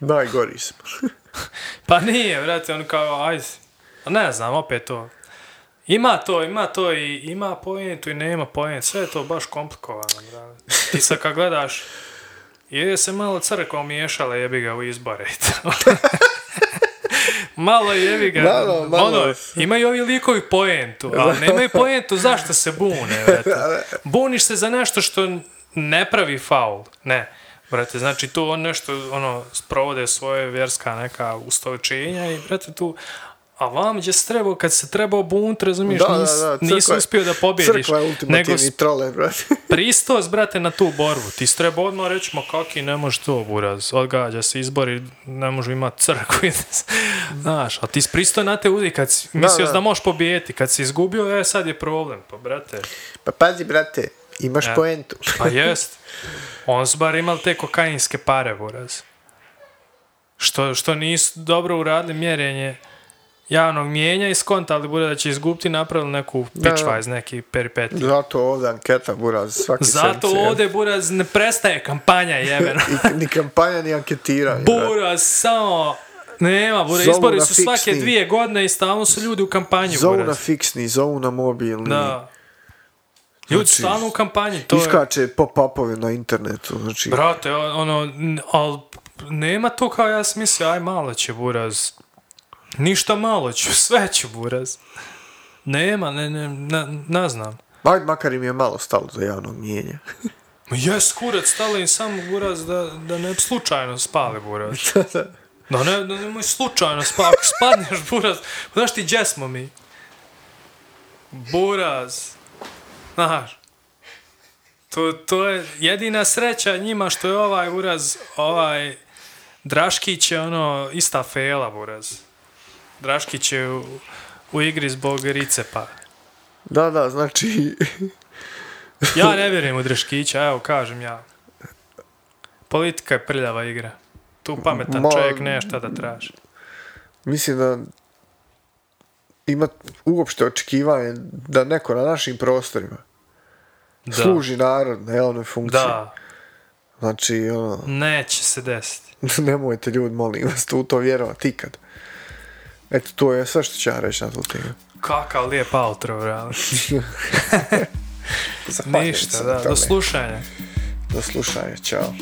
Najgori smo. Pa nije, brate, on kao, ajde, ne znam, opet to. Ima to, ima to i ima pojentu i nema pojentu, sve je to baš komplikovano, brate. Ti sad kad gledaš, je se malo crkva miješala, jebi ga u izbore. malo jebi ga. Malo, malo. Ono, imaju ovi likovi poentu, ali nemaju poentu zašto se bune. Brate. Buniš se za nešto što ne pravi faul. Ne. Brate, znači tu on nešto, ono, sprovode svoje vjerska neka ustoličenja i, brate, tu, a vam gdje se trebao, kad se trebao bunt, razumiješ, Da, da, nis, da, nisi crkva je- uspio da pobjediš. Crkva je nego ultimativni trole, brate. pristos, brate, na tu borbu. Ti trebao odmah reći, ma kaki, ne može to, buraz. Odgađa se izbori, ne može imati crkvu. Znaš, a ti si pristao na te udi, kad si mislio da, da. možeš pobijeti. Kad si izgubio, e, sad je problem. Pa, brate, Pa pazi, brate, imaš Ja. poentu. pa jest. On su bar imali te kokainske pare, buraz. Što, što nisu dobro uradili mjerenje javnog mijenja i skontali bude da će izgubiti napravili neku Da, da. neki peripeti. Zato ovdje anketa, buraz, svaki Zato sedmice, ovdje, buraz, ne prestaje kampanja, jebeno. Ni kampanja, ni anketiranje. Buraz, samo... Nema, Buraz, Zovu izbori na su svake fiksni. dvije godine i stalno su ljudi u kampanji, Zovu na Buraz. fiksni, zovu na mobilni. Da. Ljudi Znači, stalno u kampanji, to je... Iskače pop-upovi na internetu, znači... Brate, ono, n- al nema to kao ja sam aj malo će Buraz. Ništa malo ću, sve ću Buraz. Nema, ne, ne, ne, ne znam. Ajde, makar im je malo stalo za javno mnjenje. Ma jes, kurac, stalo im samo Buraz da, da ne slučajno spali Buraz. Da ne, da nemoj slučajno spati, ako spadneš Buraz, znaš ti gdje smo mi? Buraz. Znaš. To, to je jedina sreća njima što je ovaj Buraz, ovaj Draškić je ono ista fela Buraz. Draškić je u, u igri zbog Ricepa. Da, da, znači... Ja ne vjerujem u Draškića, evo kažem ja. Politika je prljava igra. Tu pametan Ma- čovjek nema šta da traži. mislim da ima uopšte očekivanje da neko na našim prostorima Da. služi narod na javnoj funkciji. Da, Znači, ono, neće se desiti. nemojte ljudi, molim vas, tu to vjerovati ikad. Eto, to je sve što ću ja reći na tu temu. Kakav lijep outro. Zahvaljujem Ništa, da, do slušanja. Do slušanja, čao.